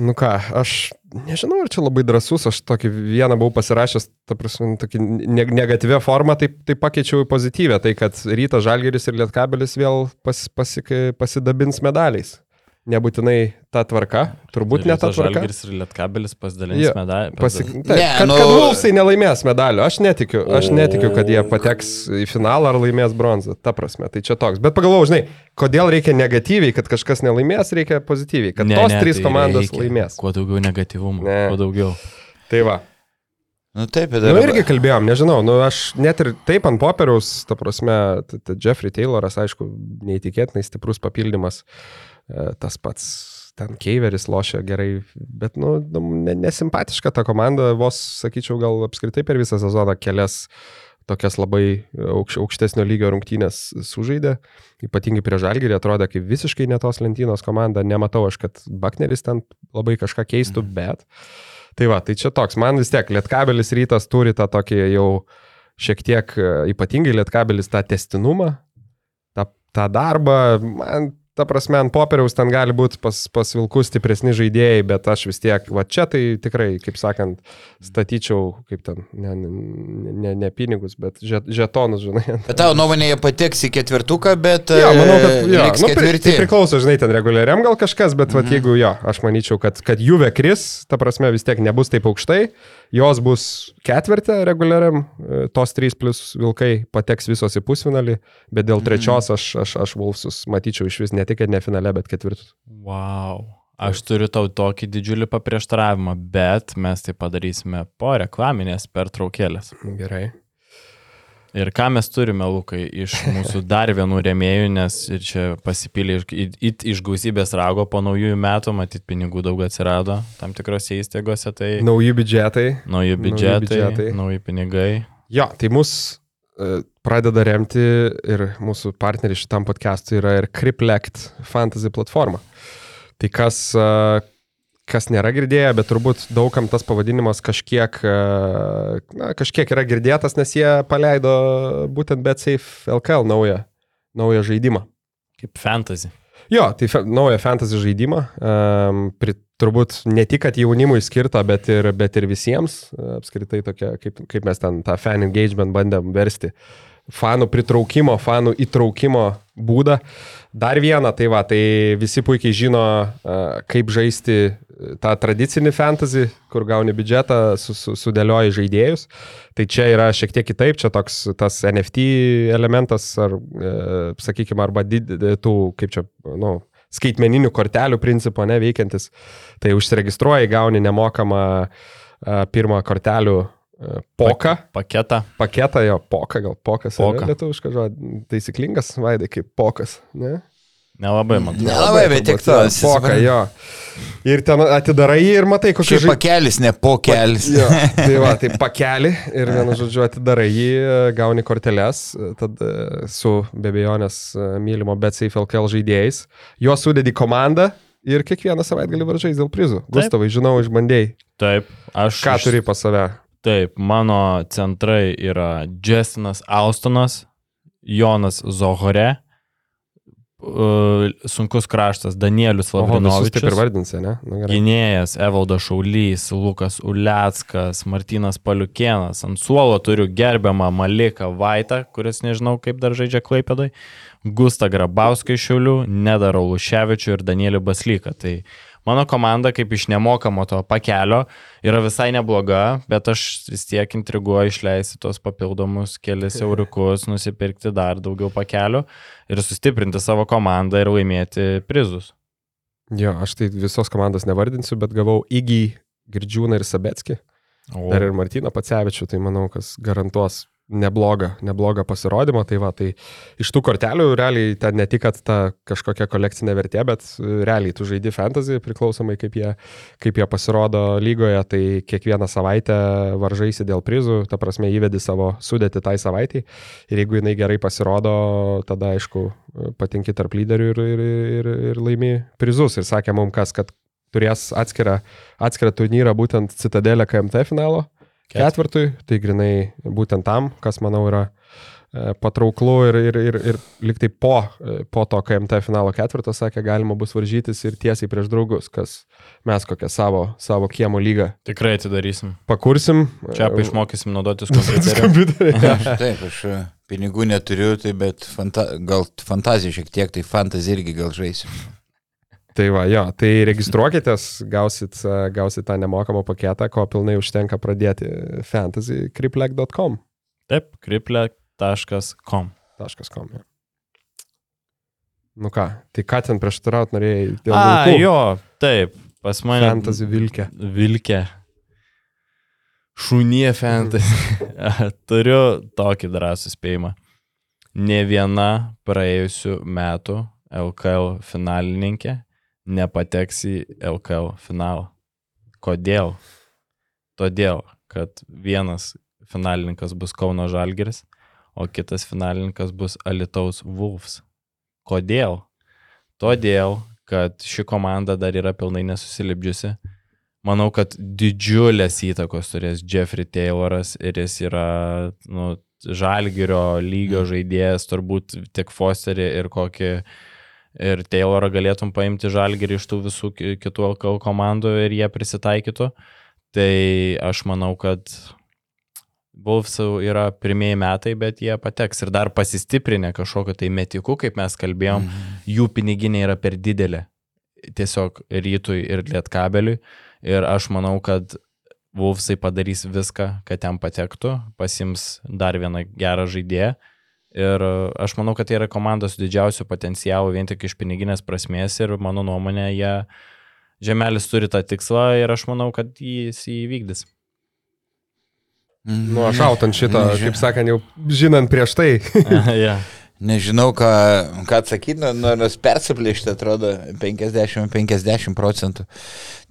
Speaker 2: nu ką, aš nežinau, ar čia labai drasus, aš tokį vieną buvau pasirašęs, ta prasme, tokį ne negatyvę formą, tai, tai pakeičiau į pozityvę, tai kad rytas Žalgeris ir Lietkabelis vėl pas, pasik, pasidabins medaliais. Nebūtinai ta tvarka, turbūt ne ta tvarka.
Speaker 1: Žalgiris ir Lietkabelis pasidalins
Speaker 2: Jo,
Speaker 1: medalį.
Speaker 2: Pasik... Taip,
Speaker 3: Ne,
Speaker 2: kad,
Speaker 3: nu-
Speaker 2: kad Vulfsai nelaimės medalių, aš netikiu, aš netikiu, kad jie pateks į finalą ar laimės bronzą, ta prasme, tai čia toks. Bet pagalvojau, žinai, kodėl reikia negatyviai, kad kažkas nelaimės, reikia pozityviai, kad
Speaker 1: Ne,
Speaker 2: tos
Speaker 1: ne,
Speaker 2: trys
Speaker 1: tai
Speaker 2: komandos
Speaker 1: reikia.
Speaker 2: laimės.
Speaker 1: Kuo daugiau negatyvumo,
Speaker 2: Ne.
Speaker 1: kuo daugiau.
Speaker 2: Tai va.
Speaker 3: Nu taip, bet
Speaker 2: Na nu, irgi kalbėjom, nežinau, nu aš net ir taip ant popieriaus, ta prasme, Jeffrey Tayloras, aišku, neįtikėtinai stiprus papildymas, e, tas pats ten Keiveris lošia gerai, bet, nu, nu, ne- nesimpatiška ta komanda, vos, sakyčiau, gal apskritai per visą sezoną kelias tokias labai aukš, aukštesnio lygio rungtynės sužaidė, ypatingai prie Žalgirį atrodė kaip visiškai netos lentynos komanda, nematau aš, kad Bakneris ten labai kažką keistų, bet Tai va, tai čia toks, man vis tiek Lietkabelis rytas turi tą tokį jau šiek tiek e, ypatingai Lietkabelis tą testinumą, tą, tą darbą, man ta prasme ant popieriaus ten gali būti pas, pas Vilkus stipresni žaidėjai, bet aš vis tiek, va čia tai tikrai, kaip sakant, statyčiau, kaip ten, ne, ne, ne, pinigus, bet žet, žetonus, žinai.
Speaker 3: Bet tavo nuomonė, jie pateks į ketvirtuką, bet...
Speaker 2: Jo, manau, kad
Speaker 3: e, liks
Speaker 2: nu, pri,
Speaker 3: ketvirti.
Speaker 2: tai priklauso, žinai, ten reguliariam gal kažkas, bet
Speaker 3: Mhm.
Speaker 2: mm. jeigu jo, aš manyčiau, kad, kad Juve kris, ta prasme vis tiek nebus taip aukštai, jos bus ketvirtė reguliariam, e, tos trys plus Vilkai pateks visos į pusfinalį, bet dėl
Speaker 3: Mhm.
Speaker 2: trečios aš, aš, aš Vulfsus matyčiau iš vis ne tik, kad ne finale, bet ketvirtus.
Speaker 1: Wow. Aš turiu tau tokį didžiulį paprieštaravimą, bet mes tai padarysime po reklaminės pertraukėlės.
Speaker 2: Gerai.
Speaker 1: Ir ką mes turime, Lukai, iš mūsų dar vienų remėjų, nes ir čia pasipylė iš, iš gausybės rago po naujųjų metų, matyt, pinigų daug atsirado tam tikrose įstaigose, tai
Speaker 2: Nauji biudžetai.
Speaker 1: nauji
Speaker 2: nauji
Speaker 1: biudžetai,
Speaker 2: biudžetai.
Speaker 1: nauji pinigai.
Speaker 2: Jo, tai mus e, pradeda remti ir mūsų partneriai šitam podcast'ui yra ir Criplect fantasy platforma. Tai kas, e, kas nėra girdėję, bet turbūt daugam tas pavadinimas kažkiek, e, na, kažkiek yra girdėtas, nes jie paleido būtent BetSafe LKL naują, naują žaidimą.
Speaker 1: Kaip fantasy.
Speaker 2: Jo, tai fe, naują fantasy žaidimą. Um, pri, turbūt ne tik, kad jaunimui skirta, bet ir, bet ir visiems. e, Apskritai tokia, kaip, kaip mes ten tą fan engagement bandėm versti. Fanų pritraukimo, fanų įtraukimo būdą. Dar vieną, tai va, tai visi puikiai žino, uh, kaip žaisti e, tą tradicinį fantasy, kur gauni biudžetą, su, su, sudėlioji žaidėjus. Tai čia yra šiek tiek kitaip, čia toks tas NFT elementas, ar, e, sakykime, arba did, tų, kaip čia, nu, skaitmeninių kortelių principo neveikiantis. Tai užsiregistruoji, gauni nemokamą pirmą kortelių poką.
Speaker 1: Paketą.
Speaker 2: Paketą jo, poką, gal pokas.
Speaker 1: Poka.
Speaker 2: Lietuviškas žodis. Taisyklingas, vaidai, kaip pokas. Ne?
Speaker 1: Nelabai man. atrodo.
Speaker 3: Nelabai, bet tiek to.
Speaker 2: Poką, jo. Ir ten atidarai ir matai, kokie
Speaker 3: Šiaip pakelis, ne pokelis.
Speaker 2: Jo, tai va, tai pakelį ir vienu žodžiu atidarai jį, gauni korteles, tad e, su be abejonės e, mylimo BetSafe LKL žaidėjais, juos sudedi komandą ir kiekvieną savaitgalį varžais dėl prizų. Gustavai, žinau, išbandėjai.
Speaker 1: Taip, aš.
Speaker 2: Ką turi pas save?
Speaker 1: Taip, mano centrai yra Justinas Austonas, Jonas Zohore, sunkus kraštas Danielius
Speaker 2: visus taip ir
Speaker 1: Lavrinovičius,
Speaker 2: vardinsi, ne? Nu, gerai.
Speaker 1: gynėjas Evaldas Šaulys, Lukas Uleckas, Martinas Paliukienas. Ant suolo turiu gerbiamą Maliką Vaitą, kuris nežinau kaip dar žaidžia Klaipėdai, Gustą Grabauską iš Šiaulių, Nedarau Luševičių ir Danielį Baslyką. Tai mano komanda kaip iš nemokamo to pakelio yra visai nebloga, bet aš vis tiek intriguoju išleisti tos papildomus kelias euriukus, nusipirkti dar daugiau pakelių ir sustiprinti savo komandą ir laimėti prizus.
Speaker 2: Jo, aš tai visos komandos nevardinsiu, bet gavau Įgy, Girdžiūną ir Sabetskį.
Speaker 1: O,
Speaker 2: Dar ir Martyną Pacevičių, tai manau, kas garantuos neblogą, neblogą pasirodymą. Tai va, tai iš tų kortelių realiai ten ne tik, ta kažkokia kolekcinė vertė, bet e, realiai tu žaidi fantasy priklausomai kaip jie, kaip jie pasirodo lygoje, tai kiekvieną savaitę varžaisi dėl prizų, ta prasme įvedi savo sudėti tai savaitai ir jeigu jinai gerai pasirodo, tada aišku patinki tarp lyderių ir, ir, ir, ir laimi prizus. Ir sakė mums kas, kad turės atskirą, atskirą turnyrą būtent Citadelė KMT finalo ketvirtui, tai grinai būtent tam, kas manau yra e, patrauklu ir, ir, ir, ir liktai po, e, po to KMT finalo ketvirto, sakė, galima bus varžytis ir tiesiai prieš draugus, kas mes kokią savo, savo kiemo lygą
Speaker 1: Tikrai atidarysim.
Speaker 2: pakursim.
Speaker 1: Čia
Speaker 2: E,
Speaker 1: išmokysim naudotis kompiuteriu.
Speaker 3: Aš Taip, aš e, pinigų neturiu, tai bet fanta gal fantazija šiek tiek, tai fantazija irgi gal žaisiu.
Speaker 2: Tai va, jo, tai registruokitės, gausit, e, gausit tą nemokamą paketą, ko pilnai užtenka pradėti fantasycriplek.com.
Speaker 1: Taip, kriplek.com.
Speaker 2: .com. jo. Nu ką, tai ką ten prieštaraut norėjai dėl
Speaker 1: A,
Speaker 2: vilkų?
Speaker 1: jo, taip, pas mane.
Speaker 2: Fantasy vilkė.
Speaker 1: Vilkė. Šunie fantasy. Turiu tokį drąsų spėjimą. Ne viena praėjusių metų LKL finalininkė nepateks į LKL finalą. Kodėl? Todėl, kad vienas finalininkas bus Kauno Žalgeris, o kitas finalininkas bus Alitaus Wolves. Kodėl? Todėl, kad ši komanda dar yra pilnai nesusilipdžiusi. Manau, kad didžiulės įtakos turės Jeffrey Tayloras ir jis yra nu, žalgerio lygio žaidėjas, turbūt tik Fosterį ir kokį ir Taylorą galėtum paimti žalgerį iš tų visų ki- kitų komandų ir jie prisitaikytų. Tai aš manau, kad Wolfsų yra pirmieji metai, bet jie pateks ir dar pasistiprinę kažkokiu tai metiku, kaip mes kalbėjom, jų piniginė yra per didelė. Tiesiog rytui ir lietkabeliui. Ir aš manau, kad Wolfsai padarys viską, kad ten patektų, pasims dar vieną gerą žaidėją. Ir e, aš manau, kad tai yra komanda su didžiausiu potencialu vien tik iš piniginės prasmės ir mano nuomonė, jie Žemelis turi tą tikslą ir aš manau, kad jis įvykdys.
Speaker 2: Nu, aš autant šitą,
Speaker 3: Neži-
Speaker 2: kaip sakant, jau žinant prieš tai.
Speaker 1: ja.
Speaker 3: Nežinau, ką, ką atsakyti, nu, nors persiplėšti atrodo 50-50 procentų.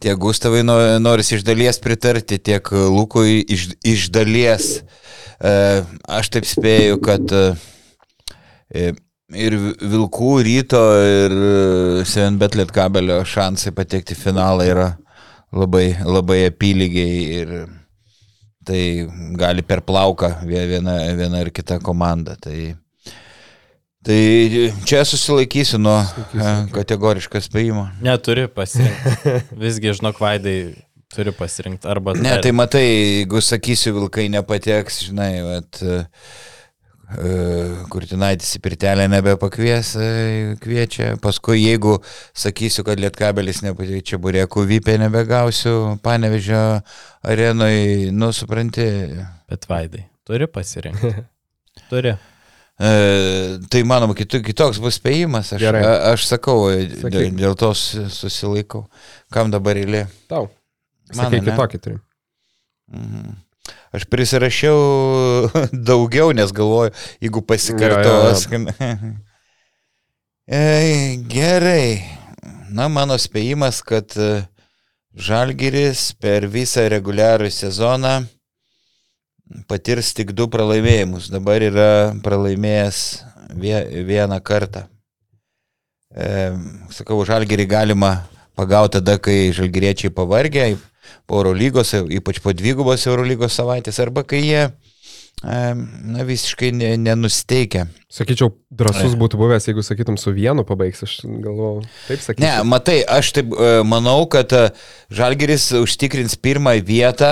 Speaker 3: Tiek Gustavai no- noris iš dalies pritarti, tiek Lukui iš, iš dalies. E, aš taip spėju, kad e, ir Vilkų ryto, ir Sevenbet Lietkabelio šansai patekti į finalą yra labai, labai apylygiai ir tai gali per plauką vie- viena, viena ir kita komanda. Tai, tai čia susilaikysiu nuo e, kategorišką spėjimo.
Speaker 1: Neturi pasirinkti. Visgi, žinok, Vaidai turi pasirinkti arba...
Speaker 3: Ne, tai matai, jeigu sakysiu, vilkai nepateks, žinai, vat, e, e, Kurtinaitis į pirtelę nebepakvies, e, kviečia. Paskui, jeigu sakysiu, kad Lietkabelis nepateks, čia burėkų vypė nebegausiu, panevežio arenui, nu, supranti.
Speaker 1: Bet Vaidai, turi pasirinkti. Turi.
Speaker 3: E, tai manoma, kitu, kitoks bus spėjimas. Aš,
Speaker 2: Gerai.
Speaker 3: a, aš sakau, dėl,
Speaker 2: Sakyk.
Speaker 3: dėl to su- susilaikau. Kam dabar eilė?
Speaker 2: Tau.
Speaker 3: Man, ane?
Speaker 2: kitokį turi.
Speaker 3: Mhm. Aš prisirašiau daugiau, nes galvoju, jeigu pasikartos. E, Gerai. Na, mano spėjimas, kad e, Žalgiris per visą reguliarų sezoną patirs tik du pralaimėjimus. Dabar yra pralaimėjęs vie- vieną kartą. E, sakau, Žalgirį galima pagauti tada, kai žalgiriečiai pavargę po Eurolygos, ypač po dvigubos Eurolygos savaitės, arba kai jie e, na, visiškai ne, nenusteikia.
Speaker 2: Sakyčiau, drasus būtų buvęs, jeigu sakytum su vienu pabaigs. Aš galvoju, taip sakyčiau.
Speaker 3: Ne, matai, aš taip e, manau, kad e, Žalgiris užtikrins pirmą vietą,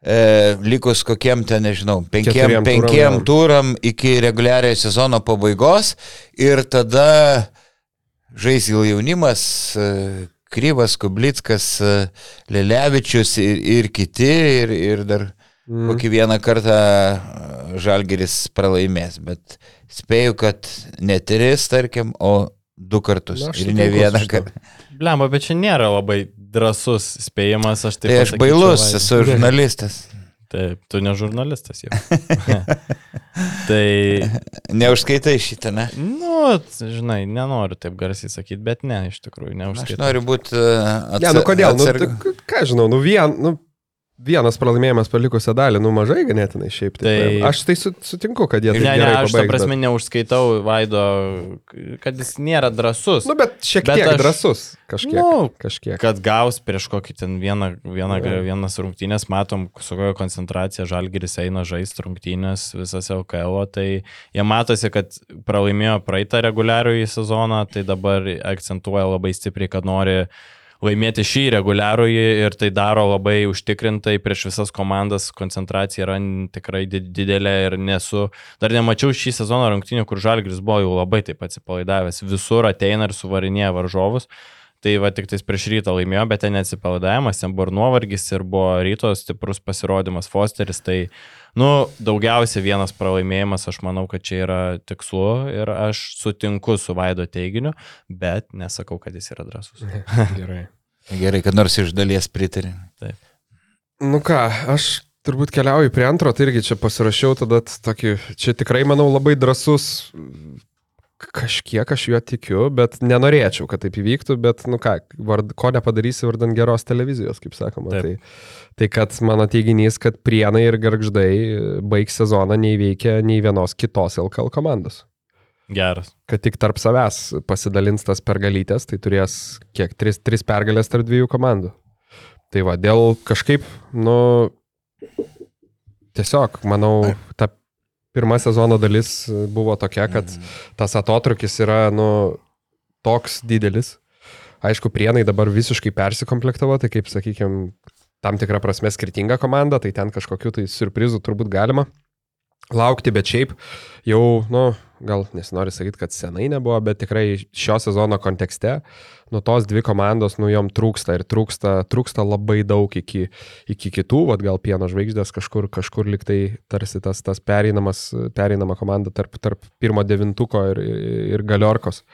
Speaker 3: e, likus kokiem ten, nežinau, penkiem,
Speaker 2: Keturiem turam,
Speaker 3: penkiem
Speaker 2: jo.
Speaker 3: turam iki reguliariojo sezono pabaigos ir tada žais jau jaunimas, Kryvas, Kublickas, e, Lelevičius ir, ir kiti ir, ir dar
Speaker 2: Mm.
Speaker 3: kokį vieną kartą e, Žalgiris pralaimės, bet spėju, kad ne tris, tarkim, o du kartus
Speaker 2: Na,
Speaker 3: ir ne vieną kartą.
Speaker 1: Blemba, bet čia nėra labai drasus spėjimas, aš taip
Speaker 3: Tai aš bailus, esu žurnalistas.
Speaker 1: Taip, tu ne žurnalistas jau. tai,
Speaker 3: Neužskaitai šitą, ne?
Speaker 1: nu, žinai, nenoriu taip garsiai sakyti, bet ne, iš tikrųjų,
Speaker 3: Aš
Speaker 1: neužskaitau.
Speaker 3: noriu būti atsargus.
Speaker 2: Ne, nu kodėl? Nu, tai k- ką aš žinau, nu, vien, nu vienas pralaimėjimas per likusią dalį, nu mažai ganėtinai šiaip. Tai,
Speaker 1: Tai-
Speaker 2: aš tai su, sutinku, kad jie
Speaker 1: Ne,
Speaker 2: taip
Speaker 1: ne,
Speaker 2: gerai
Speaker 1: aš ta
Speaker 2: pabaigs,
Speaker 1: prasme
Speaker 2: bet-
Speaker 1: neužskaitau Vaido, kad jis nėra drasus.
Speaker 2: Nu, bet šiek
Speaker 1: Bet
Speaker 2: tiek
Speaker 1: aš-
Speaker 2: drasus. Kažkiek.
Speaker 1: Nu,
Speaker 2: kažkiek.
Speaker 1: kad gaus prieš kokį ten vieną, vieną,
Speaker 2: Jo.
Speaker 1: vienas rungtynės, matom, su kokia koncentracija Žalgiris eina žaisti rungtynės visose LKL, tai jie matosi, kad pralaimėjo praeitą reguliarųjį sezoną, tai dabar akcentuoja labai stipriai, kad nori laimėti šį reguliarųjį ir tai daro labai užtikrintai prieš visas komandas, koncentracija yra tikrai di- didelė ir nesu, dar nemačiau šį sezoną rungtynių, kur Žalgiris buvo jau labai taip atsipalaidavęs, visur ateina ir suvarinėja varžovus. Tai va tik tais prieš rytą laimėjo, bet ten neatsipalaidavimas, ten buvo ir nuovargis ir buvo ryto stiprus pasirodymas Fosteris. Tai, nu, daugiausia vienas pralaimėjimas, aš manau, kad čia yra tikslu ir aš sutinku su Vaido teiginiu, bet nesakau, kad jis yra drasus.
Speaker 2: Gerai.
Speaker 3: Gerai, kad nors iš dalies pritarė.
Speaker 2: Nu ką, aš turbūt keliauju prie antro, tai irgi čia pasirašiau tada tokį, čia tikrai, manau, labai drasus, kažkiek aš juo tikiu, bet nenorėčiau, kad taip įvyktų, bet, nu ką, vard, ko nepadarysi vardan geros televizijos, kaip sakoma.
Speaker 1: Taip.
Speaker 2: Tai, tai kad mano teiginys, kad prienai ir garždai baigs sezoną neįveikia nei vienos kitos LKL komandos.
Speaker 1: Geras.
Speaker 2: Kad tik tarp savęs pasidalins tas pergalytės, tai turės kiek, tris, tris pergalės tarp dviejų komandų. Tai va, dėl kažkaip, nu, tiesiog, manau, ta pirma sezono dalis buvo tokia, kad tas atotrukis yra, nu, toks didelis. Aišku, prienai dabar visiškai persikomplektavo, tai kaip, sakykime, tam tikrą prasme skirtinga komanda, tai ten kažkokiu tai surprizų turbūt galima laukti, bet šiaip jau, nu, gal nesinori sakyti, kad senai nebuvo, bet tikrai šio sezono kontekste, nu, tos dvi komandos, nu, jom trūksta ir trūksta, trūksta labai daug iki, iki kitų, vad gal pieno žvaigždės kažkur, kažkur liktai tarsi tas, tas pereinamas, pereinama komanda tarp, tarp pirmo devintuko ir, ir galiorkos.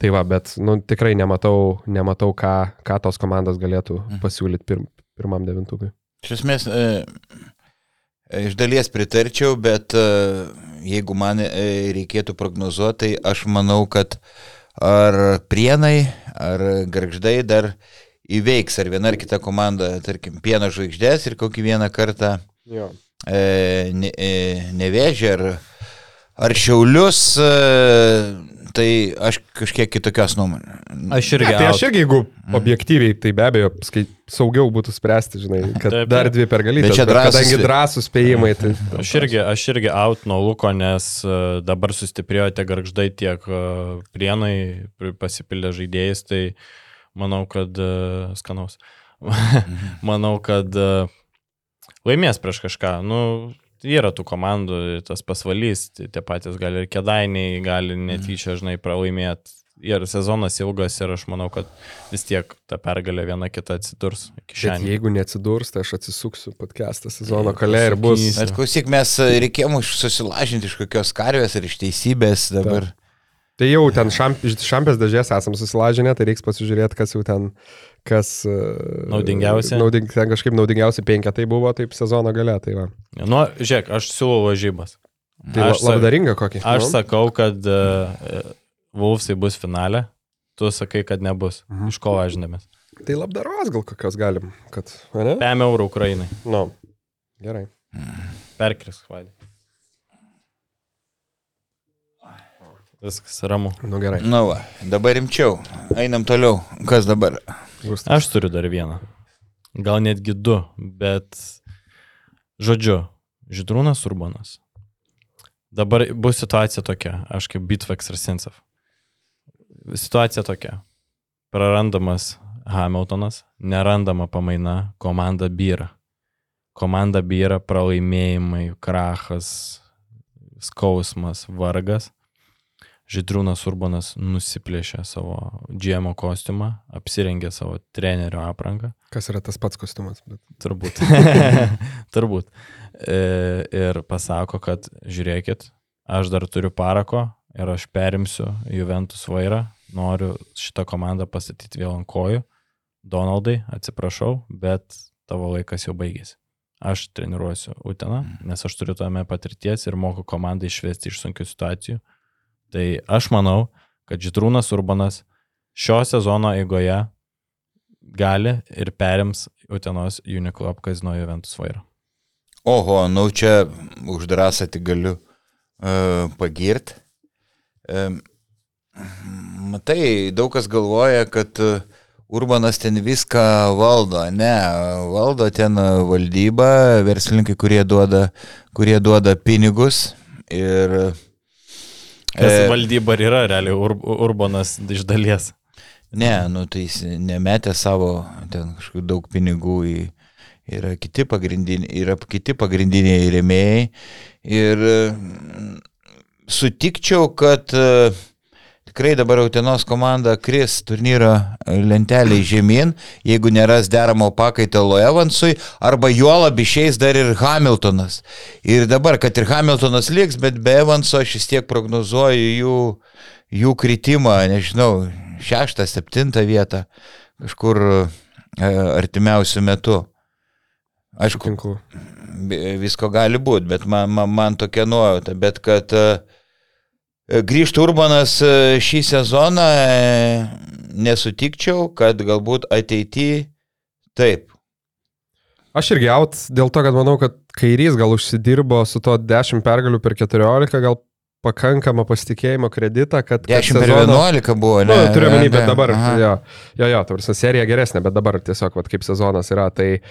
Speaker 2: Tai va, bet, nu, tikrai nematau, nematau ką, ką tos komandos galėtų pasiūlyti pir, pirmam devintukui.
Speaker 3: Iš esmės, e, iš dalies pritarčiau, bet e, jeigu man e, reikėtų prognozuoti, tai aš manau, kad ar prienai, ar garždai dar įveiks, ar viena ar kita komanda, tarkim, pieno žvaigždės ir kokį vieną kartą
Speaker 2: Jo.
Speaker 3: e, ne, e, nevėžė, ar, ar šiaulius, e, tai aš kažkiek kitokios nuomonės.
Speaker 1: Aš irgi.
Speaker 2: Ne, tai aš irgi, jeigu objektyviai, tai be abejo, skai, saugiau būtų spręsti, žinai, kad
Speaker 1: Taip,
Speaker 2: dar dvi pergalytės.
Speaker 3: Bet čia
Speaker 2: bet
Speaker 3: drąsūs-
Speaker 2: Kadangi drąsų spėjimai, tai...
Speaker 1: Aš irgi, aš irgi out nuo Luko, nes e, dabar sustiprėjo tiek garždai, tiek e, prienai pri- pasipildė žaidėjais, tai manau, kad uh, skanaus. manau, kad laimės prieš kažką. Nu, yra tų komandų, tas pasvalys, tai tie patys gali ir kedainiai, gali netyčia, žinai, pralaimėti. ir sezonas ilgas ir aš manau, kad vis tiek ta pergalė viena kita atsidurs
Speaker 2: jeigu neatsidurs, tai aš atsisuksiu podcastą sezono kale ir bus.
Speaker 1: pasakysiu.
Speaker 3: Bet klausyk, mes reikėjo mums susilažinti iš kokios karvės ar iš teisybės dabar.
Speaker 2: Tai jau ten šamp, šampės dažės esam susilažinę, tai reiks pasižiūrėti, kas jau ten, kas... e,
Speaker 1: Naudingiausia?
Speaker 2: Nauding, ten kažkaip naudingiausi penketai buvo taip sezono gale, tai va.
Speaker 1: Nu, žiūrėk, aš siūlau varžybas.
Speaker 2: Tai
Speaker 1: Aš
Speaker 2: labdaringa kokį.
Speaker 1: Aš
Speaker 2: Nu.
Speaker 1: sakau, kad uh, Wolfsai bus finale, tu sakai, kad nebus.
Speaker 2: Mhm.
Speaker 1: Iš ko važinėmės?
Speaker 2: Tai labdaros gal kokios galim, kad... Ne?
Speaker 1: 5 eurų Ukrainai.
Speaker 2: Nu, gerai.
Speaker 1: Perkris, vadai. Viskas ramu.
Speaker 2: Nu gerai.
Speaker 3: Na va, dabar rimčiau. Einam toliau. Kas dabar?
Speaker 1: Aš turiu dar vieną. Gal netgi du, bet žodžiu, Židrūnas Urbanas. Dabar bus situacija tokia, aš kaip Bitvex ir Sinsav. Situacija tokia. Prarandamas Hamiltonas, nerandama pamaina, komanda byra. Komanda byra, pralaimėjimai, krachas, skausmas, vargas. Židrūnas Urbanas nusiplėšė savo džiemo kostiumą, apsirengė savo trenerio aprangą.
Speaker 2: Kas yra tas pats kostiumas? Bet...
Speaker 1: Turbūt. Turbūt. E, ir pasako, kad žiūrėkit, aš dar turiu parako ir aš perimsiu Juventus vairą, noriu šitą komandą pastatyti vėl ant kojų. Donaldai, atsiprašau, bet tavo laikas jau baigėsi. Aš treniruosiu Uteną, nes aš turiu tame patirties ir moku komandą išvesti iš sunkių situacijų. Tai aš manau, kad Židrūnas Urbanas šio sezono eigoje gali ir perims Utenos Uniclub kazino Juventus vairą.
Speaker 3: Oho, nu čia už drąsą tik galiu uh, pagirti. Um, matai, daug kas galvoja, kad uh, Urbanas ten viską valdo. Ne, valdo ten uh, valdyba, verslininkai, kurie duoda, kurie duoda pinigus. Ir
Speaker 1: Kas
Speaker 3: E,
Speaker 1: valdyba yra realiai ur, Urbanas iš dalies.
Speaker 3: Ne, nu tai jis nemetė savo ten kažkokių daug pinigų į, yra kiti pagrindiniai, yra kiti pagrindiniai rėmėjai. Ir mm, sutikčiau, kad e, tikrai dabar Utenos komanda kris turnyro lentelį žemyn, jeigu neras deramo pakaitalo Evansui, arba juolab išeis dar ir Hamiltonas. Ir dabar, kad ir Hamiltonas liks, bet be Evanso aš vis tiek prognozuoju jų, jų kritimą, nežinau, šeštą, septintą vietą kažkur e, artimiausių metų. Aišku, visko gali būti, bet man, man, man tokia nuojauta, bet kad e, grįžtų Urbanas e, šį sezoną, e, nesutikčiau, kad galbūt ateityje taip.
Speaker 2: Aš irgi out dėl to, kad manau, kad kairys gal užsidirbo su to 10 pergalių per 14, gal pakankamą pasitikėjimo kreditą, kad... kad
Speaker 3: 10 per
Speaker 2: sezono-
Speaker 3: 11 buvo,
Speaker 2: Nu,
Speaker 3: ne?
Speaker 2: turiu omeny, bet dabar,
Speaker 3: aha.
Speaker 2: jo, jo, jo, tarsi serija geresnė, bet dabar tiesiog, vat, kaip sezonas yra, tai,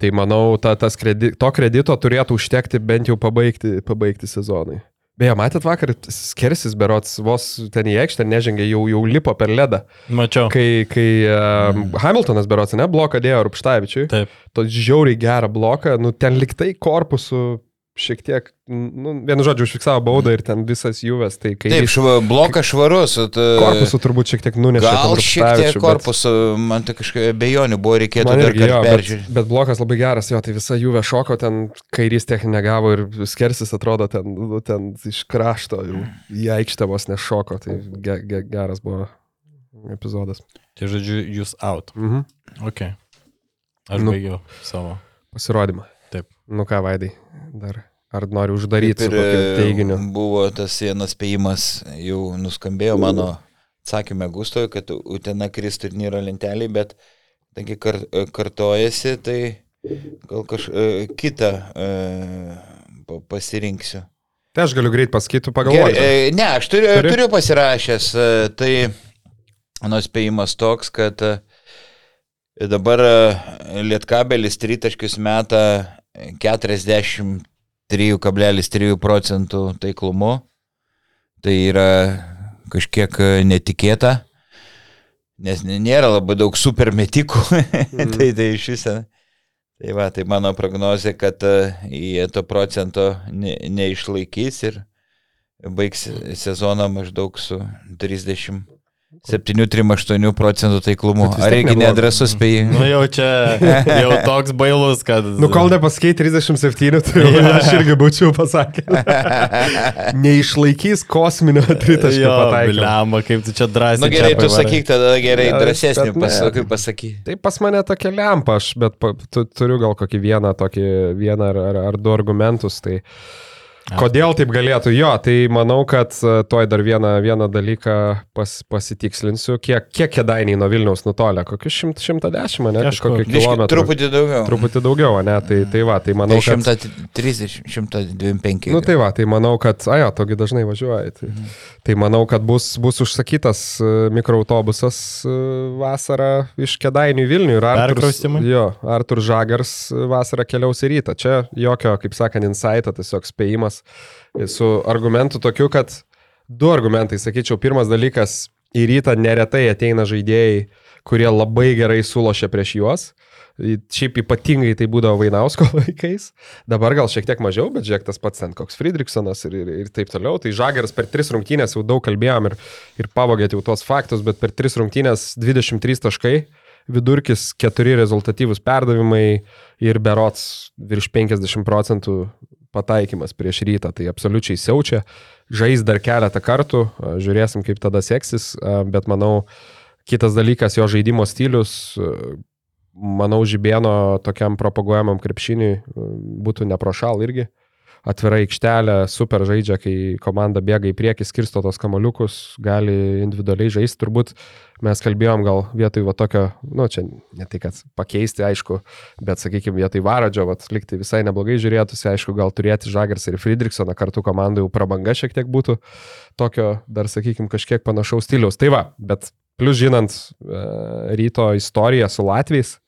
Speaker 2: tai manau, ta, tas kredi, to kredito turėtų užtekti bent jau pabaigti, pabaigti sezonui. Beje, matėt vakar, skersis berots vos ten į aikštę nežengė, jau, jau lipo per ledą.
Speaker 1: Mačiau.
Speaker 2: Kai, kai um, Hamiltonas berots, ne, bloką dėjo Rupštavičiui,
Speaker 1: Taip.
Speaker 2: to žiauriai gerą bloką, nu ten liktai korpusu šiek tiek, nu, vienu žodžiu, užfiksavo baudą ir ten visas juves, tai kai...
Speaker 3: Taip, šva, blokas švarus. ta-
Speaker 2: Korpusu turbūt šiek tiek nunešė.
Speaker 3: Gal šiek tiek
Speaker 2: Rupštavičių, bet-
Speaker 3: korpuso, man tai kažkaip abejonių buvo, reikėtų dar kartą
Speaker 2: bet,
Speaker 3: peržiūrėti.
Speaker 2: bet blokas labai geras, jo, tai visa juvė šoko, ten kairys techninė gavo ir skersis atrodo ten, nu, ten iš krašto, į aikštę vos nešoko, tai ge, ge, geras buvo epizodas.
Speaker 1: Tai žodžiu, jūs out.
Speaker 2: Mhm.
Speaker 1: Ok. Aš
Speaker 2: nu,
Speaker 1: baigiau savo.
Speaker 2: Pasirodymą.
Speaker 1: Taip.
Speaker 2: Nu ką, Vaidai, dar ar nori uždaryti
Speaker 3: Ir
Speaker 2: kokiu teiginiu?
Speaker 3: buvo tas vienas spėjimas, jau nuskambėjo mano atsakymė Gustoje, kad Utena kris turnyro lentelį, bet taigi kar, kartojasi, tai gal kažką kitą e, pa- pasirinksiu.
Speaker 2: Tai aš galiu greit pasakyti, pagalvoti.
Speaker 3: e, ne, aš turiu,
Speaker 2: Turi?
Speaker 3: turiu pasirašęs, e, tai mano spėjimas toks, kad e, dabar e, Lietkabelis tritaškius meta 43,3 procentų taiklumu. Tai yra kažkiek e, netikėta, nes nėra labai daug supermetikų.
Speaker 2: Mhm.
Speaker 3: tai, tai iš viso. Tai va, tai mano prognozija, kad e, jie to procento ne, neišlaikys ir baigs sezoną maždaug su 30 7-3-8 procentų taiklumu. Ar reikia
Speaker 2: neblogas.
Speaker 3: nedrasus spėjai?
Speaker 1: Nu jau čia, jau toks bailus, kad...
Speaker 2: Nu, kol nepasakei 37, tai jau aš irgi būčiau pasakęs. Neišlaikys kosminio tritaškio pataikymo.
Speaker 1: bliamba, kaip tu čia drąsiai.
Speaker 3: Na Nu, gerai, tu sakyk tada gerai,
Speaker 2: Ne,
Speaker 3: drąsesnį
Speaker 2: ne.
Speaker 3: pasakai, pasaky.
Speaker 2: Tai pas mane tokia lempa, aš bet pa, tu, turiu gal kokį vieną, tokį vieną ar, ar, ar du argumentus. Tai kodėl taip galėtų? Jo, tai manau, kad e, tuoj dar vieną, vieną dalyką pas, pasitikslinsiu. Kiek, kiek kėdainiai nuo Vilniaus nutolę? Kokius 100, 110, ne? Kažkokį kilometrą.
Speaker 3: truputį daugiau.
Speaker 2: Truputį daugiau, ne? Tai, tai va, tai manau,
Speaker 3: Tai
Speaker 2: kad...
Speaker 3: 130, 125.
Speaker 2: Nu tai va, tai manau, kad, ajo, togi dažnai važiuoji. Tai,
Speaker 3: Mhm.
Speaker 2: tai manau, kad bus, bus užsakytas e, mikroautobusas e, vasarą iš Kedainių į Vilnių
Speaker 1: Perkraustymui?
Speaker 2: jo, Artur Žagars vasarą keliaus į rytą. Čia jokio, kaip sakant, insight, tiesiog spėjimas su argumentu tokiu, kad du argumentai, sakyčiau, pirmas dalykas, į rytą neretai ateina žaidėjai, kurie labai gerai sulošia prieš juos. Šiaip ypatingai tai būdavo Vainausko laikais, dabar gal šiek tiek mažiau, bet žiūrėk tas pats ten koks Friedrichsonas ir, ir, ir taip toliau. Tai Žagaras per tris rungtynės jau daug kalbėjom ir, ir pavogėt jau tuos faktus, bet per tris rungtynės 23 taškai, vidurkis 4 rezultatyvus perdavimai ir berots virš 50 procentų pataikymas prieš rytą. Tai absoliučiai siaučia. Žais dar keletą kartų, žiūrėsim kaip tada seksis, bet manau, kitas dalykas jo žaidimo stilius manau, žibėno tokiam propaguojamam krepšiniui būtų neprošal irgi. Atvira aikštelė, super žaidžia, kai komanda bėga į priekį, skirsto tos kamoliukus, gali individualiai žaisti. Turbūt mes kalbėjom gal vietoj va tokio, nu čia ne tai, kad pakeisti, aišku, bet sakykime, vietoj Varadžio, vat, likti visai neblogai žiūrėtųsi, aišku, gal turėti Žagars ir Friedrichsoną kartu komandai jau prabanga šiek tiek būtų tokio, dar sakykime, kažkiek panašaus stiliaus. Tai va, bet plus žinant e, ryto istoriją su Latvijais,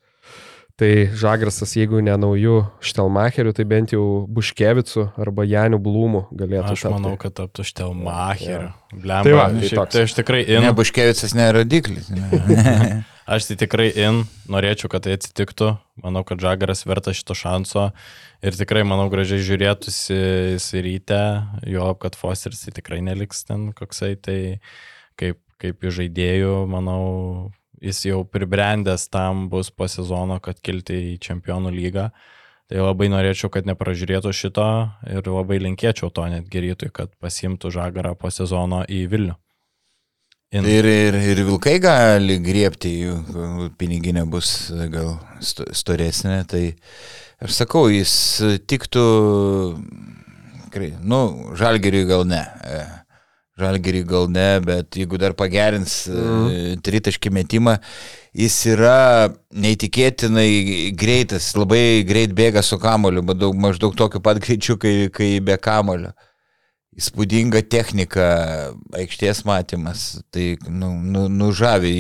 Speaker 2: Tai Žagrasas, jeigu ne naujų Štelmacherių, tai bent jau Buškevicu arba Janių Blūmų galėtų
Speaker 1: Aš
Speaker 2: tapti.
Speaker 1: manau, kad taptų Štelmacheriu. Blemba.
Speaker 2: Tai va,
Speaker 1: Tai,
Speaker 2: tai
Speaker 1: šiaip,
Speaker 2: toks.
Speaker 1: tai aš tikrai in.
Speaker 3: Ne, Buškevicas nėra rodiklis. Ne.
Speaker 1: Aš tai tikrai in, norėčiau, kad tai atsitiktų. Manau, kad Žagaras verta šito šanso. Ir tikrai, manau, gražiai žiūrėtųsi jisai ryte, jo, kad Fosteris tai tikrai neliks ten koksai, tai kaip, kaip žaidėjų, manau, jis jau pribrendęs tam bus po sezono, kad kilti į čempionų lygą. Tai labai norėčiau, kad nepražiūrėtų šito ir labai linkėčiau to netgi rytui, kad pasimtų Žagarą po sezono į Vilnių. In.
Speaker 3: Ir, ir, ir vilkai gali griepti, jų piniginė bus gal sto- storesnė. Tai aš sakau, jis tiktų, nu, žalgeriui gal ne. Žalgeriui gal ne, bet jeigu dar pagerins mm. tritaškį metimą, jis yra neįtikėtinai greitas, labai greit bėga su kamoliu, maždaug, maždaug tokiu pat greičiu, kai, kai be kamolio. Įspūdinga technika, aikštės matymas, tai nu, nu, nužavi,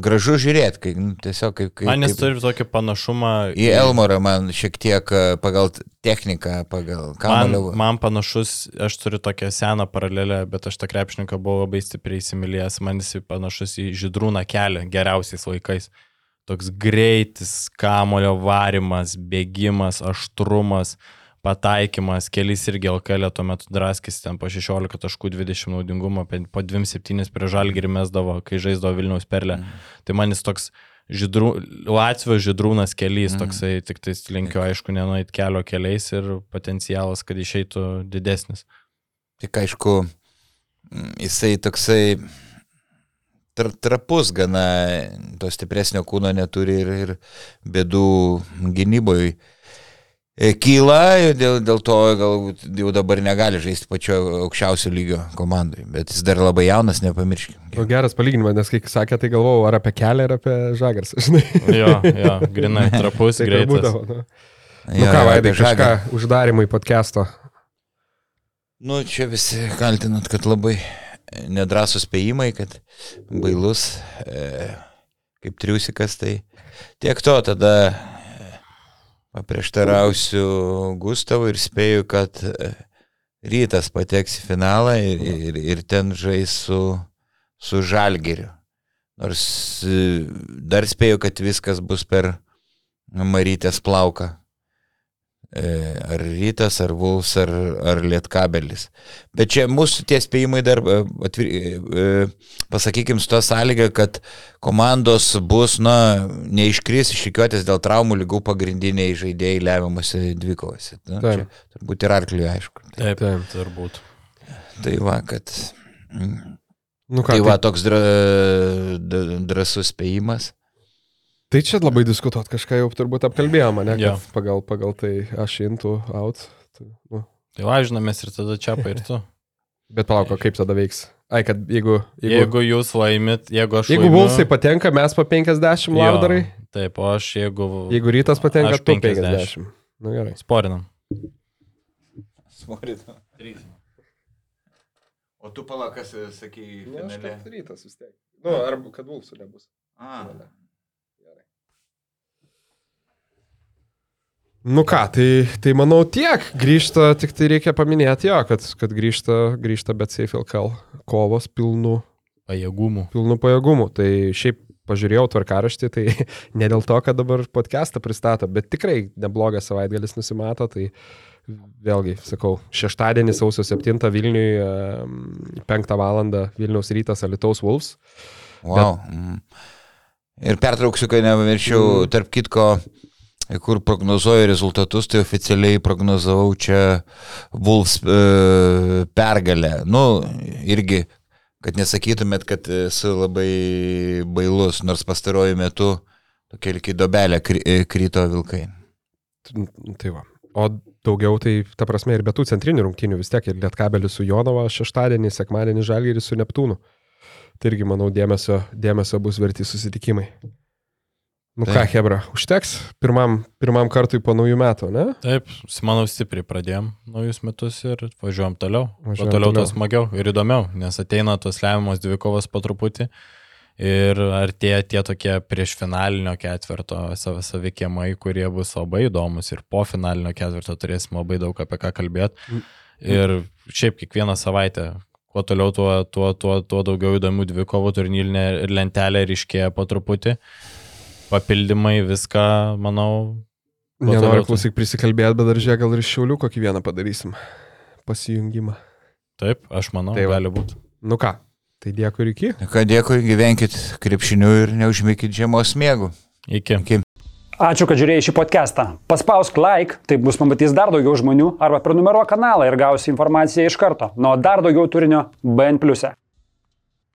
Speaker 3: gražu žiūrėti, kai nu, tiesiog kaip... kaip
Speaker 1: Man jis turi tokį panašumą
Speaker 3: Į Elmorą man šiek tiek e, pagal techniką, pagal
Speaker 1: Man,
Speaker 3: kamolio.
Speaker 1: man panašus, aš turiu tokią seną paralelę, bet aš tą krepšininką buvau labai stipriai įsimylėjęs, man jis panašus į žydrūną kelią geriausiais laikais. Toks greitis, kamulio varimas, bėgimas, aštrumas, pataikymas, kelis irgi LKL tuo metu draskis ten po 16 taškų 20 naudingumo, po 27 prie žalgirį mesdavo, kai žaisdavo Vilniaus perlę.
Speaker 3: Mhm.
Speaker 1: Tai man jis toks žydrų, Latvijos žydrūnas keliais,
Speaker 3: Mhm.
Speaker 1: toksai, tik tai linkiu, aišku, nenuait kelio keliais ir potencialas, kad išeitų didesnis.
Speaker 3: Tik aišku, mm, jisai toksai tra trapus gana, to stipresnio kūno neturi ir, ir bėdų gynyboje. Kyla, dėl, dėl to galbūt jau dabar negali žaisti pačio aukščiausio lygio komandai, bet jis dar labai jaunas, nepamirškime.
Speaker 2: Nu, geras palyginimas, nes kai sakė, tai galvojau, ar apie kelią, ar apie žagarsą, žinai.
Speaker 1: Jo, jo, grinai, trapus,
Speaker 2: Taip ir
Speaker 1: greitas.
Speaker 2: būdavo. Nu, nu ką, Vaidai, kažką uždarimui podcast'o.
Speaker 3: Nu, čia visi kaltinat, kad labai nedrasus spėjimai, kad bailus, e, kaip triusikas, tai tiek to tada paprieštarausiu Gustavui ir spėju, kad e, rytas pateks į finalą ir, ir, ir ten žais su, su žalgeriu. Nors e, dar spėju, kad viskas bus per Marytės plauką. E, ar rytas, ar Vulfs, ar, ar Lietkabelis. Bet čia mūsų tie spėjimai dar, e, atvir, e, pasakykim, su to sąlyga, kad komandos bus, na, neiškris išrikiuotės dėl traumų lygų pagrindiniai žaidėjai lemiamose dvikovose. Na, čia turbūt ir arkliui, aišku.
Speaker 1: Taip, taip, turbūt.
Speaker 3: Tai va, kad...
Speaker 2: Nu, ką,
Speaker 3: tai va, toks dra, drasus spėjimas.
Speaker 2: Tai čia labai diskutuot kažką jau turbūt apkalbėjome, ne?
Speaker 1: Jo.
Speaker 2: Pagal, pagal tai aš intų out. Tai, nu.
Speaker 1: Tai važinomės ir tada čia ir tu.
Speaker 2: Bet palauk, kaip tada veiks? Ai, kad jeigu...
Speaker 1: Jeigu, jeigu jūs laimit, jeigu aš...
Speaker 2: Jeigu Vulsai patenka, mes po 50 laudarai.
Speaker 1: Taip, o aš jeigu...
Speaker 2: Jeigu rytas patenka,
Speaker 1: Aš
Speaker 2: tu
Speaker 1: 50.
Speaker 2: 50. Na gerai.
Speaker 1: Sporinam.
Speaker 3: Smorita. O tu palakas, sakai, finale.
Speaker 2: rytas vis tiek. Nu, arba kad Vulsų nebus.
Speaker 3: A,
Speaker 2: Nu ką, tai, tai manau tiek. Grįžta, tik tai reikia paminėti jo, kad, kad grįžta, grįžta bet safe LKL kovos pilnu,
Speaker 1: Pajėgumų.
Speaker 2: pilnu pajėgumu. Tai šiaip pažiūrėjau tvarkaraštį, tai ne dėl to, kad dabar podcastą pristato, bet tikrai neblogas savaitgalis nusimato. Tai vėlgi, sakau, šeštadienį sausio 7 Vilniui, 5 val. Vilniaus rytas Alitaus Wolves.
Speaker 3: wow. Mm. Ir pertrauksiu, kad nepamirščiau,
Speaker 2: Mm.
Speaker 3: tarp kitko, kur prognozuoju rezultatus, tai oficialiai prognozavau čia Wolves e, pergalę. Nu, irgi, kad nesakytumėt, kad esu labai bailus, nors pastaruoju metu tokia lyg į dobelę kry, e, kryto vilkai.
Speaker 2: Tai va. O daugiau tai, ta prasme, ir be tų centrinių rungtynių vis tiek ir Lietkabelis su Jonava šeštadienį, sekmadienį Žalgiris su Neptūnu. Tai irgi, manau, dėmesio, dėmesio bus verti susitikimai. Nu ką,
Speaker 3: Taip.
Speaker 2: Hebra, užteks pirmam, pirmam kartui po naujų metų, ne?
Speaker 1: Taip, manau, stipriai pradėjom naujus metus ir važiuojam toliau.
Speaker 2: Važiuojam
Speaker 1: Važiuojam toliau,
Speaker 2: toliau.
Speaker 1: toliau. smagiau ir įdomiau, nes ateina tos lemiamos dvikovos po truputį. Ir artėja tie tokie prieš finalinio ketvirto sav- savikiemai, kurie bus labai įdomus ir po finalinio ketvirto turėsim labai daug apie ką kalbėti.
Speaker 2: Mm.
Speaker 1: Ir šiaip kiekvieną savaitę, kuo toliau, tuo, tuo, tuo, tuo daugiau įdomių dvikovų turnyrinė lentelė ryškėja po truputį. Papildymai, viską, manau,
Speaker 2: Nenoriu klausyk prisikalbėti, bet dar žiūrėk, gal ir šiaulių kokį vieną padarysim. Pasijungimą.
Speaker 1: taip, aš manau,
Speaker 2: Tai
Speaker 1: gali būti.
Speaker 2: Nu ką, tai dėkui ir iki.
Speaker 3: Ką dėkui, gyvenkit krepšiniu ir neužmėkit žiemos miegų.
Speaker 1: Iki.
Speaker 3: Iki.
Speaker 4: Ačiū, kad žiūrėjai šį podcastą. Paspausk like, taip bus pamatys dar daugiau žmonių, arba prenumeruok kanalą ir gausi informaciją iš karto. Nuo dar daugiau turinio BN ⁇. e.